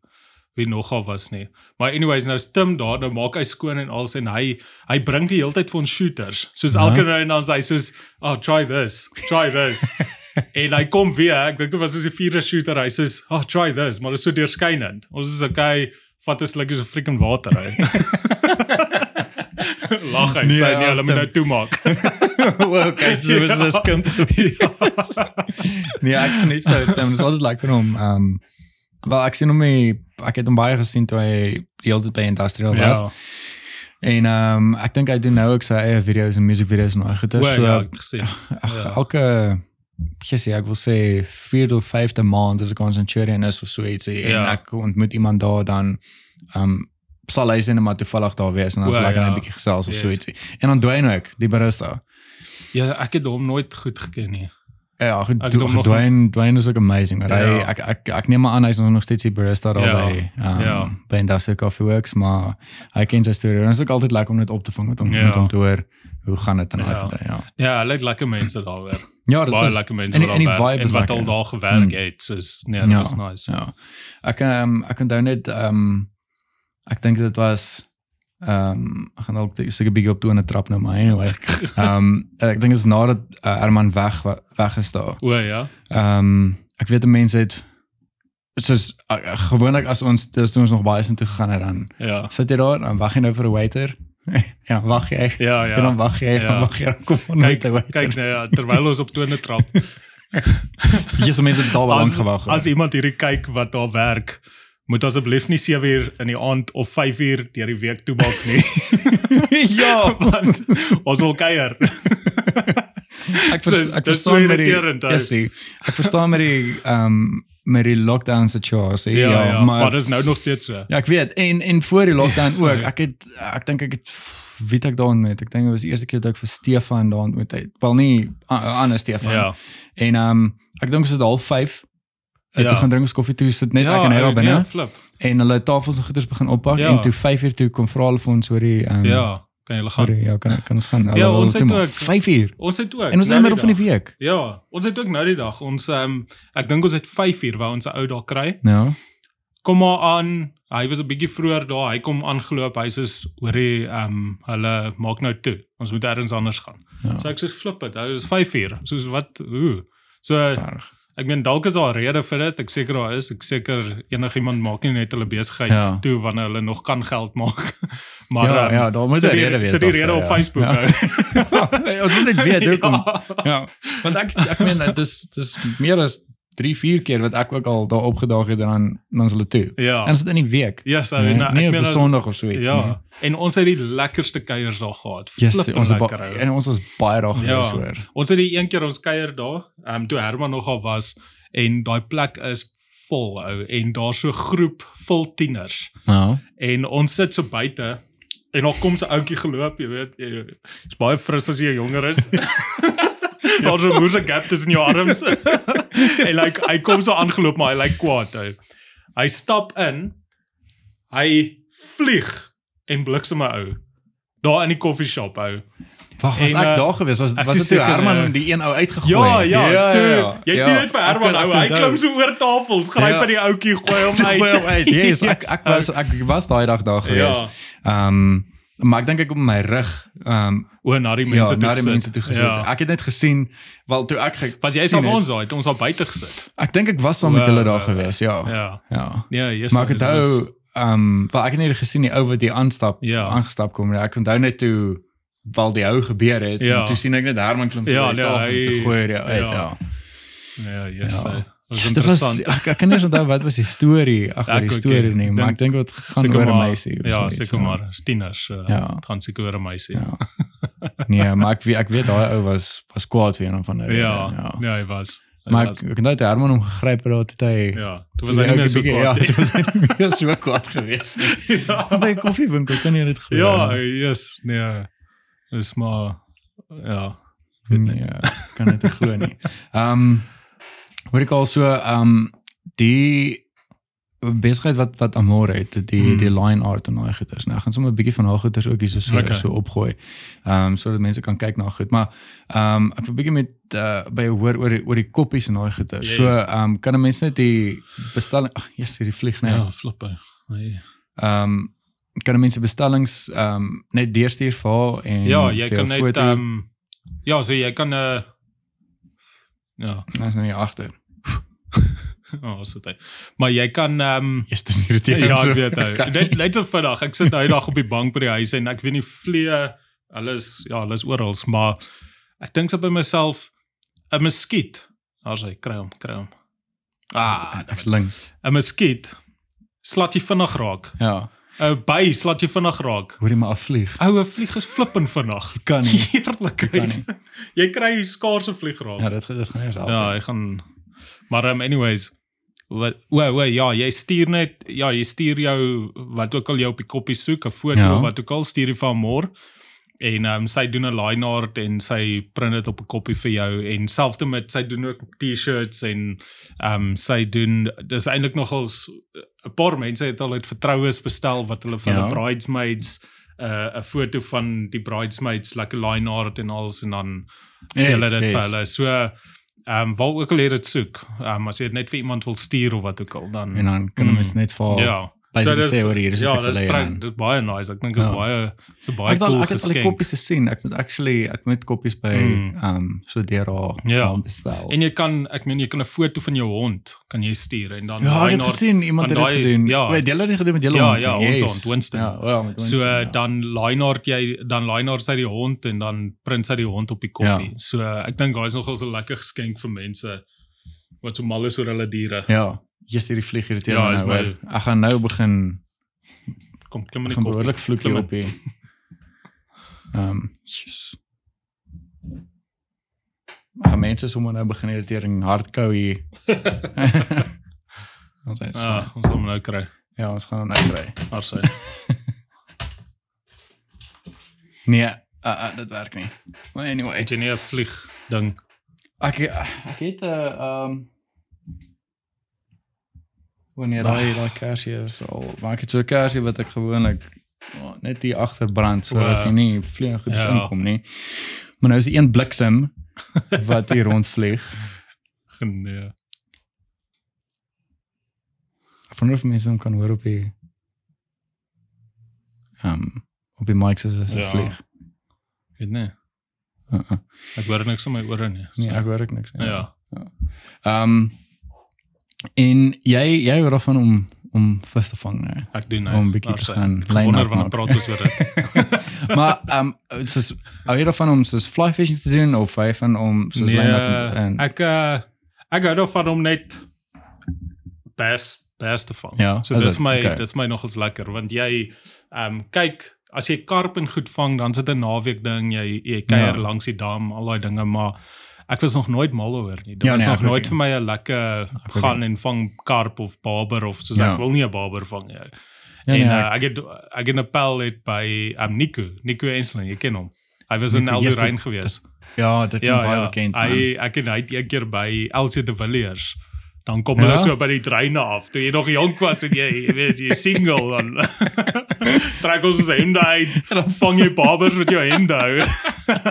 wie nog al was nie maar anyways nou is Tim daar nou maak hy skoon en alles en hy hy bring die hele tyd vir ons shooters soos Ja. elke nou en dan sê hy soos oh try this try this <laughs> En hy kom weer, ek dink dit was soos die vierde shooter. Hy sê, "Oh, try this," maar dit is so deurskynend. Ons is okay, vat 'n slukkie so freaking water uit. <laughs> Lag hy, Nee, sê nee, hulle moet nou toemaak. <laughs> okay, so was dit skimp. Nee, ek geniet dit. Dit is altyd lekker om ehm wel ek sien hom nie ek het hom baie gesien toe hy die hele tyd by Industrial was. ja. En ehm ek dink hy doen nou ook sy eie video's en musiekvideo's en al goeie. O, So ja, ek gesien. ag, <laughs> ja. elke jy sê ek wil sê 4de of 5de maand as ek ons in Churian is of so ietsie en Ja. ek ontmoet iemand daar dan ehm sal hy sien maar toevallig daar wees en dan sal ek net ja. 'n bietjie gesels of so Yes. ietsie. En dan Dwayne ook, die barista. Ja, ek het hom nooit goed geken nie. Ja, het nog- Dwayne Dwayne is ook amazing. Maar hy Ja. ek ek ek neem maar aan hy's nog steeds die barista daar Ja, by um, ja. by Industrial Coffee Works, maar hy ken sy storie. En dit is ook altyd lekker om net op te vang met hom Ja. met hom te hoor hoe gaan dit en Ja. al ja. Ja, hulle het lekker mense daar weer. Ja, dit Baie is lekker mense en en die vibe en is wat al daar gewerk Mm. het. Soos nee, dit Ja, was nice. Ja. Ek ehm ek onthou net ehm ek dink dit was ehm ek gaan dalk seker bietjie op toe in 'n trap nou maar anyway. <laughs> Ehm ek dink dit is nadat uh, Herman weg weg is daar. O ja. Ehm ek weet die mense het soos uh, gewoonlik as ons dis toe ons nog baie sin toe gegaan het dan Ja. sit jy daar dan wag jy nou vir 'n waiter. <laughs> ja, wag jy. Ja, En dan ja. wag jy, Ja. dan wag jy dan kom Kyk, met 'n waiter. kyk nou ja, terwyl ons op tone trap. <laughs> Jy se mense het daar wel lank gewag. as iemand hierdie kyk wat daar werk, moet asseblief nie 7 uur in die aand of 5 uur deur die week toe maak nie. <laughs> ja, <laughs> want ons wil kuier. <laughs> ek So, vers, ek verstaan met die see. ek verstaan met die ehm met die lockdown situasie. ja, ja, maar, maar maar dis nou nog steeds so. Ja, ek weet en en voor die lockdown Yes, ook. sorry. Ek het ek dink ek het wie het ek daar ontmoet. Ek dink dit was die eerste keer dat ek vir Stefan daar ontmoet het. Wel nie 'n ander Stefan. Ja. En ehm um, ek dink ons het half 5 Ja. Ja. Toe gaan drink ons koffie toe sit net ja, ek en hy daar ou, binne Nee, flip. en hulle tafels en goeders begin oppak Ja. en toe 5 uur toe kom vra hulle vir ons oor die ehm um, Ja, kan jy gaan. sorry, ja, kan kan ons gaan. Hulle Ja, ons het toe ook- 5 uur. Ons het ook. En ons is nou in die middel van die week. Ja, ons het ook nou die dag. Ons ehm um, ek dink ons het 5 uur wou ons 'n ou daar kry. Ja. Kom maar aan. Hy was 'n bietjie vroeër daar. Hy kom aangeloop. Hy sê hoorie ehm um, hulle maak nou toe. Ons moet elders anders gaan. Ja. So ek sê flip dit. Dit is 5 uur. Soos wat hoe? So Erg. Ek meen dalk is daar 'n rede vir dit. Ek seker daar is. Ek seker enigiemand maak nie net hulle besigheid Ja. toe wanneer hulle nog kan geld maak. <laughs> maar Ja, ehm, ja, daar moet 'n rede wees Sit die rede op ja. Facebook Ja. nou. Ja, <laughs> ons moet net weet hoekom. <laughs> Ja. Ja, want ek ek meen dit is dis meer as 3 4 keer wat ek ook al daar opgedaag het en dan dan is hulle toe. Ja. En is dit in die week? Ja, so Nee, nou, nie ek op meen as- Sondag of so iets Ja. En ons het die lekkerste kuiers daar gehad. Yes, ons het lekker. ba- ou. en ons was baie daar Ja. gewees hoor. Ons het die een keer ons kuier daar, ehm um, toe Herman nogal was en daai plek is vol ou en daar's so 'n groep vol tieners. Nou. En ons sit so buite en daar kom so 'n ouetjie geloop, jy weet, is baie fris as jy jonger is. <laughs> <laughs> Daar's so 'n gap tussen jou arms. <laughs> en like hy kom so aangeloop maar hy lyk kwaad ou. Hy stap in. Hy vlieg en bliksem my ou. Daar in die koffieshop ou. Wag, was En, ek eh, daar gewees? Was was dit toe Herman eh, die een ou uitgegooi Ja, het? ja, toe. Jy ja. sien net vir Herman ou, hy klim so oor tafels, gryp Ja. by die ouetjie, gooi hom <laughs> uit. Gooi hom uit. <laughs> Yes, ek ek was ek was daai dag daar gewees. Ja. Ehm maar ek dink ek op my rug ehm O, na die ja, mense na die mense toe gesit. Ja. Ek het net gesien wel toe ek ge- Was jy saam het- ons daai, het ons al buite gesit. Ek dink ek was saam met hulle daar gewees, ja. Ja. Ja. Ja, yes. Maar ek dit was- onthou ehm um, wel ek het net gesien die ou wat die aanstap Ja. aangestap kom. Ja, Ek onthou net toe wel die ou gebeur het Ja. en toe sien ek net Herman klim Ja, ja, nee, tafel hy- te gooi ja, uit, ja. ja. Ja, yes. Ja. Ja. Was was interessant. ek, ek kan nie onthou wat was die storie <laughs> agter die storie nie. nie, maar ek Dink- dit gaan oor 'n meisie of Ja, so iets, seker maar stieners. Uh, Ja. ja. gaan seker oor 'n meisie. Ja. Ja. <laughs> Nee, maar ek weet ek weet daai ou was was kwaad vir een van hulle. Ja, ja, hy was. Maar was- ek ek het Herman hom gegryp het daar toe hy ja, toe was hy nie meer so Ja, kwaad. toe was hy nie meer so kwaad geweest nie. <laughs> ja. By koffiewinkel kan jy dit glo. Ja, yes, nee. Dis maar ja. weet nie. nee, kan dit glo nie. Ehm um, hoor ek al so ehm um, die besigheid wat wat Amore het, die Hmm. die line art en daai goeders. Nou, ek gaan sommer 'n bietjie van haar goeders ook hier so so, Okay. so opgooi. Ehm um, sodat mense kan kyk na goed, maar ehm um, ek wil 'n bietjie met uh, by hoor oor die, oor die koppies en daai goeders. So Yes. ehm um, kan 'n mens net die bestelling ag, yes, die vlieg net. Ja, flippe. Nee. Ehm um, kan 'n mens die bestellings ehm um, net deurstuur vir haar en Ja, jy kan net ehm um, ja, so jy kan 'n uh, ja, Ons nou hier agter. <laughs> oh, so dit. Maar jy kan ehm um, Eers dis irriterend. Ja, so. ek weet nou. Net net so vinnig. Ek sit nou dag op die bank by die huis en ek weet nie vlee hulle is ja, hulle is oral, maar ek dink so by myself 'n muskiet. Daar's hy, kry hom, kry hom. Ah, ek's links. 'n muskiet slat jy vinnig raak. Ja. 'n By slat jy vinnig raak. Hoor jy maar afvlieg. Oue vlieg is flippend vinnig. Kan nie. Heerlikheid. <laughs> Jy kry skaars 'n vlieg raak. Ja, dit dit gaan eers help. Ja, ek gaan maar um, anyways wat o, o ja, jy stuur net ja, jy stuur jou wat ook al jy op die koppie soek, 'n foto Ja. ja. wat ook al stuur jy van môre. En um, sy doen 'n line art en sy print dit op 'n koppie vir jou en selfs met sy doen ook T-shirts en um, sy doen dis eintlik nogals 'n paar mense het al uit vertroues bestel wat hulle van Ja. die bridesmaids 'n uh, 'n foto van die bridesmaids lekker line art en alles en dan Yes, hulle dit yes. vir hulle. So ehm um, waar ook al jy dit soek. Ehm um, as jy dit net vir iemand wil stuur of wat ook al dan En dan kan Mm. ons net vir ja. Basically dis- sê hoor hier is ja, dit dis ek vry, dit is baie nice. Ek dink is Ja. baie so baie Ek al cool ek het al die geskenk. koppies gesien. Ek moet actually ek moet koppies by Mm. ehm um, so deur haar Ja. naam bestel. En jy kan ek meen jy kan 'n foto van jou hond kan jy stuur en dan ja, ek daai het na gesien iemand het dit gedoen. ja. Weet julle het dit gedoen met julle Ja, hond? ja, ons Yes. hond, Winston. Ja, ja, met So Winston, uh, ja. dan line art jy dan line art sy die hond en dan print sy die hond op die koppie. Ja. So ek dink daai is nogals 'n lekker geskenk vir mense wat so mal is oor hulle diere. Ja, jy's hierdie vlieg hier Ja, my is nou. my- hoor. Ek gaan nou begin Kom klim in die gaan koppie. behoorlik vloek hier op hier. Ehm, um, yes. Ek gaan mense sommer nou begin irritering hardkou hier. <laughs> ons is Ja, ja. ons sal hom nou kry. ja, ons gaan hom nou kry. Maar sy. <laughs> Nee, uh, uh, dit werk nie. Maar anyway, Het jy nie 'n vlieg ding? ek ek het 'n uh, ehm um, wanneer daai daai kersie is al, maar ek het so 'n kersie wat ek gewoonlik oh, net hier agter brand sodat Wow. jy nie vlieg goed Ja. inkom nie. Maar nou is die een bliksem <laughs> wat hier rondvlieg. Nee. Ek wonder of mense hom kan hoor op die ehm um, op die mics as hy Ja. vlieg. Weet nie. Uh -uh. Ek hoor niks in my ore nie. Nee, ek hoor ek niks nie. ja. Ehm um, en jy jy hoor daarvan om om vis te vang, nee. Ek doen Om 'n bietjie maar te gaan Ek wonder line-up wanneer maak. praat ons oor dit. <laughs> maar ehm um, soos hou jy daarvan om soos fly fishing te doen of hy van om soos nee, line-up te- en ek uh, ek hou daarvan om net best best te vang. Ja, so is dis my Okay. dis my nogals lekker want jy ehm um, kyk as jy karp en goed vang dan sit 'n naweek ding jy jy kuier Ja. langs die dam al daai dinge maar ek was nog nooit mal oor nie. Dit Ja, was nee, nog ek nooit nie. vir my 'n lekker gaan en vang karp of barber of soos Ja. ek wil nie 'n barber vang nie. Ja, en nee, uh, ek het ek het 'n pel het by um, Nico, Nico Enslin, jy ken hom. Hy was in Nico, yes, Eldorein dit- gewees. ja, dit is Ja, baie ja. bekend. man. Hy ek en hy het een keer by Elsie de Villiers. Dan kom Ja? hulle so by die treine af. Toe jy nog jonk was en jy jy weet jy single dan <laughs> trek ons ons hemde uit. Dan vang jy barbers met jou hemde hou.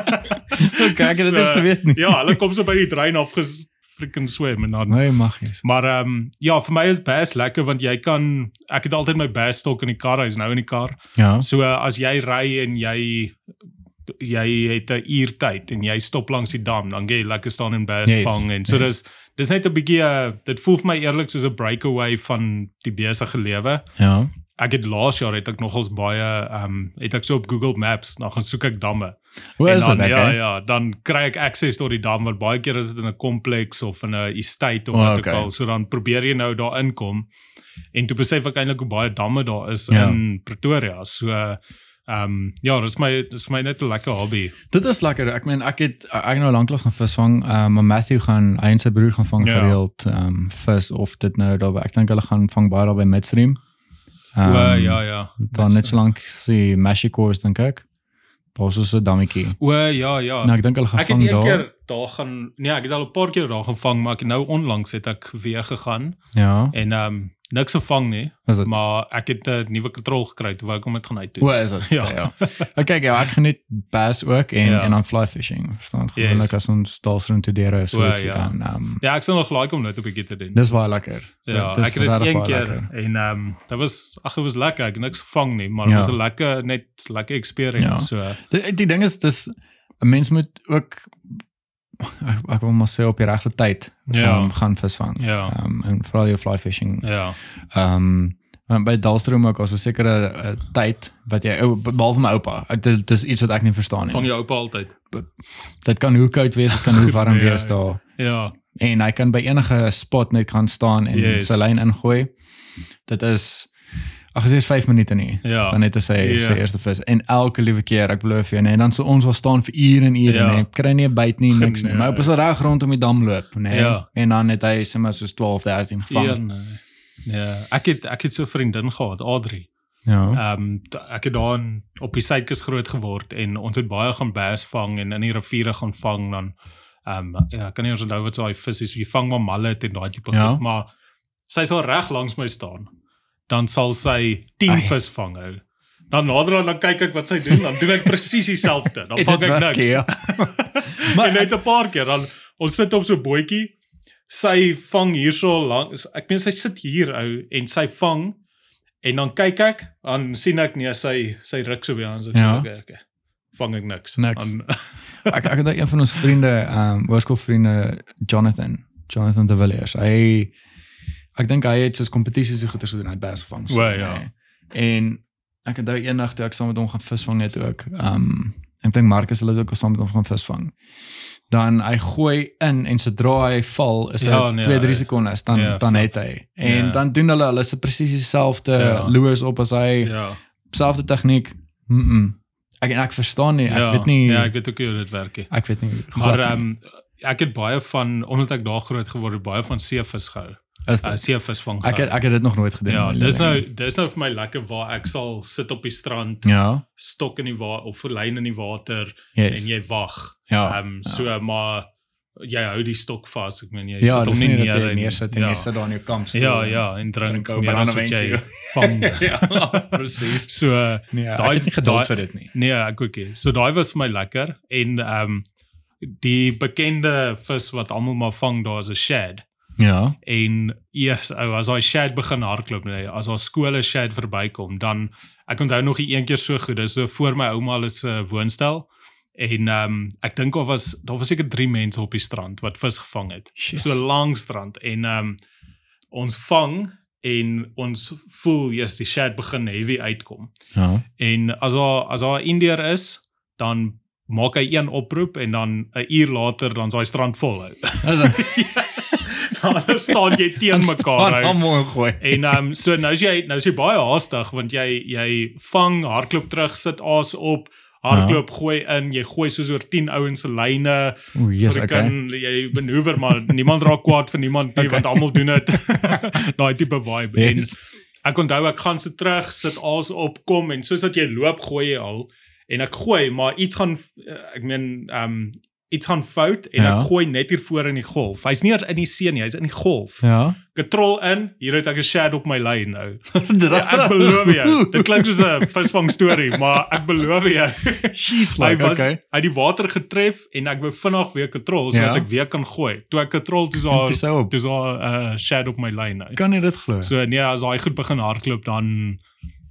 <laughs> okay, ek het dit So, geweet nie. Ja, hulle kom so by die trein af ges freaking swem en dan Nee, mag nie. Maar ehm um, ja, vir my is bass lekker want jy kan ek het altyd my bass stok in die kar, hy's nou in die kar. Ja. So uh, as jy ry en jy jy het 'n uur tyd en jy stop langs die dam, dan gaan jy lekker staan en bass Yes, vang en so yes. dis dis net 'n bietjie uh, dit voel vir my eerlik soos 'n breakaway van die besige lewe. Ja. Ek het laas jaar het ek nogals baie ehm um, het ek so op Google Maps dan gaan soek ek damme. Hoe en is dan dit? ja okay? ja, dan kry ek access tot die dam wat baie keer is dit in 'n kompleks of in 'n estate of Oh, wat okay. ook al. So dan probeer jy nou daar inkom. En toe besef ek eintlik hoe baie damme daar is Ja. in Pretoria. So uh, Ehm ja, dis my dis my net 'n lekker hobby. Dit is lekker. Ek meen ek het ek nou lanklaas gaan visvang. Ehm um, Matthew gaan hy en sy broer gaan vang Ja. gereeld ehm um, vis of dit nou daar ek dink hulle gaan vang baie daar by Midstream. Um, o ja ja. Dan net so lank die Mashicores dink ek. Daar's so 'n dammetjie. O ja ja. Nou ek dink hulle gaan Ek het vang een daar. keer daar gaan nee, ek het al 'n paar keer daar gevang, maar ek het nou onlangs het ek weer gegaan Ja. en ehm um, niks gevang nie, Is maar ek het 'n nuwe katrol gekry toe wou ek hom dit gaan O, uittoets. is dit? <laughs> Ja. ja. Okay, ja, ek geniet bass ook en Ja. en dan fly fishing. Verstaan? Yes. Gewoonlik as ons daarsroom toe deur so O, iets ja. dan um, Ja, ek sal nog like om dit 'n bietjie te doen. dis baie lekker. Ja, Dit- ek dis het dit een keer lekker. en ehm um, dit was ag dit was lekker. Ek niks gevang nie, maar Ja. dit was 'n lekker net lekker experience. Ja. So Die, die ding is dis 'n mens moet ook ek, ek wil maar sê op die regte tyd Ja. um, gaan visvang. Ja. Um, en veral jou fly fishing. ja. Ehm um, by Dalstroom ook as 'n sekere uh, tyd wat jy ou behalwe my oupa. Ek- Dit dis iets wat ek nie verstaan Vang nie. jou oupa altyd. Dit kan hoe koud wees, dit kan hoe warm <laughs> Ja, wees ja. daar. Ja. En hy kan by enige spot net gaan staan en Yes. sy lyn ingooi. Dit is ag as dit is 5 minute nie. Ja. Dan net as hy Ja. sy eerste vis en elke liewe keer ek belowe vir jou nee, dan sou ons al staan vir ure en ure Ja. nee, kry nie 'n byt nie niks nie. Maar op is reg rondom die dam loop, nee. Ja. En dan het hy sê maar soos 12, 13 gevang. Ja, nee. Ja, ek het ek het so 'n vriendin gehad, Adri. Ja. Ehm um, ek het daar in, op die suidkus groot geword en ons het baie gaan bass vang en in die riviere gaan vang dan ehm um, ja, kan nie eens onthou wat so daai vis is, jy vang maar mallet en daai tipe Ja. goed, maar sy sal reg langs my staan. Dan sal sy 10 Ai. vis vang hou. Dan nader aan dan kyk ek wat sy doen, dan doen ek <laughs> presies dieselfde. Dan vang ek niks. ja. <laughs> <laughs> maar net 'n paar keer dan ons sit op so 'n bootjie. Sy vang hierso langs. Ek meen sy sit hier ou en sy vang en dan kyk ek, dan sien ek nee sy sy ruk so aan so ek Ja. sê okay, okay. Vang ek niks. Niks. Dan, ek ek het een van ons vriende, ehm um, hoërskoolvriende Jonathan, Jonathan de Villiers. Hy ek dink hy het sy kompetisies so goeie gedoen, hy het bass gevang. O, ja. nee. En ek het nou eendag toe ek saam met hom gaan visvang het ook. Ehm um, ek dink Marcus hulle het ook saam met hom gaan visvang. Dan hy gooi in en sodra hy val is dit Ja, nee, 2 3 hy- sekondes dan ja, dan het hy. En Ja. dan doen hulle hulle se presies dieselfde Ja. lures op as hy ja. selfde tegniek. Mm. -mm. Ek ek verstaan nie. Ek ja. weet nie. Ja, ek weet ook nie hoe dit werk nie. Ek weet nie. Maar ehm um, ek het baie van omdat ek daar groot geword het, baie van seevis gehou. Is Uh, seevis vang. ek het ek het dit nog nooit gedoen. Ja, dis nou dis nou vir my lekker waar ek sal sit op die strand, Ja. stok in die water of lyn in die water Yes. en jy wag. ja. Ehm um, so maar jy hou die stok vas. Ek meen jy ja, sit hom nie neer en neersit en ja. jy sit daar in jou kamp stoel Ja, ja, en drink meer as wat jy <laughs> vang. <laughs> ja, presies. So Nee, Daai het nie is- geduld vir dit nie. nee, ek ook nie. So daai was vir my lekker en ehm um, die bekende vis wat almal maar vang daar is 'n shad. Ja. En eers ou as daai shad begin hardloop nee, as daar skole shad verbykom, dan ek onthou nog die een keer so goed, dis so voor my ouma se uh, woonstel en ehm um, ek dink daar was daar was seker 3 mense op die strand wat vis gevang het. Yes. So 'n lang strand en ehm um, ons vang en ons voel jy's die shad begin heavy uitkom. Ja. En as daar as daar 'n Indiër is, dan maak hy een oproep en dan 'n uur later dan is daai strand vol. ou. <laughs> dan <laughs> staan jy teen mekaar. ou. Almal gooi. En ehm um, so nou is jy nou is jy baie haastig want jy jy vang, hardloop terug, sit aas op, hardloop gooi in, jy gooi soos oor 10 ouens se lyne. O, yes, okay. kan jy manoeuvre maar niemand raak kwaad vir niemand nie Okay. want almal doen dit. <laughs> Daai tipe vibe. Yes. En ek onthou ek gaan so terug, sit aas op, kom en soos wat jy loop gooi jy al en ek gooi maar iets gaan eh, ek meen ehm um, iets gaan fout en Ja. ek gooi net hier voor in die golf. Hy's nie eens in die see nie, hy's in die golf. Ja. Katrol in, hier het ek 'n shad op my lyn nou. <laughs> Ja, ek beloof jou. Dit klink soos 'n visvang storie, <laughs> maar ek beloof jou. She's Hy like was okay. hy die water getref en ek wou vinnig weer katrol sodat Ja. ek weer kan gooi. Toe ek katrol toe so. toe daar 'n uh, shad op my lyn nou. Kan jy dit glo? So nee, as hy goed begin hardloop dan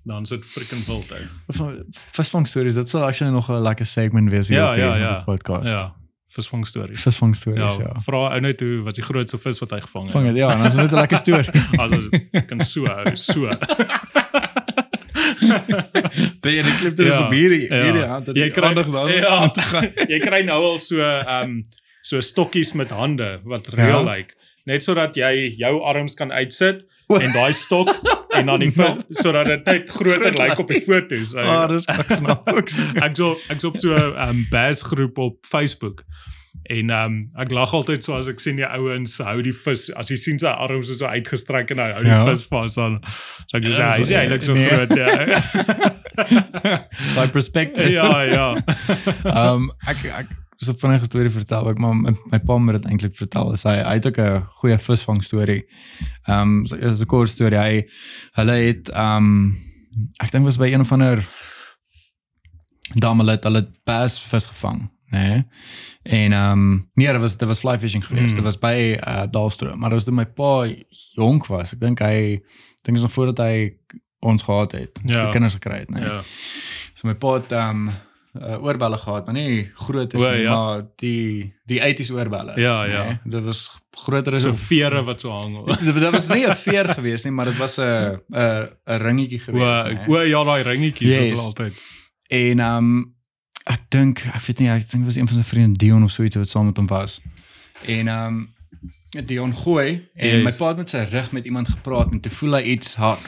dan sit freaking wild ou. Visvang stories, dit sal actually nog 'n lekker segment wees hier Ja, op die, ja, ja. podcast. Ja, visvang stories. Visvang stories, Ja, ja. vra ou net hoe wat die grootste vis wat hy gevang het. Vang dit ja, en dan is dit 'n lekker storie. <laughs> Also kan so ou, so. <laughs> Ben jy die klip dit is Ja, op hierdie ja. hierdie hand dat Jy jy kry- aandag dan. <laughs> ja. jy kry nou al so ehm um, so stokkies met hande wat reël Ja. lyk. Net sodat jy jou arms kan uitsit en daai stok en dan die <laughs> vis sodat dit net groter <laughs> lyk op die foto's. Ah, dis <laughs> ek snaaks. ek so op so 'n um, bass groep op Facebook. En um ek lag altyd so as ek sien die ouens hou die vis as jy sien sy arms is so uitgestrek en hy hou die Ja. vis vas dan so ek sê Ja, hy is eintlik so nee. groot ja. Daai perspective. ja, ja. Ehm ek ek so 'n vinnige storie vertel ek maar my, my pa het dit eintlik vertel. Is hy hy het ook 'n goeie visvang storie. Ehm um, so, is 'n kort storie. Hy hulle het ehm um, ek dink was by een of ander damelet hulle het bass vis gevang, né? Nee? En ehm um, nee, dit was dit was fly fishing geweest. Mm. Dit was by uh, Dalstroom, maar dit was toe my pa jonk was. Ek dink hy dink is nog voordat hy ons gehad het. Ja. die kinders gekry het, né? Nee? ja. So my pa het ehm uh, oorbelle gehad, maar nie groot is O, nie, ja. maar die die 80s oorbelle. Ja, ja. Nee, dit was groter as So 'n vere wat so hang. dit, <laughs> dit was nie 'n veer gewees nie, maar dit was 'n 'n 'n ringetjie O, gewees. nee. o ja, daai ringetjies Yes. wat altyd. En ehm um, ek dink ek weet nie, ek dink was een van sy vriende Dion of so iets wat saam met hom was. En ehm um, Dion gooi en Yes. my pa het met sy rug met iemand gepraat en toe voel hy iets hak,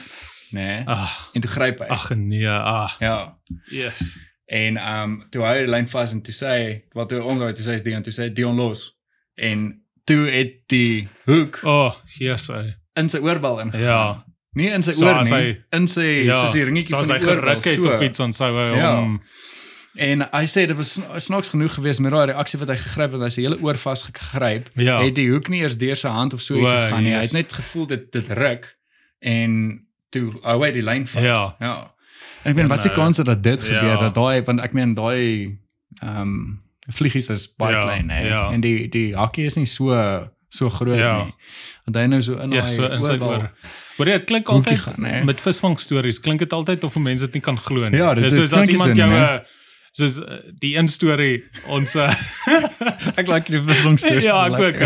nê? Nee, Ag, en toe gryp hy. ag nee, ag. Ja. Yes. En ehm um, toe hy die lyn vas en toe sê hy wat toe omdraai toe sê hy Dion toe sê hy, Dion los. En toe het die hoek O, oh, yes. Hy. in sy oorbal in. Ja. Nie in sy So oor nie, hy- in sy Ja. soos die ringetjie So van hy die oorbal. geruk het of iets dan sou hy Ja. hom En hy sê dit was sna- snaaks genoeg geweest met daai reaksie wat hy gegryp het, hy sy hele oor vasgegryp. Ja. Het die hoek nie eers deur sy hand of so iets gegaan nie. Hy yes. het net gevoel dit dit ruk en toe hou hy die lyn vas. Ja. Ja. Ek meen En, wat se uh, kans is dat dit ja. gebeur dat daai want ek meen daai ehm um, vliegies is baie Ja, klein hè. ja. En die die hakkie is nie so so groot Ja. nie. Want hy nou so in Ja, daai so in sy oorbal- oor. Maar dit klink altyd gaan, met visvang stories klink dit altyd of 'n mens dit nie kan glo nie. Ja, dit- Dis dit soos as iemand so, jou uh, soos uh, die een storie ons <laughs> Ek like die vervangstorie. ja, ek ook.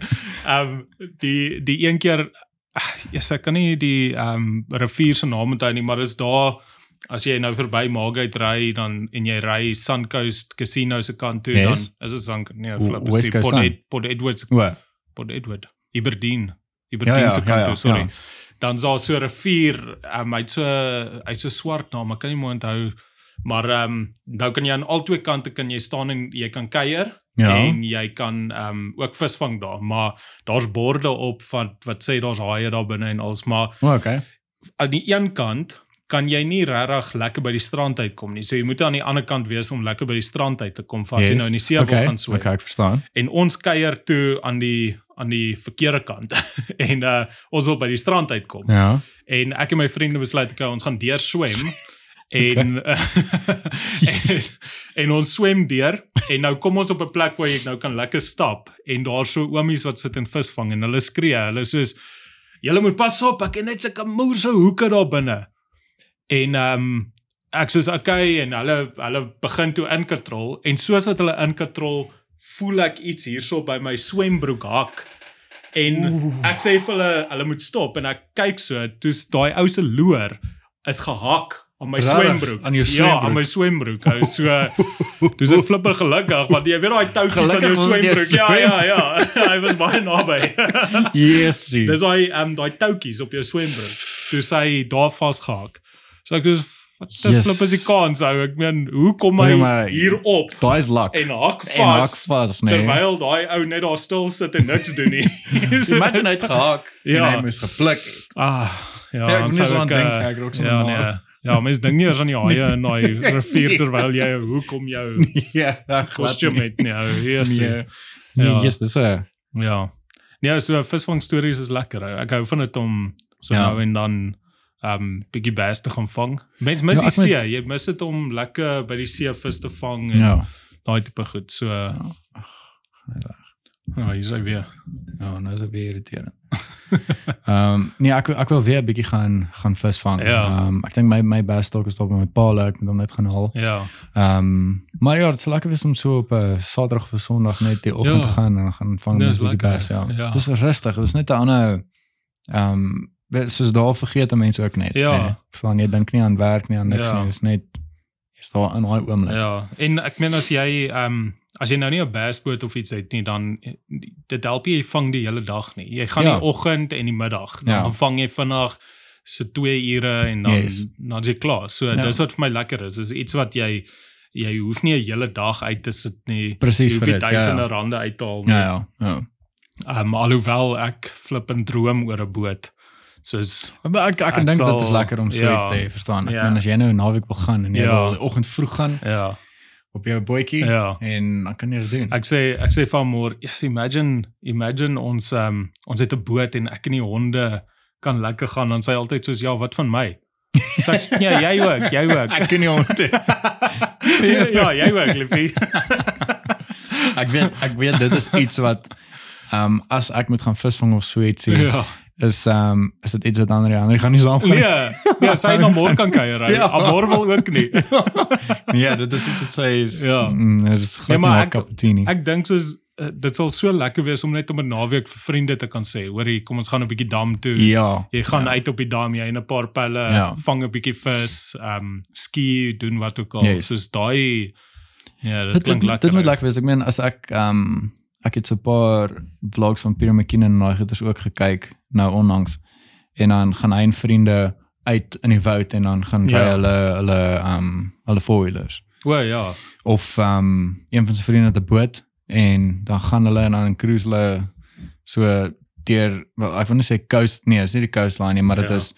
<laughs> Ehm die die een keer ag, yes, ek kan nie die ehm um, rivier se naam onthou nie, maar dis daar as jy nou verby Margate ry dan en jy ry Suncoast Casino se kant toe Yes. dan is dit Sun nee, flip is Port. Ed, Port Edward se Port Edward. Aberdeen. Aberdeen Ja, ja, se ja, kant ja, toe, sorry. ja. Dan is daar so 'n rivier, um, hy't so hy't so swart naam, ek kan nie mooi onthou maar ehm um, nou kan jy aan albei kante kan jy staan en jy kan kuier Ja. en jy kan ehm um, ook visvang daar, maar daar's borde op van wat sê daar's haie daar binne en alles, maar O, okay. aan die een kant kan jy nie regtig lekker by die strand uitkom nie. So jy moet aan die ander kant wees om lekker by die strand uit te kom as jy nou in die see okay. wil gaan swem. Okay, ek verstaan. En ons kuier toe aan die aan die verkeerde kant <laughs> en uh ons wil by die strand uitkom. Ja. En ek en my vriende besluit okay, ons gaan deur swem. <laughs> En, <laughs> en en ons swem deur en nou kom ons op 'n plek waar jy nou kan lekker stap en daar so oomies wat sit en vis vang en hulle skree hulle soos julle moet pas op ek het net sulke moerse hoeke daar binne en ehm um, ek sê okay en hulle hulle begin toe inkatrol en soos wat hulle inkatrol voel ek iets hierso by my swembroek hak en ek sê vir hulle hulle moet stop en ek kyk so toe's daai ou se loer is gehak aan my Regtig? swembroek. Aan jou Ja, swembroek? aan my swembroek. Ou so <laughs> dis 'n flipper gelukkig want jy weet daai toutjies aan jou swembroek. Ja, ja, ja. <laughs> Hy was baie naby. <laughs> Yes. Dis daai ehm um, daai toutjies op jou swembroek. Toe sy daar vasgehak. So ek was wat die Yes. flip is die kans ou. Ek meen, hoe kom hy Nee, maar- hier op Daai is luck. en hak En hak vas vas, nee. terwyl daai ou net daar stil sit en niks doen nie. <laughs> <laughs> So Imagine hy dit- het gehak Ja. en hy moes gepluk het. Ah, ja, Ja, ek sou aan ek, dink, eh, ek raak so Ja, nee. Ja, mens dink nie eers aan die haie in daai <laughs> rivier terwyl jy 'n hoek om jou ja, kostuum het nie. ou. Yes. Nee. Ja. Nee, yes, dis 'n Ja. Nee, so visvang stories is lekker. ou. Ek hou van dit om so Ja. nou en dan um bietjie bass te gaan vang. Mens mis Ja, die see, jy mis dit om lekker by die see vis te vang en ja. daai tipe goed. So ja, hier is hy weer. Ja, nou is dit weer irriterend. <laughs> Ehm um, nee, ek ek wil weer 'n bietjie gaan gaan visvang. Ja. Ehm um, ek dink my my best stok is op met my paal, ek moet hom net gaan haal. Ja. Ehm um, maar ja, dit sal lekker wees om so op 'n Saterdag of Sondag net die oggend Ja. te gaan en dan gaan vang Dis met die best, ja. ja. Dis rustig, dis net 'n ander ehm um, soos daar vergeet mense ook net. Ja. Nee, verstaan jy dink nie aan werk nie aan niks Ja. nie, dis net is daar in daai oomblik. Ja, en ek meen as jy ehm um, as jy nou nie 'n bassboot of iets het nie, dan dit help jy vang die hele dag nie. Jy gaan Ja. die oggend en die middag, dan Ja. vang jy vinnig so 2 ure en dan Yes. dan is jy klaar. So Ja. dis wat vir my lekker is. Dis iets wat jy jy hoef nie 'n hele dag uit te sit nie. Presies Jy hoef vir nie dit. Ja, duisende ja. rande uit te haal nie. Ja, ja. ja. Um, alhoewel ek flip en droom oor 'n boot. Soos Maar ek ek kan dink dit is lekker om so ja. iets te hê, verstaan? Ek Ja. meen as jy nou 'n naweek wil gaan en jy Ja. wil die oggend vroeg gaan ja, op jou bootjie ja. en dan kan jy dit doen. Ek sê ek sê van môre, yes, imagine imagine ons um ons het 'n boot en ek en die honde kan lekker gaan dan sê hy altyd soos ja, wat van my? So sê nee, jy ook, jy ook. <laughs> Ek ken nie honde. <laughs> ja, jy ook, liefie. <laughs> ek weet ek weet dit is iets wat ehm um, as ek moet gaan visvang of so ietsie ja. Is ehm um, is dit iets wat ander ander gaan nie saam gaan. Nee, nee, sy na môre kan kuier. Ja. <laughs> Ja. Amor wil ook nie. <laughs> nee, dit is iets wat sê is Ja. mm, dit is Nee, maar ek- kapitini. Ek dink soos uh, dit sal so lekker wees om net om 'n naweek vir vriende te kan sê, hoorie, kom ons gaan 'n bietjie dam toe. Ja. Jy gaan ja. uit op die dam, jy en 'n paar pelle, Ja. vang 'n bietjie vis, ehm um, ski, doen wat ook al. Yes. Soos daai ja, dit Dit klink dit, lekker. dit moet lekker wees. Ek meen as ek ehm um, ek het so 'n paar vlogs van Peter McKinnon en daai goeters ook gekyk nou onlangs. En dan gaan hy en vriende uit in die woud en dan gaan ry Ja. hulle hulle ehm um, hulle four-wheelers. O ja. of um, een van sy vriende het 'n boot en dan gaan hulle en dan cruise hulle so deur wel ek wil nie sê coast nee, is nie die coastline nie, maar dit Ja. is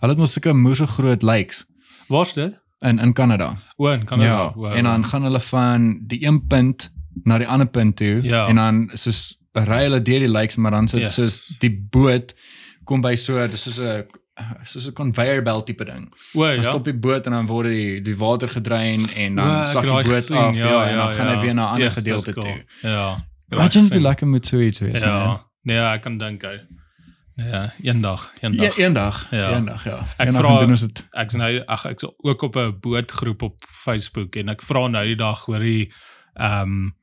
hulle het mos sulke moeë groot lakes Waar's dit? in in Kanada. O, in Kanada. ja. En dan gaan hulle van die een punt na die ander punt toe Ja. en dan soos ry hulle deur die lakes maar dan sit Yes. soos die boot kom by so dis soos 'n soos 'n conveyor belt tipe ding. o Dan ja. stop die boot en dan word die die water gedrein en dan O, sak die boot gesien, af ja, en dan gaan hy weer na 'n ander Yes, gedeelte cool. toe. Ja. Imagine hoe lekker moet so iets wees. Ja. Nee, ek kan dink hy. Ja, eendag, Ja, eendag. eendag. Ja. Eendag, ja. Ek Eendag vra- doen ons dit. ek's nou ag ek's ook op 'n bootgroep op Facebook en ek vra nou die dag hoor die ehm um,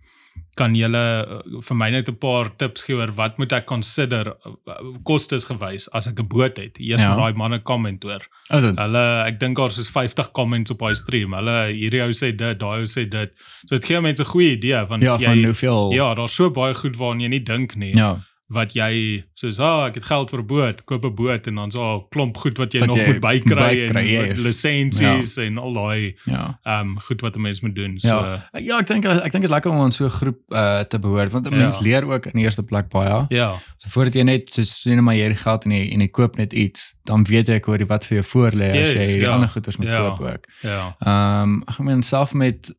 kan julle uh, vir my net 'n paar tips gee oor wat moet ek consider uh, kostes gewys as ek 'n boot het. Eers Ja. met daai manne comment oor. Hulle ek dink daar's soos 50 comments op daai stream. Hulle hierdie ou sê dit, daai ou sê dit. So dit gee mense 'n goeie idee Ja, van jy hoeveel ja, daar's so baie goed waaraan jy nie dink nie Ja. Wat jy soos ah ek het geld vir 'n boot, koop 'n boot en dan so 'n klomp goed wat jy Wat nog jy moet bykry en yes. lisensies en al daai Ja. um, goed wat 'n mens moet doen. So Ja. Ja, ek dink ek dink dit is lekker om aan so 'n groep uh te behoort want 'n Ja. mens leer ook in die eerste plek baie. ja. So voordat jy net so sien maar jy het die geld en jy en jy koop net iets, dan weet jy ek hoor wat vir jou voor lê as Yes, jy die ja. ander goeders moet Ja. koop ook. Ja. Ehm um, ek meen self met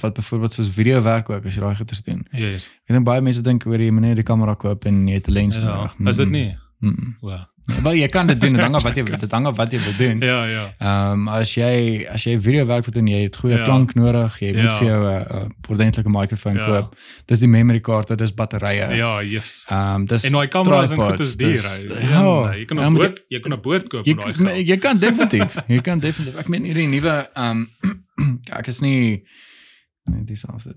wat byvoorbeeld soos video werk ook as jy daai goeders doen. Yes. Ek dink baie mense dink oor jy moet net die kamera koop en jy het 'n lens Ja. nodig. Is dit Mm, nie? mm. Wow. Wel jy kan dit doen, dit hang af wat jy <laughs> dit hang af wat jy wil doen. Ja, ja. Ehm um, as jy as jy video werk wil doen, jy het goeie Ja. klank nodig, jy moet Ja. vir jou 'n uh, ordentlike mikrofoon Ja. koop. Dis die memory kaarte, dis batterye. Ja, yes. Ehm um, dis En daai kameras en goed is duur. Ja, Ja, jy kan Ja, 'n moet jy- boot, jy kan 'n boot koop met daai geld. jy kan definitief. Jy kan definitief. Ek meen hierdie nuwe ehm um, <clears throat> ek is nie nee, dis af dit.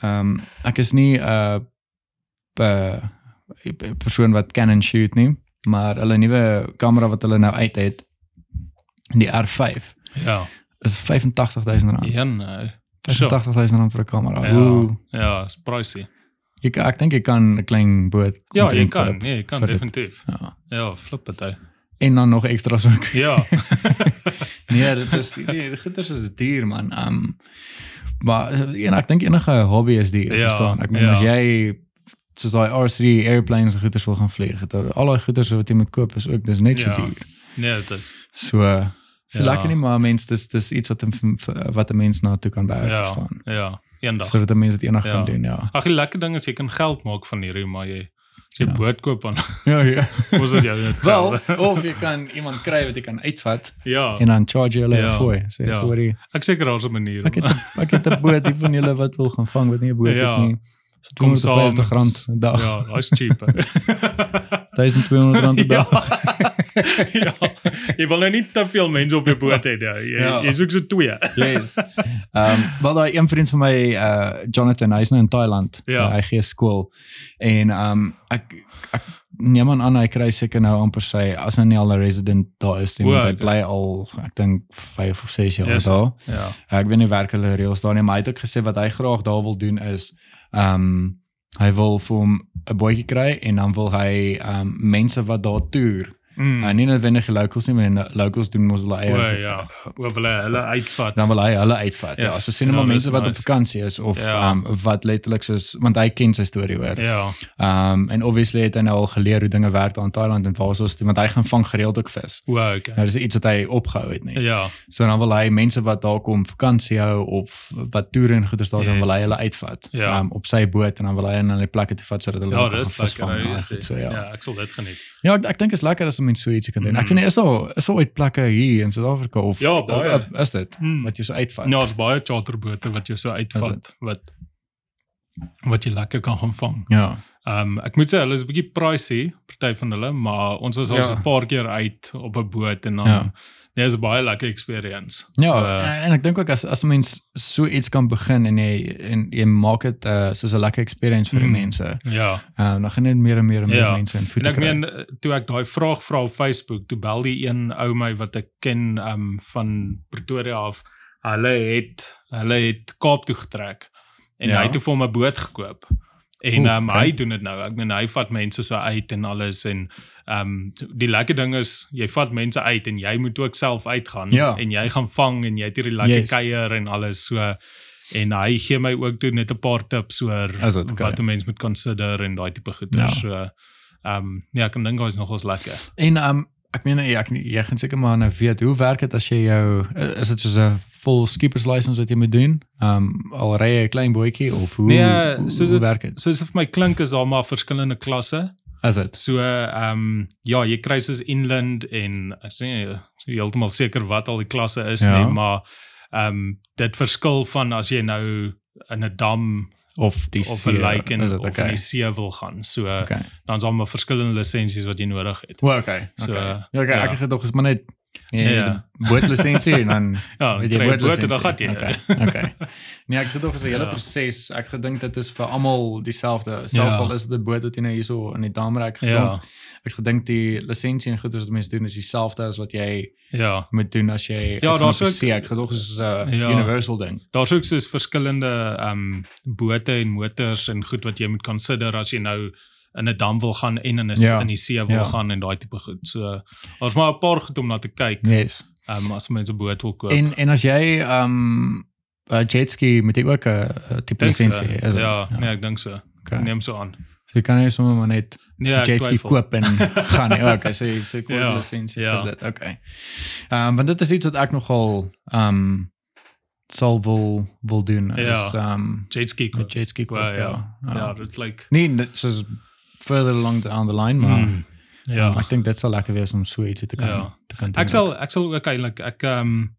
Ehm um, ek is nie 'n uh, 'n persoon wat Canon shoot nie, maar hulle nuwe kamera wat hulle nou uit het, die R5 Ja. is 85000 rand. Ja, nee. 85000 rand vir 'n kamera. Ja. Ja, is pricey. kan, ek dink jy kan 'n klein boot Ja, jy kan. koop Nee, jy kan vir dit. definitief. Ja. Ja, flip dit ou. En dan nog extra's ook. Ja. <laughs> nee, dit is die, die goeders is duur man. Ehm um, maar en ek dink enige hobby is duur, Ja, verstaan. Ek meen ja. as jy soos daai R3 airplanes en goeders wil gaan vlieg, het al daai goeders wat jy moet koop is ook dis net so Ja. duur. Nee, dit is. So so Ja. lekker nie maar mens dis dis iets wat 'n wat 'n mens na toe kan werk, Ja. verstaan. Ja, eendag. Sodat 'n mens dit eendag Ja. kan doen, ja. Ag, die lekker ding is jy kan geld maak van hierdie, maar jy jy Ja. boot koop dan Ja, ja. kos dit jou net Wel, of jy kan iemand kry wat jy kan uitvat ja. en dan charge jy hulle Ja, ja, fooi. Sê ja. hoorie, Ek seker daar's 'n manier. ek het 'n- ek het 'n boot hier van julle wat wil gaan vang wat nie 'n boot Ja. het nie. So Kom saam. 250 rand 'n dag. Ja, daai's cheap. hè. <laughs> 1200 rand 'n dag. <laughs> ja. Jy wil nou nie te veel mense op jou boot hê nie. Jy Ja. jy soek so twee. Yes. Ehm um, wel daai een vriend van my uh Jonathan hy's nou in Thailand. Ja. Uh, hy gee skool en ehm um, ek ek neem aan aan hy kry seker nou amper sy as hy nie al 'n resident daar is nie, want hy bly al ek dink 5 of 6 jaar Yes. daar. Ja. Uh, ek weet nie werk hulle reëls daar nie, maar hy het ook gesê wat hy graag daar wil doen is ehm um, hy wil vir hom 'n bootjie kry en dan wil hy ehm um, mense wat daar toer. Mm. Uh, nie noodwendig die locals nie, maar die locals doen mos hulle eie O ja. Oor hulle hulle uitvat. dan wil hy hulle uitvat. Ja, Yes, so sien maar ja, mense wat op nice. vakansie is of Ja. ehm um, wat letterlik soos want hy ken sy storie hoor. Ja. Ehm um, en obviously het hy nou al geleer hoe dinge werk daar in Thailand en waar soos want hy gaan vang gereeld ook vis. O okay. Nou dis iets wat hy opgehou het nie. Ja. So dan wil hy mense wat daar kom vakansie hou of wat toer en goeie daar dan Yes. wil hy hulle uitvat. Ja. Ehm op sy boot en dan wil hy na die plekke toe vat sodat hulle Ja, dis lekker. en So ja. Ja, ek sal dit geniet. Ja, ek, ek dink is lekker as mens so ietsie kan doen. Ek Mm. vind is daar is daar ooit plekke hier in Suid-Afrika of Ja, baie. of- is dit Mm. wat jy so uitvat? Ja, daar's baie charterbote wat jy so uitvat wat wat jy lekker kan gaan vang. Ja. Ehm um, ek moet sê hulle is 'n bietjie pricey, party van hulle, maar ons was al Ja. so 'n paar keer uit op 'n boot en dan Ja. Ja. is 'n baie lekker experience. Ja, So, uh, en ek dink ook as as mens so iets kan begin en jy en jy maak dit uh, soos 'n lekker experience vir die Mm. mense. ja. Ehm um, dan gaan net meer en meer en meer Ja. mense in En voete ek kry. meen eh, toe ek daai vraag vra op Facebook, toe bel die een ou my wat ek ken um van Pretoria af. Hulle het hulle het Kaap toe getrek en Ja. hy het toe vir hom 'n boot gekoop. En Oeh, um, okay. hy doen dit nou. Ek meen hy vat mense so uit en alles en um die lekker ding is jy vat mense uit en jy moet ook self uitgaan Ja. en jy gaan vang en jy het hierdie lekker Yes. kuier en alles so en hy gee my ook toe net 'n paar tips oor okay. wat 'n mens moet consider en daai tipe goeie. Ja. So ehm um, ja, ek dink hy's nogals lekker. En ehm um, ek meen ja, ek jy gaan seker maar nou weet hoe werk dit as jy jou is dit soos 'n vol skippers license wat jy moet doen? Ehm um, al ry jy 'n klein bootjie of hoe Nee, hoe, soos dit- werk dit? Soos vir my klink is daar maar verskillende klasse. Is dit? So ehm um, ja, jy kry soos inland en ek sê nie so heeltemal seker wat al die klasse is Ja. nie, maar ehm um, dit verskil van as jy nou in 'n dam Of die of 'n lake en of in okay? die see wil gaan. So okay. Dan is daar maar verskillende lisensies wat jy nodig het. Well, okay. So, okay. ja, okay, ja. ek het gedog is maar net ja, Ja. ja. bootlisensie en dan Ja, jy kry jy bootlisensie? <laughs> dan gaan jy. Okay. Okay. Nee, ek het is 'n hele Ja. proses. Ek gedink dit is vir almal dieselfde. Selfs Ja. al is dit 'n boot wat jy nou hierso in die damrek gedink. Ja, Ek gedink die lisensie en goeie wat mense doen is dieselfde as wat jy ja. moet doen as jy Ja, daar's ook- see. Ek het gedog is 'n uh, Ja. universal ding. Daar's ook soos verskillende ehm um, bote en motors en goed wat jy moet consider as jy nou in 'n dam wil gaan en in 'n Ja. in die see wil Ja. gaan en daai tipe goed. So daar's maar 'n paar goed om na te kyk. Yes. Ehm um, as mense 'n boot wil koop. En en as jy um 'n jetski met jy ook 'n tipe Dink so. lisensie, hê, is dit? Ja, nee, ek dink so. Okay. Neem so aan. So jy kan nie sommer maar net Nee, ja, jetski koop en <laughs> gaan nie. Okay, so jy so koop Ja, ja, lisensie ja. vir dit. Okay. Ehm um, want dit is iets wat ek nogal ehm um, sal wil wil doen Ja. is ehm um, Jetski met koop. jetski koop. Well, Ja. ja. Ja. Ja, dit's like Nee, soos further along down the line, maar mm, ja. ja. ek dink dit sal lekker wees om so ietsie te kan Ja. te kan doen. Ek sal ek sal ook eintlik ek ehm um,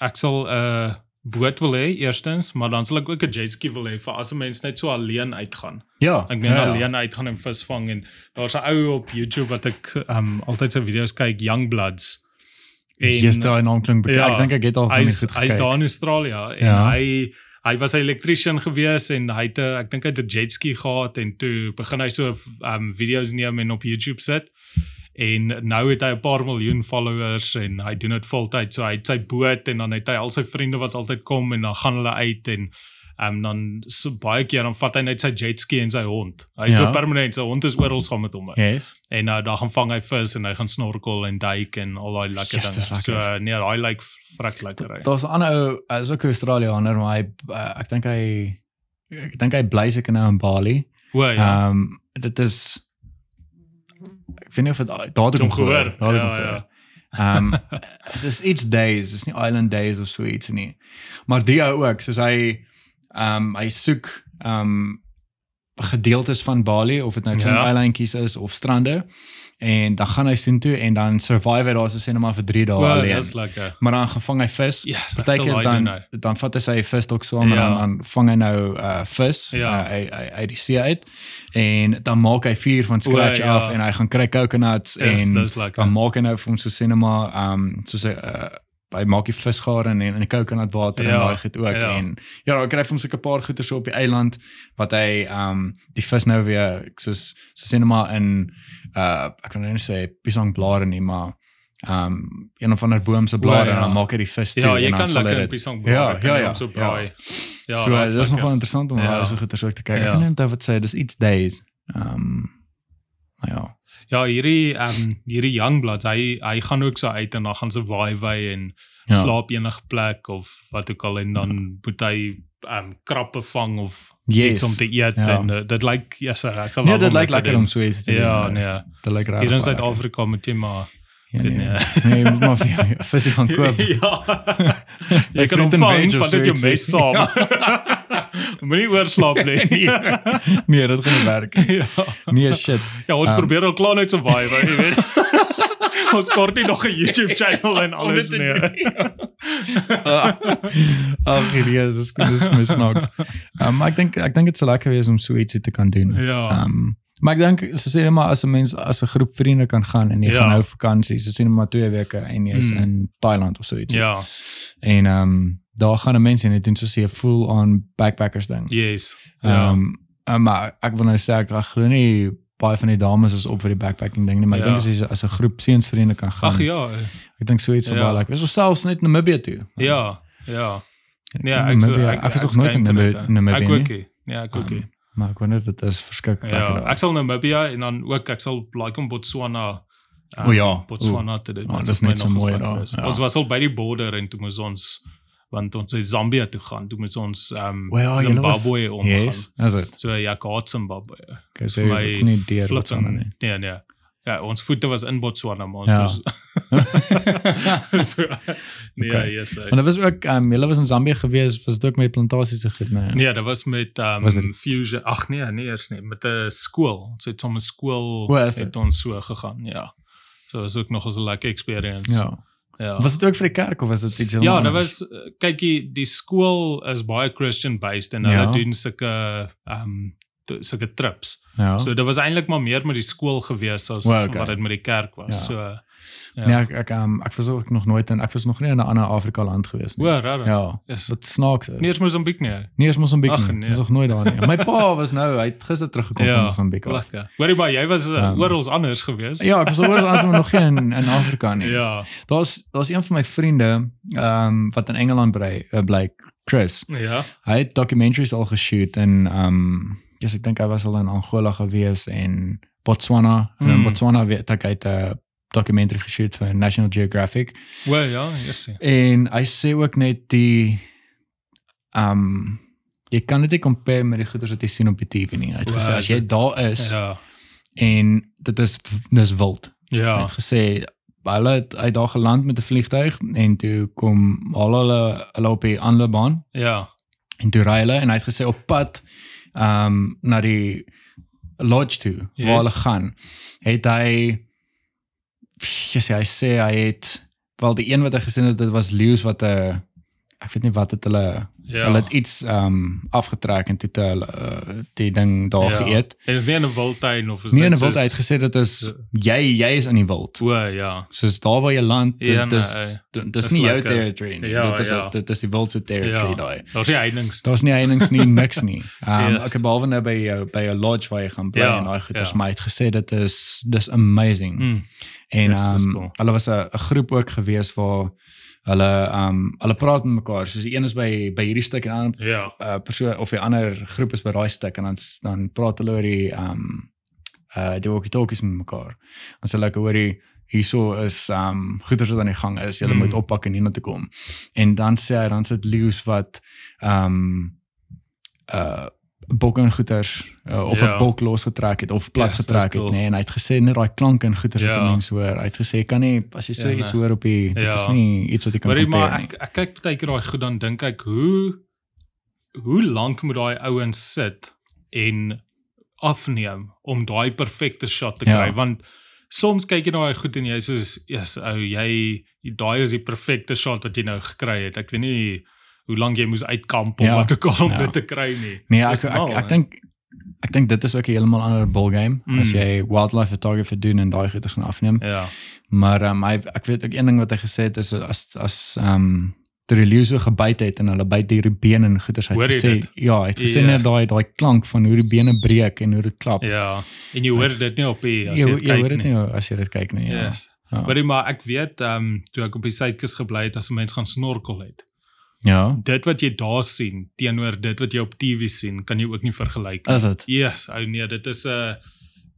ek sal 'n uh, boot wil hê eerstens, maar dan sal ek ook 'n jetski wil hê vir as 'n mens net so alleen uitgaan. ja, Ek meen ja, ja, ja. alleen uitgaan en visvang en daar's 'n ou op YouTube wat ek um altyd sy video's kyk, Youngbloods. Yes, daai naam klink bekend. Ja, ek dink ek het al van hy's goed hy's daar in Australië en Ja. hy hy was 'n elektriesien gewees en hy het 'n ek dink hy het 'n jetski gehad en toe begin hy so um video's neem en op YouTube sit. En nou het hy 'n paar miljoen followers en hy doen dit voltyd. So hy het sy boot en dan het hy al sy vriende wat altyd kom en dan gaan hulle uit en um, dan so baie keer dan vat hy net sy jetski en sy hond. Hy's Ja. so permanent, sy hond is oral saam met hom. Yes. En uh, daar gaan vang hy vis en hy gaan snorkel en duik en al daai lekker Yes, dis dinge. So uh, nee, hy like vrek lekker. hy. Daar's 'n ander ou, hy is ook 'n Australianer, maar hy uh, ek dink hy ek dink hy bly seker nou in Bali. O Ehm ja. um, dit is ek weet nie of dit daar het Hom hom gehoor. Daar het hom Ja, gehoor. Ehm <laughs> dit is iets days, dit is nie island days of so iets nie. Maar die ou ook, soos hy ehm um, hy soek ehm um, gedeeltes van Bali of dit nou klein Ja. eilandjies is of strande en dan gaan hy soontoe en dan survive hy daar so sê net maar vir 3 dae Wel, alleen. dis lekker. Maar dan gaan vang hy vis. Yes, sal Partykeer dan nou. dan vat hy sy visstok saam en Ja. dan, dan vang hy nou uh vis Ja. uh, uit uit- uit die see uit en dan maak hy vuur van scratch O, ja. af en hy gaan kry coconuts Yes, en dis lekker. dan maak hy nou vir ons so sê net maar um soos 'n uh, hy maak die visgaar en en die coconut water en Ja, daai goed ook ja. en ja dan kry hy vir hom so 'n paar goeie so op die eiland wat hy um die vis nou weer soos so sê net maar in uh ek kan nou nie sê piesangblare nie maar um een of ander boom se blare O, ja. en dan maak hy die vis toe Ja, jy en dan kan sal hy lekker dit- piesang Ja, braai, kan ja, jy ja, hom so ja. braai. Ja, so uh, daar's dit is lekker. nogal interessant om Ja. daai so goeie te kyk. Ja. Ek kan net wat sê, dis iets days. Um maar ja. Ja, hierdie ehm um, hierdie Youngbloods, hy hy gaan ook so uit en dan gaan sy waai wy en Ja. slaap enige plek of wat ook al en dan moet hy ehm um, krappe vang of Yes. iets om te eet Ja. en uh, dit lyk ja, yes, ek sal Nee, wel dit om lyk lekker om so iets te doen. Ja, eh. nee. Dit lyk reg. Hier in. Suid-Afrika moet jy maar Ja, nee. Nee. Nee, jy moet maar vir <laughs> visie gaan koop. <laughs> ja. <laughs> jy kan hom vang, vat dit jou mes saam. Moenie oorslaap nie. nee, dit gaan nie werk. ja. Nee, shit. Ja, ons Um, probeer al klaar net survive, jy weet. ons kort nie nog 'n YouTube channel en alles nie. Ag, nee, dis dis mis snaaks. Um, maar ek dink ek dink dit sal lekker wees om so ietsie te kan doen. Ja. Um, maar ek dink so sê net maar as 'n mens as 'n groep vriende kan gaan en jy Ja. gaan nou vakansie, so sê net maar 2 weke en jy's Mm. in Thailand of so iets. Ja, En ehm um, daar gaan 'n mense en dit doen soos 'n full on backpackers ding. yes. Ehm Ja. um, uh, maar ek wil nou sê ek ek glo nie baie van die dames is op vir die backpacking ding nie, maar ek Ja. dink as jy as 'n groep seunsvriende kan gaan. Ag ja. Ek dink so iets sal Ja. baie lekker wees. Of selfs net Namibië toe. Ja, ja. Nee, dink ek sou- ek was nog nooit in skyn Namibië- dit, Namibië Ek nie. ook nie. Ja, ek ook nie. Maar ek wonder dit is verskriklik Ja, lekker daar. ek sal Namibia en dan ook ek sal like om Botswana um, O ja, Botswana te doen. Ja, Dit sal net so mooi daar, ja. Ons was al by die border en toe moes ons want ons het Zambia toe gaan. Toe moes ons um O ja, julle was- Zimbabwe omgaan. Yes, is dit. So ja, ek haat Zimbabwe. Okay, so my dit's nie deur Botswana nie. Nee, nee. Ja, ons voete was in Botswana, maar ons Ja. moes <laughs> <laughs> so, Nee, Okay. yes. Maar dit was ook ehm um, julle was in Zambië gewees, was dit ook met plantasies se goed, nee. Nee, dit was met um Was Fusion. Ag nee, nee, eers nie, met 'n skool. Ons het sommer skool O, is dit? het ons so gegaan, ja. So was ook nog 'n lekker experience. Ja. Ja. Was dit ook vir die kerk of was dit iets Ja, heeltemal dit anders? was uh, kykie, die skool is baie Christian based en Ja. hulle doen sulke um t- sulke trips. Ja. So dit was eintlik maar meer met die skool gewees as Wel, okay. wat dit met die kerk was. Ja. So ja. Nee, ek ek um, ek was ook nog nooit in ek was nog nie in 'n ander Afrika land gewees nie. O, rarig. Ja. Yes. Wat snaaks is. Nee, is Mosambiek nie. Nee, is Mosambiek Ag, nie. nee. Ons nog nooit daar nie. My pa was nou, hy het gister teruggekom van Mosambiek. af. Lekker. Hoorie maar, jy was uh, Um, oral anders gewees. Ja, ek was oor as ons nog geen in, in Afrika nie. Ja. Daar's daar's een van my vriende ehm um, wat in Engeland bly, uh, bly Chris. Ja. Hy het documentaries al geshoot en ehm um, yes, ek dink hy was al in Angola gewees en Botswana. En in Mm. Botswana weet ek hy het 'n documentary geshoot vir National Geographic. Wel ja, yes. En hy sê ook net die ehm um, jy kan dit nie compare met die goeders wat jy sien op die TV nie. Hy het Wow, gesê as jy dit- daar is Ja. en dit is dis wild. Hy Ja. het gesê hulle het hy het daar geland met 'n vliegtuig en toe kom al hulle hulle op die aanloopbaan Ja. en toe ry hulle en hy het gesê op pad um, na die lodge toe Yes. waar hulle gaan het hy yes, hy sê hy het wel die een wat hy gesien het dit was leeu's wat 'n ek weet nie wat het hulle Ja. hulle het iets ehm um, afgetrek en toe het hulle uh, die ding daar Ja. geëet En is nie in 'n wildtuin of is nie in 'n dit wild soos- hy het gesê dit is jy jy is in die wild O ja. soos daar waar jy land dit Ja, nee, is dis is nie jou lekker. territory nie Ja, dit is ja. dit is die wild se territory Ja. daai Daar's nie heininge. Daar's nie heininge nie niks nie. <laughs> Ehm um, Yes. ek het behalwe nou by jou by 'n lodge waar jy gaan bly Ja, en daai goeders ja. hy het gesê dit is dis amazing. Mm. en yes, ehm dis um, cool. hulle was 'n groep ook gewees waar hulle ehm um, hulle praat met mekaar. Soos die een is by by hierdie stuk en ander Ja. uh, persoon of die ander groep is by daai stuk en dan dan praat hulle oor die ehm um, uh die walkie-talkies met mekaar. Ons sê like hoorie hierso is ehm um, goeders wat aan die gang is. Jy Mm. moet oppak en hiernatoe kom. En dan sê hy dan sit leeu's wat ehm um, uh bokke en goeters uh, of 'n Ja. bok losgetrek het of plat Yes, dis getrek het cool. nê nee, en hy het gesê net daai klank en goeters wat Ja. die mense hoor. Hy het gesê kan nie as jy so Ja, iets nee. hoor op die dit Ja. is nie iets wat jy kan maar compare nie. ek ek kyk baie keer daai goed dan dink ek hoe hoe lank moet daai ouens sit en afneem om daai perfekte shot te Ja. kry want soms kyk jy na daai goed en jy soos yes, ou jy daai is die perfekte shot wat jy nou gekry het. Ek weet nie hoe lank jy moes uitkamp om Ja. wat ook al om Ja. dit te kry nie. Nee, ek ek, mal, ek, ek hè? dink ek dink dit is ook 'n heeltemal ander ballgame Mm. as jy wildlife photography doen en daai goeie gaan afneem. Ja. Maar um, hy ek weet ook een ding wat hy gesê het is as as ehm um, toe die leeu so gebyt het en hulle byt hierdie bene en goeters jy gesê dit? ja, hy het gesê Ja. net daai daai klank van hoe die bene breek en hoe dit klap. Ja. En jy hoor dit nie op die as jy, jy dit jy hoor kyk dit nie. nie as jy dit kyk nie. Ja. Yes. Ja. Maar maar ek weet ehm um, toe ek op die suidkus gebly het as 'n mens gaan snorkel het. Ja. Dit wat jy daar sien teenoor dit wat jy op TV sien, kan jy ook nie vergelyk nie. Is dit? Yes, ou nee, dit is 'n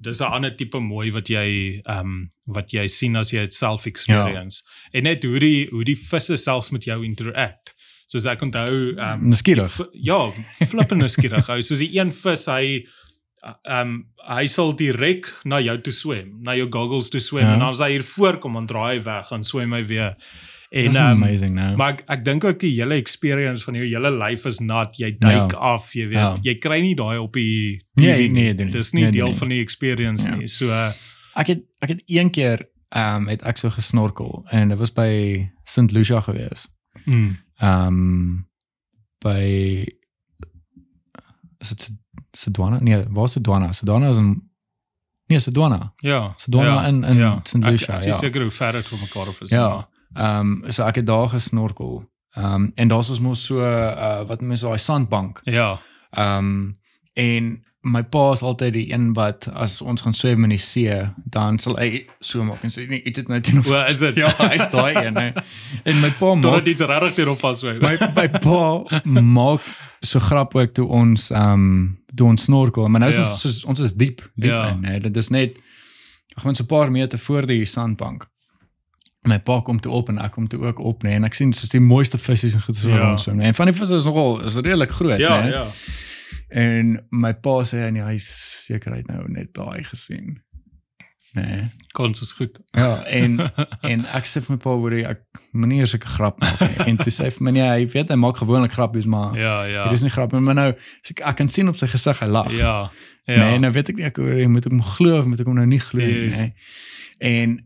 dis 'n ander tipe mooi wat jy ehm um, wat jy sien as jy dit self experience. Ja. En net hoe die hoe die visse selfs met jou interact. Soos ek onthou ehm um, Nuuskierig. vi- Ja, flippend nuuskierig. Ou soos die een vis hy ehm um, hy sal direk na jou toe swem, na jou goggles toe swem Ja. en dan as hy hier voorkom dan draai hy weg en swem hy weer. En That's um, amazing nou. Maar ek, ek dink ook die hele experience van jou hele lyf is nat. Jy duik Ja. af, jy weet. Ja. Jy kry nie daai op die TV Nee, nie. nee, nie. Dis nie Nee, deel nie. van die experience Ja. nie. So uh, Ek het ek het een keer ehm um, het ek so gesnorkel en dit was by St Lucia gewees. mm, Ehm um, by is dit Sedwana? Nee, waar is Sedwana? Sedwana is in Nee, Sedwana. ja. Sedona ja, in- in ja. St. Lucia, Ek, ek ja. is seker hoe ver dit van mekaar af is. Ja. Ehm um, so ek het daar gesnorkel. Ehm um, en daar's ons mos so uh wat mense daai sandbank. Ja. Ehm um, en my pa is altyd die een wat as ons gaan swem in die see, dan sal hy so maak en sê nee, iets het nou teen of Wel, is dit? <laughs> Ja, hy's daai een, hè. En my pa <laughs> maak Totdat iets regtig hierop vaswy. my my pa maak so grap ook toe ons ehm um, toe ons snorkel, maar nou is Ja. ons soos, ons is diep, diep Ja. in, hè. Dit is net gewoon so 'n paar meter voor die sandbank. My pa kom toe op en ek kom toe ook op, nee, en ek sien soos die mooiste visse en goed so Ja. rond swem. Nee, en van die visse is nogal is redelik groot, Ja, nee. ja. En my pa sê nee, hy seker hy het nou net daai gesien. Nee. Kans is goed. Ja, en <laughs> en ek sê vir my pa hoor ek moenie eers 'n grap maak nie. En toe sê hy vir my nee, hy weet hy maak gewoonlik grappies, maar Ja, ja. Dit is nie grappig, maar nou ek, ek kan sien op sy gesig hy lag. Ja. Ja. Nee, nou weet ek nie ek hoor, moet ek hom glo of moet ek hom nou nie glo nie. Yes. Nee. En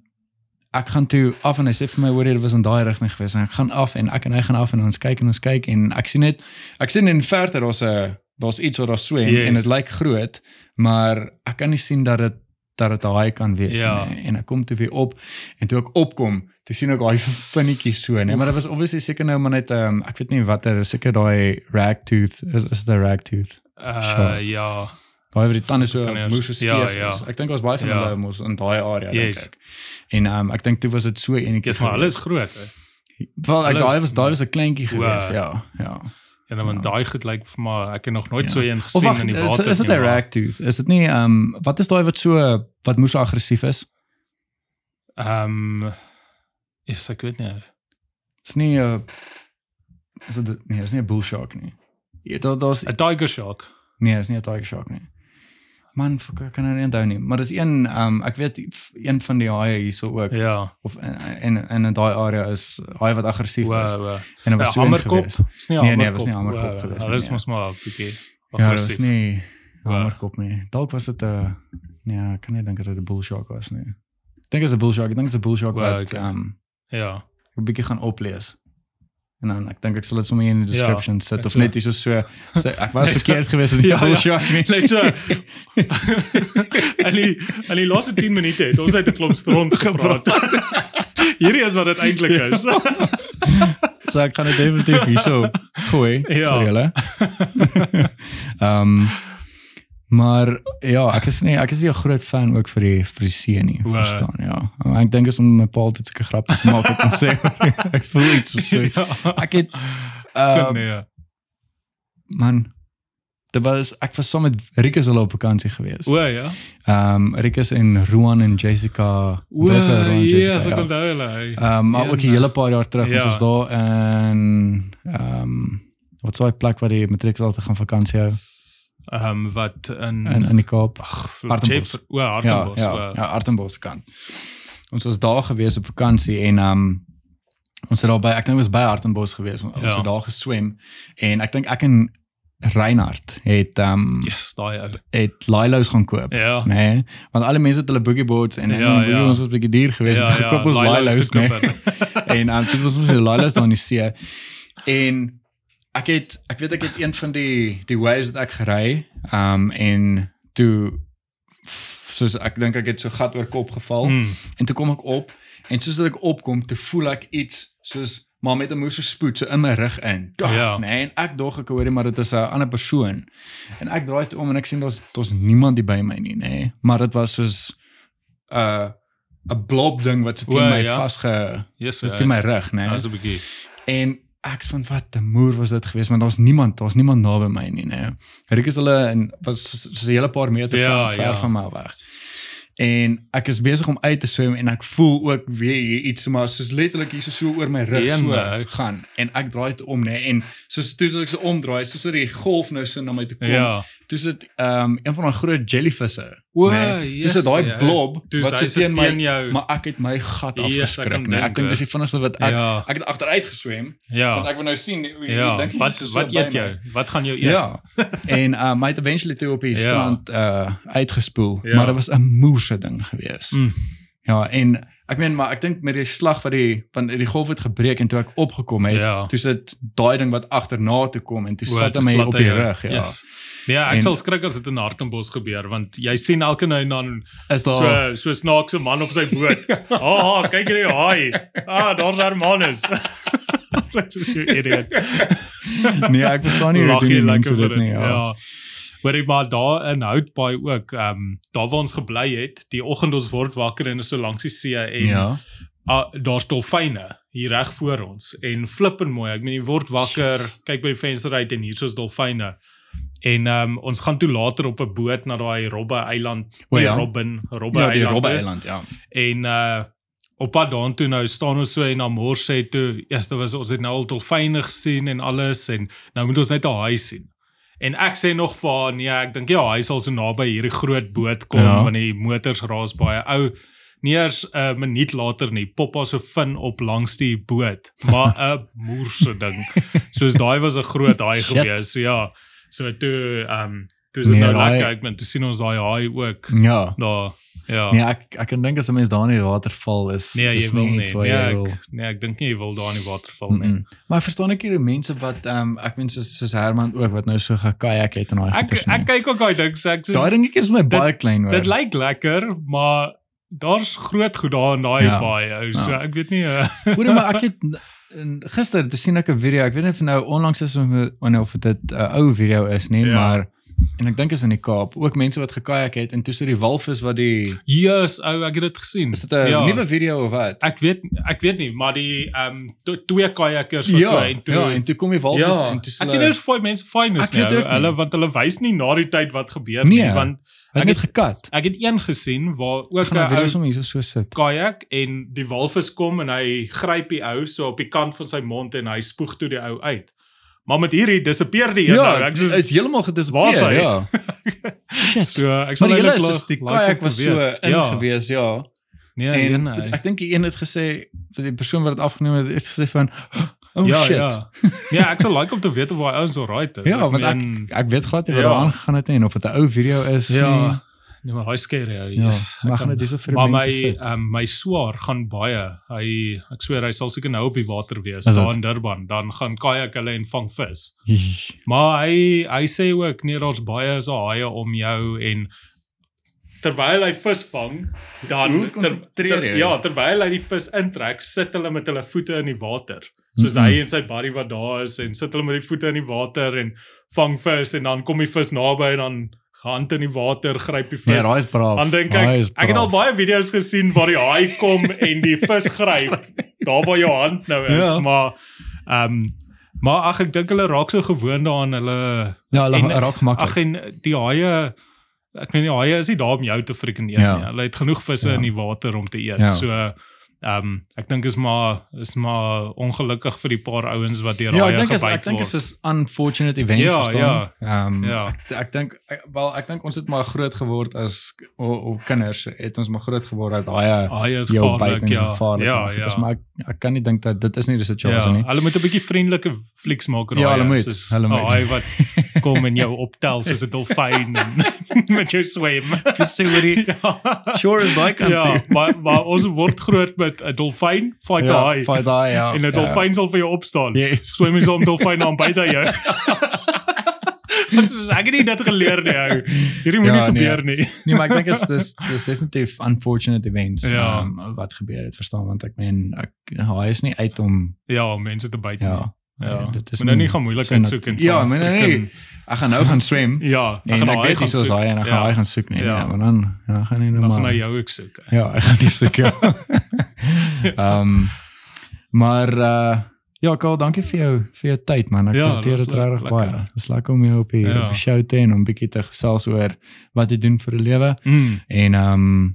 ek gaan toe af en hy sê vir my hoor jy dit was in daai rigting gewees en ek gaan af en ek en hy gaan af en ons kyk en ons kyk en ek sien net ek sien in verte daar's 'n daar's iets wat daar swem Yes. en dit lyk groot, maar ek kan nie sien dat dit dat dit 'n haai kan wees Ja. nie. En ek kom toe weer op en toe ek opkom, toe sien ek daai <laughs> vinnetjie so, nee, maar dit was obviously seker nou maar net um, ek weet nie watter, seker daai ragtooth is is dit 'n ragtooth? Uh, Sure. ja. Daai waar die tande so moes so ja, skeef ja. is. Ek dink ons baie van Ja. hulle mos in daai area Yes. dink ek. En ehm um, ek dink toe was dit so enetjie. Dis maar hulle is groot, hè. Wel ek daai was daai was 'n kleintjie Wow. gewees, ja. Ja. En dan want daai goed lyk vir my ek het nog nooit Ja. so een gesien wag, in die water is dit nie, 'n ragtooth? Is dit nie ehm um, wat is daai wat so wat moes so aggressief is? Ehm um, is ek weet nie. Is nie 'n is dit nee, is nie 'n bull shark nie. Ja, daar daar's 'n tiger shark. nee, is nie 'n tiger shark nie. Man, ek kan nou nie onthou nie, maar dis een um, ek weet een van die haie hierso ook Ja. of in in in in daai area is haai wat aggressief is. Wow. wow. En dit was Ja, so hammerkop. gewees. Is nie 'n Nee, nee, hammerkop. was nie hammerkop Wow, gewees Hulle nie, is ja. mos maar 'n bietjie Ja, aggressief. nie 'n Wow. hammerkop nie. Dalk was dit 'n nee, ek kan nie dink dat dit 'n bull shark was nie. Dink dit is 'n bull shark. Ek dink dit is 'n bull shark Wow, wat okay. um, Ja. 'n bietjie gaan oplees. En dan ek dink ek sal dit sommer in die Ja, description sit net of so. net hier so sê ek was verkeerd geweest met die <laughs> Ja, ja. shark nie. Net so. <laughs> en die en die laaste 10 minute het ons uit 'n klomp stront gepraat. <laughs> Hierdie is wat dit eintlik is. So ek gaan dit definitief hierso gooi Ja. vir julle. Ehm maar ja, ek is nie ek is nie 'n groot fan ook vir die vir die see nie, Wow. verstaan ja. Maar ek dink is om my pa altyd sulke grappies maak wat kan sê. <laughs> ek voel iets so. ja. Ek het uh, nee. man dit was ek was saam met Rikus hulle op vakansie gewees. O ja. Ehm um, Rikus en Roan en Jessica. Buffer, en ja, Jessica, so ja. onthou hulle. Ehm maar ook 'n Een, hele paar jaar terug ja. ons was daar in ehm wat sou 'n plek waar die matrieks altyd gaan vakansie hou Ehm wat in in in die Kaap. Ag, Hartenbos. O, Ja, Hartenbos. ja, o. ja, Artenbos kant. Ons was daar gewees op vakansie en ehm ons het daar by ek dink ons was by Artenbos gewees. Ons Ja. het daar geswem en ek dink ek en Reinhard het ehm um, Yes, daai ou. het Lilos gaan koop. Ja. Nee, want alle mense het hulle boogie boards en Ja, ja, boogie ja. boards was 'n bietjie duur geweest. Ja, ja, gekoop ons Lila's Lilos, nee. gekoop het. <laughs> en um, dit was ons daar in die see. En ek het ek weet ek het een van die die waves wat ek gery, um en toe soos ek dink ek het so gat oor kop geval mm. En toe kom ek op en soos dat ek opkom, toe voel ek iets soos maar met 'n moeë spoed so in my rug in. Ja. Nee, en ek dog ek hoorie maar dit is 'n ander persoon. En ek draai toe om en ek sien daar's daar's niemand hier by my nie, nê. Nee. Maar dit was soos 'n uh, 'n blob ding wat so teen my ja. vasge Yes, so ja. teen my rug, nê. Daar's 'n bietjie. En ek van wat 'n moer was dit geweest, maar daar's niemand, daar's niemand naby my nie, nê. Ryk is hulle en was so 'n hele paar meter Ja, van ver ja. van my weg. En ek is besig om uit te swem en ek voel ook weer hier iets maar soos letterlik hier so, so oor my rug Een, so nou. gaan en ek draai dit om nê en soos toe as ek so omdraai soos dat die golf nou so na my toe kom. Ja. Toe sit ehm um, een van daai groot jellyvisse. O, nee, dis yes, daai ja. blob Toe wat so teen my jou. maar ek het my gat Yes, afgeskrik kan nee. Ek dink, dink dis die vinnigste wat ek Ja. ek het agteruit geswem Ja. want ek wil nou sien hoe Ja. dink Wat so wat eet my. jou? Wat gaan jou eet? Ja. <laughs> en uh my het eventually toe op die Ja. strand uh uitgespoel, Ja. maar dit was 'n moerse ding geweest. Mm. Ja, en ek meen maar ek dink met die slag wat die van die golf het gebreek en toe ek opgekom het, Ja. toe sit daai ding wat agterna toe kom en toe slat my slat op die jou. rug, ja. Yes. Ja, ek En- sal skrik as dit in Hartenbos gebeur want jy sien elke nou en dan Is daar so so snaakse man op sy boot. <laughs> Ah, oh, kyk hierdie haai. Ah, daar's Hermanus. <laughs> Dit is so idiot. Nee, ek verstaan nie hoe mense dit nie, ja. Ja. Hoorie maar daar in Houtbaai ook, ehm um, daar waar ons gebly het, die oggend ons word wakker en is so langs die see en Ja. ah, daar's dolfyne hier reg voor ons en flippend mooi. Ek meen jy word wakker, kyk by die venster uit en hier is dolfyne. En ehm um, ons gaan toe later op 'n boot na daai Robbe eiland, O, nie ja. Robben, Robbe Ja, die eiland. Robbe eiland, ja. En uh op pad daartoe nou staan ons so en na mors sê toe, eers daar was ons het nou al dolfyne gesien en alles en nou moet ons net 'n haai sien. En ek sê nog vir haar, nee, ek dink ja, hy sal so naby hierdie groot boot kom Ja. want die motors raas baie ou. Nie eers 'n uh, minuut later nie, pop haar so fin op langs die boot. Maar <laughs> 'n moerse ding. Soos daai was 'n groot haai gewees. Ja. So toe ehm um, toe is dit Nee, nou lekker. Ek bedoel, toe sien ons daai haai ook Ja. daar. Ja. Nee, ek ek kan dink as 'n mens daar in die water val is Nee, is jy wil nie. Nee, ek, wil- nee, ek dink nie jy wil daar in die water val nie. Mm -mm. Maar ek verstaan ek hier hoe mense wat ehm um, ek meen soos soos Herman ook wat nou so gekajak het en daai Ek goeters nie. ek kyk ook daai ding sê ek daai sê dingetjie is my dit- baie klein hoor. dit lyk lekker, maar daar's groot goed daar in daai Ja. baai ou. So Ja. ek weet nie. <laughs> Uh, Hoor maar ek <laughs> het en gister te sien ek 'n video, ek weet nie of nou onlangs is of of dit 'n uh, ou video is nie, Ja. maar en ek dink is in die Kaap, ook mense wat gekajak het en toe so die walvis wat die Jesus, ou, ek het dit gesien. is dit 'n Ja. nuwe video of wat? Ek weet ek weet nie, maar die ehm um, twee kajakkers was so en toe ja, en toe kom die walvis Ja, en toe ek weet of baie mense fyn is nie, ou. hulle want hulle wys nie na die tyd wat gebeur Nee. nie, want ek het gekat. ek het een gesien waar ook 'n ou sommer hier so sit. kajak en die walvis kom en hy gryp die ou so op die kant van sy mond en hy spoeg toe die ou uit. Maar met hierdie disappear die een Ja, nou. Ek sê is heeltemal Waar is gedisappeer, hy? ja. <laughs> So ek Maar sal la- dus die like kajak te was so in ja. gewees, ja. Nee, En en, nee. ek dink die een het gesê vir die persoon wat dit afgeneem het, het gesê van oh ja, shit. ja. Ja, ek sal like om te weet of hy ouens alright is. Ja, want meen, Ek weet glad nie wat Ja. daar aangegaan het nie en of dit 'n ou video is ja. Nee, maar hy scary ou. nie. Ja, maar kan- gaan dit hierso vir Maar mense my um, my swaar gaan baie. Hy ek sweer hy sal seker nou op die water wees Is daar in Durban. Dan gaan kajak hulle en vang vis. Maar hy hy sê ook nee daar's baie so haie om jou en terwyl hy vis vang dan Hoe konsentreer jy? ja terwyl hy die vis intrek sit hulle met hulle voete in die water soos Mhm. hy en sy buddy wat daar is en sit hulle met die voete in die water en vang vis en dan kom die vis naby en dan hand in die water gryp die Nee, vis daai is braaf. dan dink ek is ek het al braaf. baie video's gesien waar die haai kom en die vis gryp <laughs> daar waar jou hand nou is Ja. maar ehm um, maar ag ek dink hulle raak so gewoond daaraan hulle Ja, hulle en- raak maklik. Ag en die haie ek weet nie haie is nie daar om jou te freaking eet Ja. nie. Hulle het genoeg visse Ja. in die water om te eet. Ja. So ehm um, ek dink is maar is maar ongelukkig vir die paar ouens wat deur Ja, ek haie dink is gebyt ek dink is word. is unfortunate events Ja, verstaan. Ehm Ja. ek ek dink wel ek dink ons het maar groot geword as o, o kinders het ons maar groot geword dat haie Haie is gevaarlik, ja. gevaarlik Ja, ja. Dis maar ek, ek kan nie dink dat dit is nie die situasie Ja, nie. hulle moet 'n bietjie vriendelike flieks maak oor Ja, hulle moet, soos hulle moet. 'n haai wat <laughs> kom en jou optel soos 'n dolfyn en <laughs> met jou swem. What he <laughs> ja. sure is like Ja, maar maar ons word groot met 'n dolfyn, fight Ja, daai. fight daai ja. En 'n dolfyn sal vir jou opstaan. Yes. Swem jy saam dolfyn aan buite jou. <laughs> Dis ek het nie dit geleer nie ou. Hierdie moenie Ja, nee. gebeur nie. <laughs> Nee, maar ek dink is dis dis definitief unfortunate events Ja. um, wat gebeur het, verstaan want ek meen ek hy is nie uit om Ja, mense te byt. nie. ja. Ja. dit is Moet nou nie gaan moeilikheid soek en Ja, saam maar nee, freaking- nee. Ek gaan nou gaan swem. <laughs> Ja, En gaan ek hy weet gaan nie soos soek. hy en ek gaan Ja. hy gaan soek nie. Ja. Ja, maar dan dan gaan hy nou Dan gaan maar hy jou ook soek. Ja, ek gaan nie soek ja. <laughs> Ehm maar uh ja, Karl, dankie vir jou vir jou tyd man. Ek Ja, waardeer dit regtig baie. Dis lekker om jou op die, Ja. op die show te en om bietjie te gesels oor wat jy doen vir 'n lewe Mm. en ehm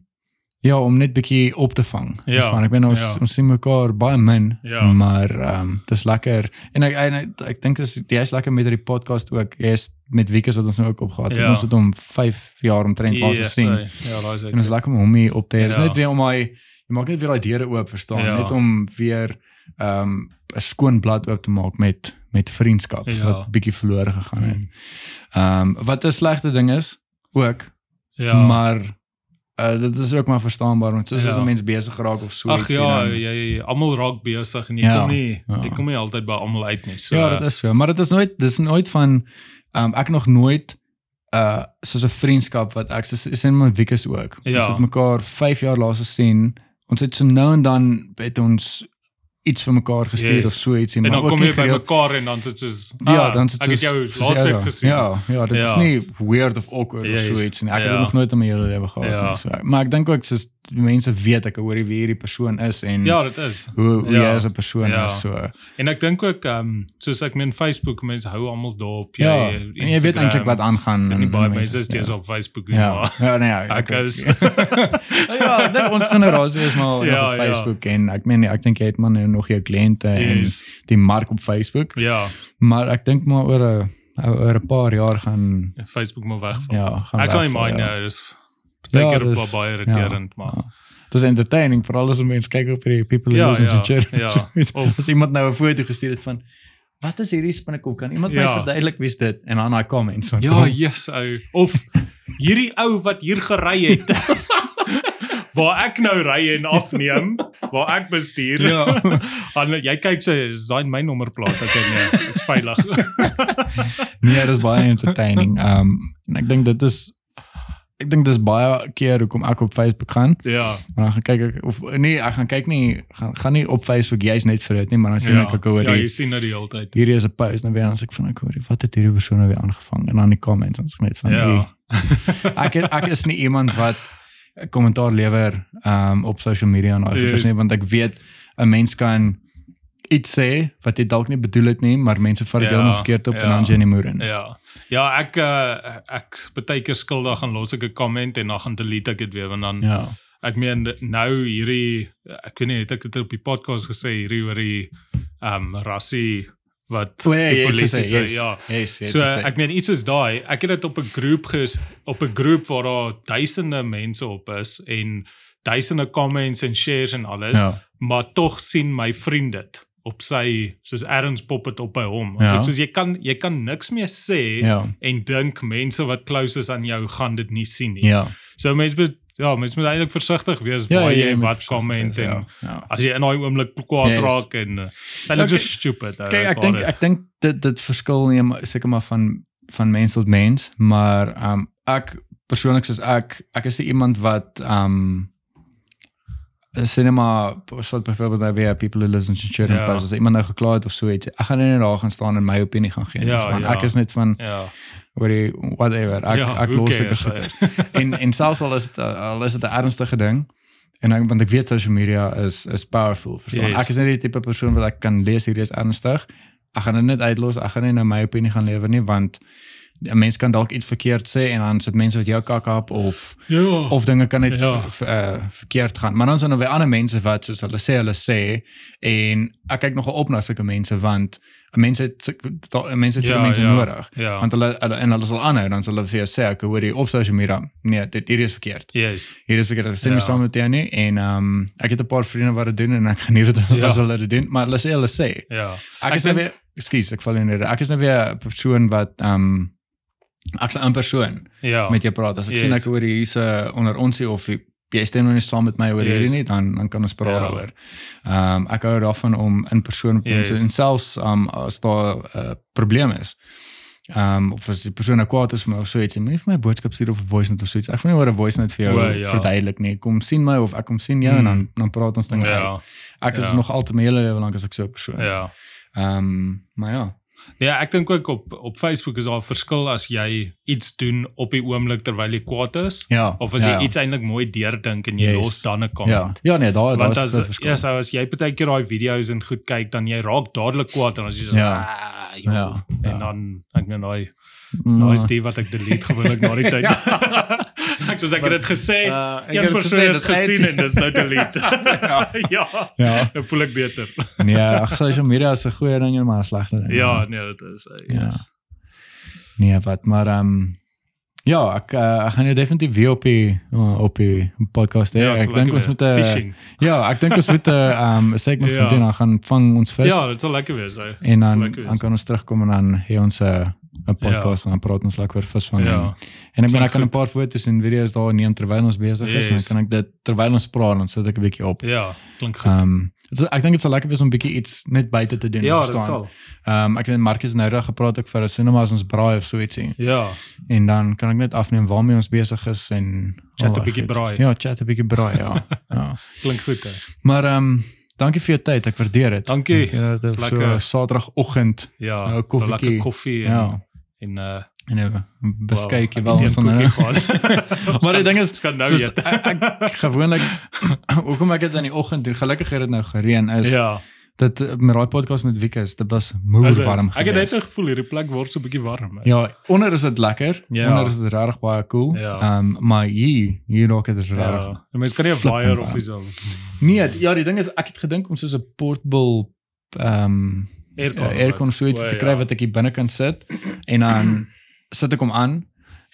ja, om net bietjie op te vang. Ja, Verstaan? ek ben ons ja. ons sien mekaar baie min, Ja. maar ehm dis lekker. En ek en ek, ek dink dis jy's lekker met hierdie podcast ook. Jy's met Wieke wat ons nou ook opgehad het. Ja. Ons het hom 5 jaar omtrent pas Yes, gesien. hy- Ja, daai is En dit is lekker om hom hier op te hê. Dis Ja. net weer om hy jy maak net weer daai deure oop, verstaan? Ja. Net om weer ehm 'n skoon blad oop te maak met met vriendskap Ja. wat bietjie verlore gegaan het. Ehm wat 'n slegte ding is ook, Ja. maar uh, dit is ook maar verstaanbaar want soos Ja. ja. 'n mens besig raak of so Ag ja, jy jy almal raak besig en jy Ja, kom nie ja. jy kom nie altyd by almal uit nie. So ja, dit is so, maar dit is nooit dis nooit van ehm ek nog nooit uh soos 'n vriendskap wat ek soos is in my Wiekes ook. Ja. Ons het mekaar 5 jaar laas gesien. Ons het so nou en dan het ons iets vir mekaar gestuur Yes. of so ietsie, en maar dan kom jy by mekaar en dan sit soos Ja, ah, dan sit ek het soos- jou soos laasweek ja, gesien. Ja, ja, dit Ja. is nie weird of awkward Yes. of so iets nie. Ek het Ja. dit nog nooit in my hele lewe gehad Ja. nie. So, maar ek dink ook soos mense weet ek hoor wie hierdie persoon is en Ja, dit is. hoe hoe Ja. jy as 'n persoon Ja. is. So En ek dink ook ehm um, soos ek meen Facebook mense hou almal daarop. ja, en jy weet eintlik wat aangaan. en en baie mense is ja. steeds op Facebook Ja, maar ja, nee, ja, <laughs> ek is <laughs> ja, ek dink ons generasie is maar <laughs> Ja, op ja. Facebook en ek meen ek dink jy het maar nou nog jou kliënte en Yes. die mark op Facebook, ja, maar ek dink maar oor 'n oor 'n paar jaar gaan Facebook moet wegval. ja, gaan ek sal nie mind ja. nou, dis baie Ja, dis- ba- baie irriterend, maar Ja. Dis entertaining vir alles om mense kyk op hierdie people Ja, listen ja, to church. ja. <laughs> Of- As iemand nou 'n foto gestuur het van wat is hierdie spinnekop? Kan iemand my Ja. verduidelik wie's dit? En dan daai comments van Ja, yes, ou. Of hierdie ou wat hier gery het. <laughs> waar ek nou ry en afneem, waar ek bestuur. Ja. <laughs> Dan jy kyk sê is daai my nommerplaat. Okay, nee, dit's veilig. nee, dis baie entertaining. Um en ek dink dit is ek dink dis baie keer hoekom ek op Facebook gaan. ja. En dan gaan kyk ek of nee, ek gaan kyk nie gaan gaan nie op Facebook jy's net vir dit nie, maar dan sien Ja, ek ook oor ja, die jy sien dit die hele tyd. hierdie is 'n post en dan weer as ek van ek hoor wat het hierdie persoon nou weer aangevang en dan die comments is ek net van Ja. ja. ek het- ek is nie iemand wat kommentaar lewer um op social media en daai Yes. goeders nie want ek weet 'n mens kan iets sê wat jy dalk nie bedoel het nie maar mense vat dit Ja, heeltemal verkeerd op ja. en dan jy in die moer in. Ja. Ja, ek uh, ek baie keer skuldig gaan los ek 'n comment en dan gaan delete ek dit weer want dan Ja. ek meen nou hierdie ek weet nie het ek dit op die podcast gesê hierdie oor die ehm um, rassie wat O ja, die polisie sê yes, ja. Yes, het So ek meen iets soos daai, ek het dit op 'n groep ges op 'n groep waar daar duisende mense op is en duisende comments en shares en alles, ja. maar tog sien my vriend dit op sy soos Erns pop dit op by hom. Ja. Ja. Soos jy kan jy kan niks meer sê Ja. en dink mense wat close is aan jou gaan dit nie sien nie. Ja. So mense moet ja, mense moet eintlik versigtig wees Ja, waar jy jy wat wees, en ja, ja. as jy in daai oomblik kwaad Yes. raak en uh, is Ja, eintlik so stupid. ou, Kyk, ek dink ek dink dit dit verskil nie seker maar van van mens tot mens, maar ehm um, ek persoonlik soos ek ek is iemand wat ehm um, cinema soort byvoorbeeld nou weer people who listen to children Ja. ja. as iemand nou gekla het of so iets ek gaan nie net daar gaan staan en my opinie gaan gee nie, Ja, want ja. ek is net van ja. oor die whatever ek Ja, ek los cares, goeie <laughs> en en selfs al is dit al is dit 'n ernstige ding en ek, want ek weet social media is is powerful verstaan Yes. ek is nie die tipe persoon wat ek kan lees hierdie is ernstig ek gaan dit net uitlos ek gaan nie nou my opinie gaan lewer nie want 'n mens kan dalk iets verkeerd sê en dan sit mense wat jou kak op of Ja. of dinge kan net Ja. ja. uh, verkeerd gaan maar dan is daar weer ander mense wat soos hulle sê hulle sê en ek kyk nogal op na sulke mense want mense het mense het sulke mense nodig Ja. want hulle, hulle en hulle sal aanhou dan sal hulle vir jou sê ek hoor die op social media nee dit hierdie is verkeerd yes. hier is verkeerd ek stem Ja. nie saam met jou nie en ehm um, ek het 'n paar vriende wat dit doen en ek geniet dit <laughs> Ja. as hulle dit doen maar hulle sê hulle sê Ja. ek, Ek is nou weer Ekskuus, ek val in rede. Ek is nou weer 'n persoon wat ehm um, ek's 'n persoon Ja. met jou praat. As ek Yes. sien ek hoor hierse onder ons hier of jy stem nou nie saam met my oor Yes. hierdie nie, dan dan kan ons praat Ja. daaroor. Ehm um, ek hou daarvan om in persoon met mense Yes. en selfs um, as daar 'n uh, probleem is. Ehm um, of as die persoon nou kwaad is vir my of so iets, moenie vir my 'n boodskap stuur of 'n voice note of so iets. Ek wil nie oor 'n voice note vir jou O, ja. verduidelik nie. Kom sien my of ek kom sien jou en Mm. dan dan praat ons dinge uit. Ja. Ek is ja. nog altyd my hele lewe lank as ek so 'n persoon. Ja. Ehm um, maar ja. Ja, ek dink ook op op Facebook is daar 'n verskil as jy iets doen op die oomblik terwyl jy kwaad is Ja. of as ja, jy ja. iets eintlik mooi deurdink en jy Yes. los dan 'n Ja. comment. Ja nee, daar daar is dit verskil. ja, so as jy baie keer daai video's en goed kyk, dan jy raak dadelik kwaad en as jy so Ja. "Ah, joh." Ja, en ja. dan ek nou daai daai is die wat ek delete gewoonlik na die <laughs> tyd. <laughs> ek soos ek het dit gesê, Uh, een persoon het dit gesien en dis nou delete. <laughs> Ja. ja. Ja. Nou voel ek beter. Nee, ag social media is 'n goeie ding en maar 'n slegte ding. Ja, nee, dit is uh, Ja. Yes. Nee, wat maar ehm um, ja, ek uh, ek gaan jou definitief weer op die uh, op die podcast hê. Ja, ek dink ons moet 'n fishing. Ja, ek dink ons moet 'n ehm 'n segment <laughs> Ja. doen. Dan gaan vang ons vis Ja, dit sal lekker wees. Ou. en dan dan kan ons terugkom en dan hê ons 'n 'n podcast en dan praat ons lekker oor vis van. Ja. En, en ek Klink ek kan 'n paar foto's en video's daar neem terwyl ons besig is en Yes. dan kan ek dit terwyl ons praat dan sit ek 'n bietjie op. Ja, klink goed. Ehm um, ek dink dit sal lekker wees om bietjie iets net buite te doen. ja, verstaan? dit sal. Ehm um, ek weet Marcus nou reg gepraat ook vir 'n cinema as ons braai of so ietsie. Ja, En dan kan ek net afneem waarmee ons besig is en Chat al 'n daai bietjie braai. Ja, chat 'n bietjie braai, ja. ja. klink goed hè. Maar ehm um, dankie vir jou tyd. Ek waardeer dit. Dankie. Ek, dit Dis is so lekker. Saterdagoggend. Ja, Nou, 'n koffietjie. lekker koffie en Ja. en uh En 'n beskuitjie wow, wel ek het ons nou. gehad. Maar die ding is Ons kan nou soos, eet. ek, ek gewoonlik <coughs> hoekom ek dit in die oggend doen. Gelukkig het dit nou gereën is Ja. dit eh, met daai podcast met Wieke dit was Is dit- warm Ek het net nou gevoel hierdie plek word so 'n bietjie warm. hè. Ja, onder is dit lekker. Ja. Onder is dit regtig baie cool. Ja. Ehm maar hier hier raak dit regtig. Ja. Die mense kan nie 'n flyer of iets al. Nee, ja, die ding is ek het gedink om soos 'n portable ehm Aircon. uh, aircon so iets O, te kry ja. wat ek hier binne kan sit en dan <clears throat> sit ek hom aan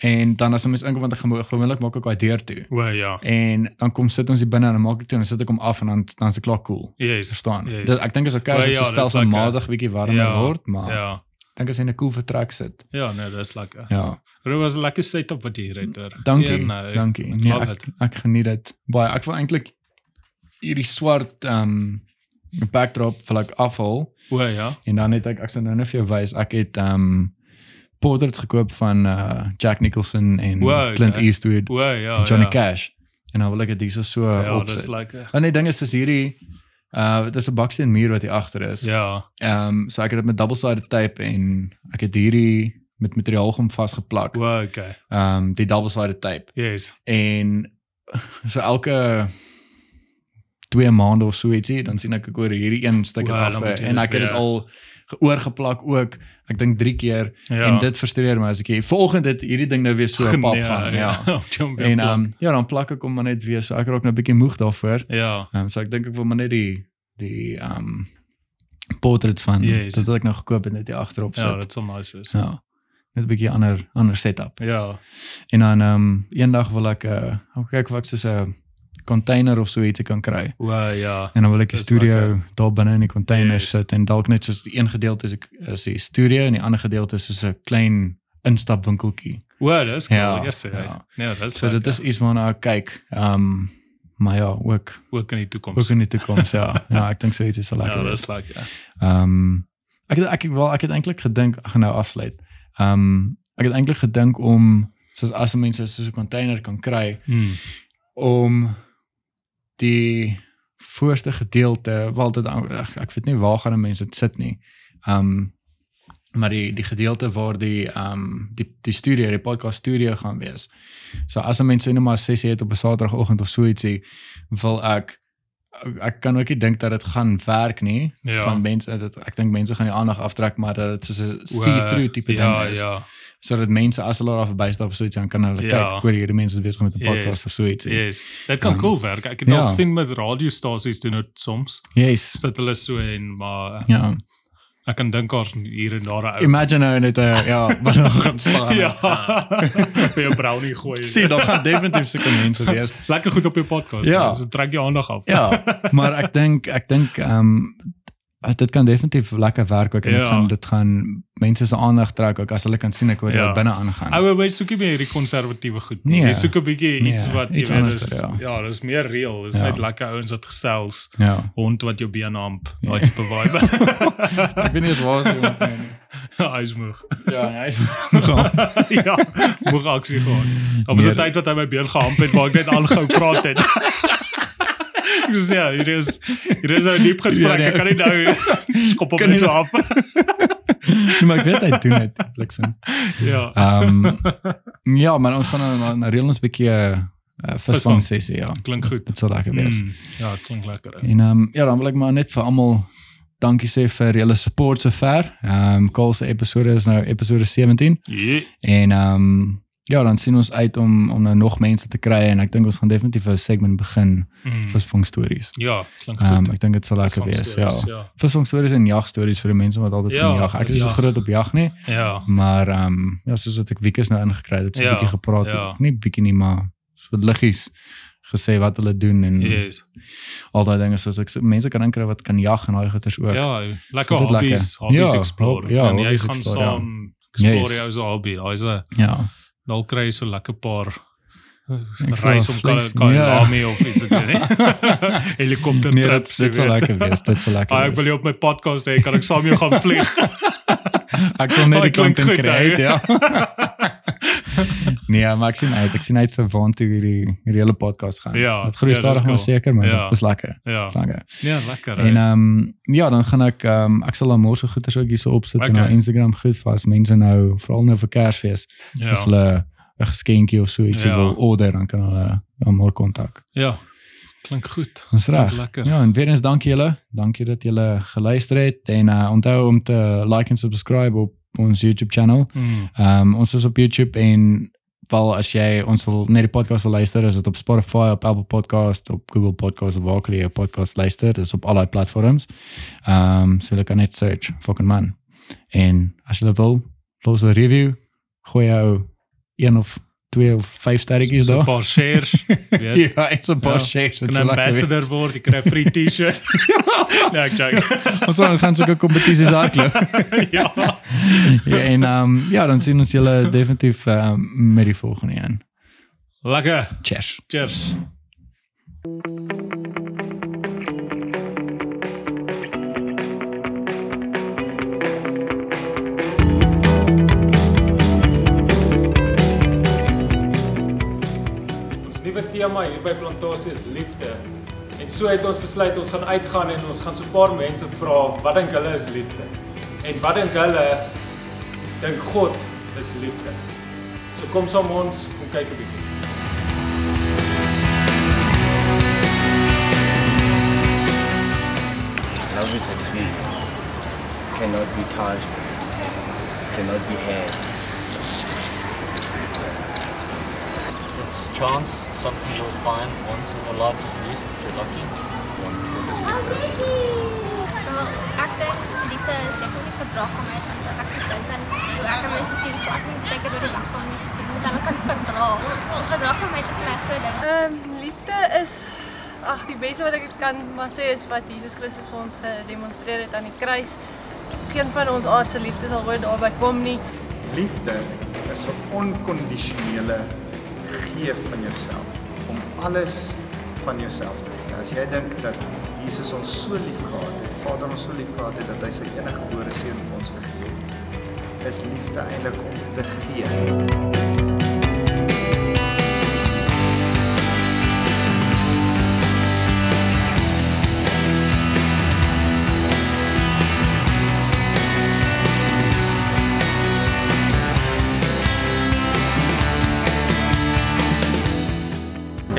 en dan as 'n mens inkom want ek gewoonlik maak ek daai deur toe. O ja. En dan kom sit ons hier binne en dan maak ek toe en dan sit ek hom af en dan dan is dit klaar cool. Yes. Verstaan? Yes. Dis ek dink is okay as dit ja, stelselmatig bietjie warmer Ja, word, maar Ja. ek dink as hy in 'n cool vertrek sit. Ja, nee, dis lekker. Ja. Dit was 'n lekker setup wat jy hier het. hoor. Dankie. Ja, nee, dankie. ek Nee, ek, ek geniet dit baie. Ek wil eintlik hierdie swart ehm um, backdrop vir like afval O ja. en dan het ek ek sal nou net vir jou wys. Ek het ehm um, portraits gekoop van uh Jack Nicholson en Wow, Clint okay. Eastwood O ja. en Johnny ja. Cash. En dan wil ek dit hierso so Ja, opsit. dis lekker. En die ding is is hierdie uh is 'n baksteen muur wat hier agter is. Ja. Ehm um, so ek het dit met double-sided tape en ek het hierdie met materiaal gom vasgeplak. O okay. Ehm um, die double-sided tape. Yes. En <laughs> so elke twee maande of so ietsie, dan sien ek ek oor hierdie een stuk Wow, af en ek het dit weer- al oorgeplak ook. Ek dink 3 keer Ja. en dit frustreer my as ek hier volgende dit hierdie ding nou weer so op pap gaan. Ja. <laughs> Jump En ehm um, ja, dan plak ek hom maar net weer so ek raak nou 'n bietjie moeg daarvoor. ja. Ehm um, so ek dink ek wil maar net die die ehm um, portret van Yes. dit wat ek nou gekoop het net hier agterop sit. Ja, dit sal nice wees. Ja. Net 'n bietjie ander ander setup. Ja. En dan ehm um, eendag wil ek uh ek kyk of ek so 'n container of so ietsie kan kry. O ja. En dan wil ek Dis studio daar binne in die container Yes. sit en dalk net soos die een gedeelte is ek is die studio en die ander gedeelte is soos 'n klein instapwinkeltjie. O, dis cool. Ja, Yes, ja. ja. Nee, dis So dit is iets waarna ek kyk. Ehm um, maar ja, ook ook in die ook toekoms. in die toekoms ja. <laughs> Ja, ek dink so iets sal lekker Ja, dis lekker. Ehm um, ek het ek wel ek het eintlik gedink ek gaan nou afsluit. Ehm um, ek het eintlik gedink om soos as mense so 'n container kan kry Hmm. om die voorste gedeelte wel dit ek, ek weet nie waar gaan mense dit sit nie. Um maar die die gedeelte waar die um die die studio, die podcast studio gaan wees. So as 'n mens net maar 'n sessie het op 'n Saterdagoggend of so ietsie, wil ek ek kan ook nie dink dat dit gaan werk nie Ja. van mense dit ek dink mense gaan die aandag aftrek maar dat dit soos 'n see-through tipe ja, ding is Ja, sodat mense as hulle daar verbystap of so iets dan kan hulle Ja. kyk hoor hierdie mense besig met 'n Yes. podcast of so iets. yes. Dit kan Um, cool werk. Ek het ja. al gesien met radiostasies doen dit soms. Yes. Sit hulle so en maar Ja. ek kan dink daar's hier en daar 'n ou. Imagine nou net 'n ja, <laughs> wat nog gaan slaan. Ja. <laughs> Vir jou brownie gooi. Sien, daar gaan definitief sulke mense wees. Dis lekker goed op jou podcast. Ja. man. So trek jou aandag af. Ja, maar ek dink ek dink ehm um, dit kan definitief lekker werk ook en dit Ja. gaan dit gaan mense se aandag trek ook as hulle kan sien ek wat Ja. ja. binne aangaan. Ouer by soekie meer hierdie konservatiewe goed. Nee. Jy soek 'n bietjie iets Nee, wat jy iets weet anders, is ja. ja, dis meer real. Dis Ja. net lekker ouens wat gesels. Ja. Hond wat jou been amp, daai Ja. tipe vibe. <laughs> Ek weet nie waar se iemand nie. Hy is moeg. Ja, nee, hy is gaan. <laughs> ja, moeg aksie gehad. Daar was 'n tyd wat hy my been gehamp het waar ek net aangehou praat het. <laughs> Sê ja, hier is hier is 'n diep gesprek. Ek kan nie nou skop op net so af. Nee, maar ek weet hy doen dit bliksem. ja. Ehm ja, maar ons gaan nou na reël ons 'n bietjie uh, visvang sessie, ja. Klink goed. Dit sal lekker wees. Mm, ja, klink lekker. hè. En ehm um, ja, dan wil ek maar net vir almal dankie sê vir julle support sover. Ehm um, Call se episode is nou episode 17 Ja. en ehm um, ja, dan sien ons uit om om nou nog mense te kry en ek dink ons gaan definitief 'n segment begin Mm. visvang stories. Ja, klink Ehm goed. um, ek dink dit sal lekker wees, ja. Ja. Visvang stories en jag stories vir die mense wat altyd Ja, van jag. Ek is nie so groot op jag nie, Ja. maar ehm um, ja, soos wat ek Wieke nou ingekry het, so 'n Ja, bietjie gepraat, ja. het. nie bietjie nie, maar so liggies gesê wat hulle doen en Yes. al daai dinge soos ek sê, mense kan inkry wat kan jag en daai goeters ook. Ja, lekker Dit lekker. hobbies, hobbies Ja, explore. ja, en jy hobbies gaan explore, ja. saam explore Yes. jou so hobby. Daai is 'n ja. Dalk kry jy so lekker paar reis om vlees, Kalami ja. of iets weet nie. <laughs> Helikopter Nee, trips. dit sal lekker wees, dit sal lekker Ah, ek wil jou op my podcast hê, kan ek saam jou gaan vlieg? <laughs> Ek sal net die content hè? ja. <laughs> nee, maar ek sien uit, ek sien uit vir waantoe hierdie hierdie hele podcast gaan. Ja, Dit groei ja, stadig maar cool. seker, maar Ja. dit is lekker. ja. Lekker. Ja, lekker. En ehm um, ja, dan gaan ek ehm um, ek sal dan môre goeders ook hierso opsit en op Instagram goed vir as mense nou veral nou vir Kersfees ja. as hulle 'n geskenkie of so ietsie Ja. wil order, dan kan hulle ja, môre kontak. Ja. Klink goed. Dis reg. Lekker. Ja, en weer eens dankie julle. Dankie dat julle geluister het en uh, onthou om te like en subscribe op ons YouTube channel. Mm. Ehm um, ons is op YouTube en val as jy ons wil net die podcast wil luister, is dit op Spotify, op Apple Podcast, op Google Podcast of waar jy 'n podcast luister, dis op al daai platforms. Ehm um, so jy kan net search fucking man. En as jy wil, los 'n review, gooi jou een of twee of vyf sterretjies So 'n daar. paar shares, <laughs> weet. Ja, ek so 'n paar Ja, shares. Kan 'n ambassador word, jy kry 'n free T-shirt. <laughs> nee, ek joke. <laughs> Ons gaan gaan sulke kompetisies hardloop. ja. ja, en um, ja, dan sien ons julle definitief um, met die volgende een. Lekker. Cheers. Cheers. Tema hier by Plantasie is liefde. En so het ons besluit ons gaan uitgaan en ons gaan so 'n paar mense vra wat dink hulle is liefde? En wat dink hulle dink God is liefde? So kom saam ons, kom kyk 'n bietjie. Love is a feeling. Cannot be touched. Cannot be had. It's chance, something you'll find once in your life at least if you're lucky. Wat is liefde? Wel, ek dink liefde is definitief verdraagsaamheid want as ek dink aan hoe ek aan mense sien, ek nie baie keer oor die kom nie, so ek moet hulle kan verdra. So verdraagsaamheid is my groot ding. Ehm liefde is ag die beste wat ek kan maar sê is wat Jesus Christus vir ons gedemonstreer het aan die kruis. Geen van ons aardse liefde sal ooit daarby kom nie. Liefde is 'n onkondisionele gee van jouself om alles van jouself te gee. As jy dink dat Jesus ons so lief gehad het, Vader ons so lief gehad het dat hy sy eniggebore seun vir ons gegee het, is liefde eintlik om te gee.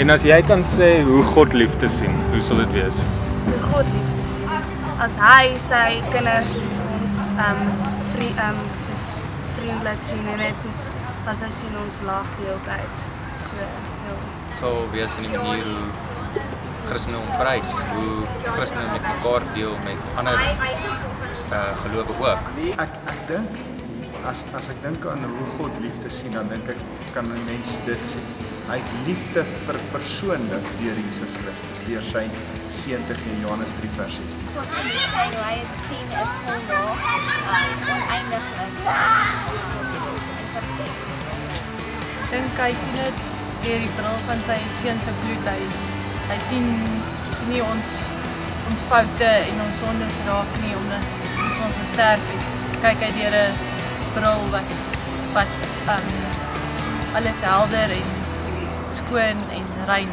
En as jy kan sê hoe God liefde sien, hoe sal dit wees? hoe God liefde sien. As hy sy kinders soos ons ehm um, vri ehm um, soos vriendelik sien en net soos as hy sien ons lag die hele tyd. So ja. Dit sal wees in die manier hoe Christene hom prys, hoe Christene met mekaar deel met ander uh gelowe ook. Ek ek dink as as ek dink aan hoe God liefde sien, dan dink ek kan 'n mens dit sê. Hy het liefde vir persoonlik deur Jesus Christus, deur sy seun te gee Johannes 3 vers 16. God se liefde en hoe hy dit sien is volmaak, um, oneindiglik en perfek. dink hy sien dit deur die bril van sy seun se bloed. Hy hy sien sien nie ons ons foute en ons sondes raak nie omdat vir ons gesterf het. Kyk hy deur 'n bril wat wat um alles helder en skoon en rein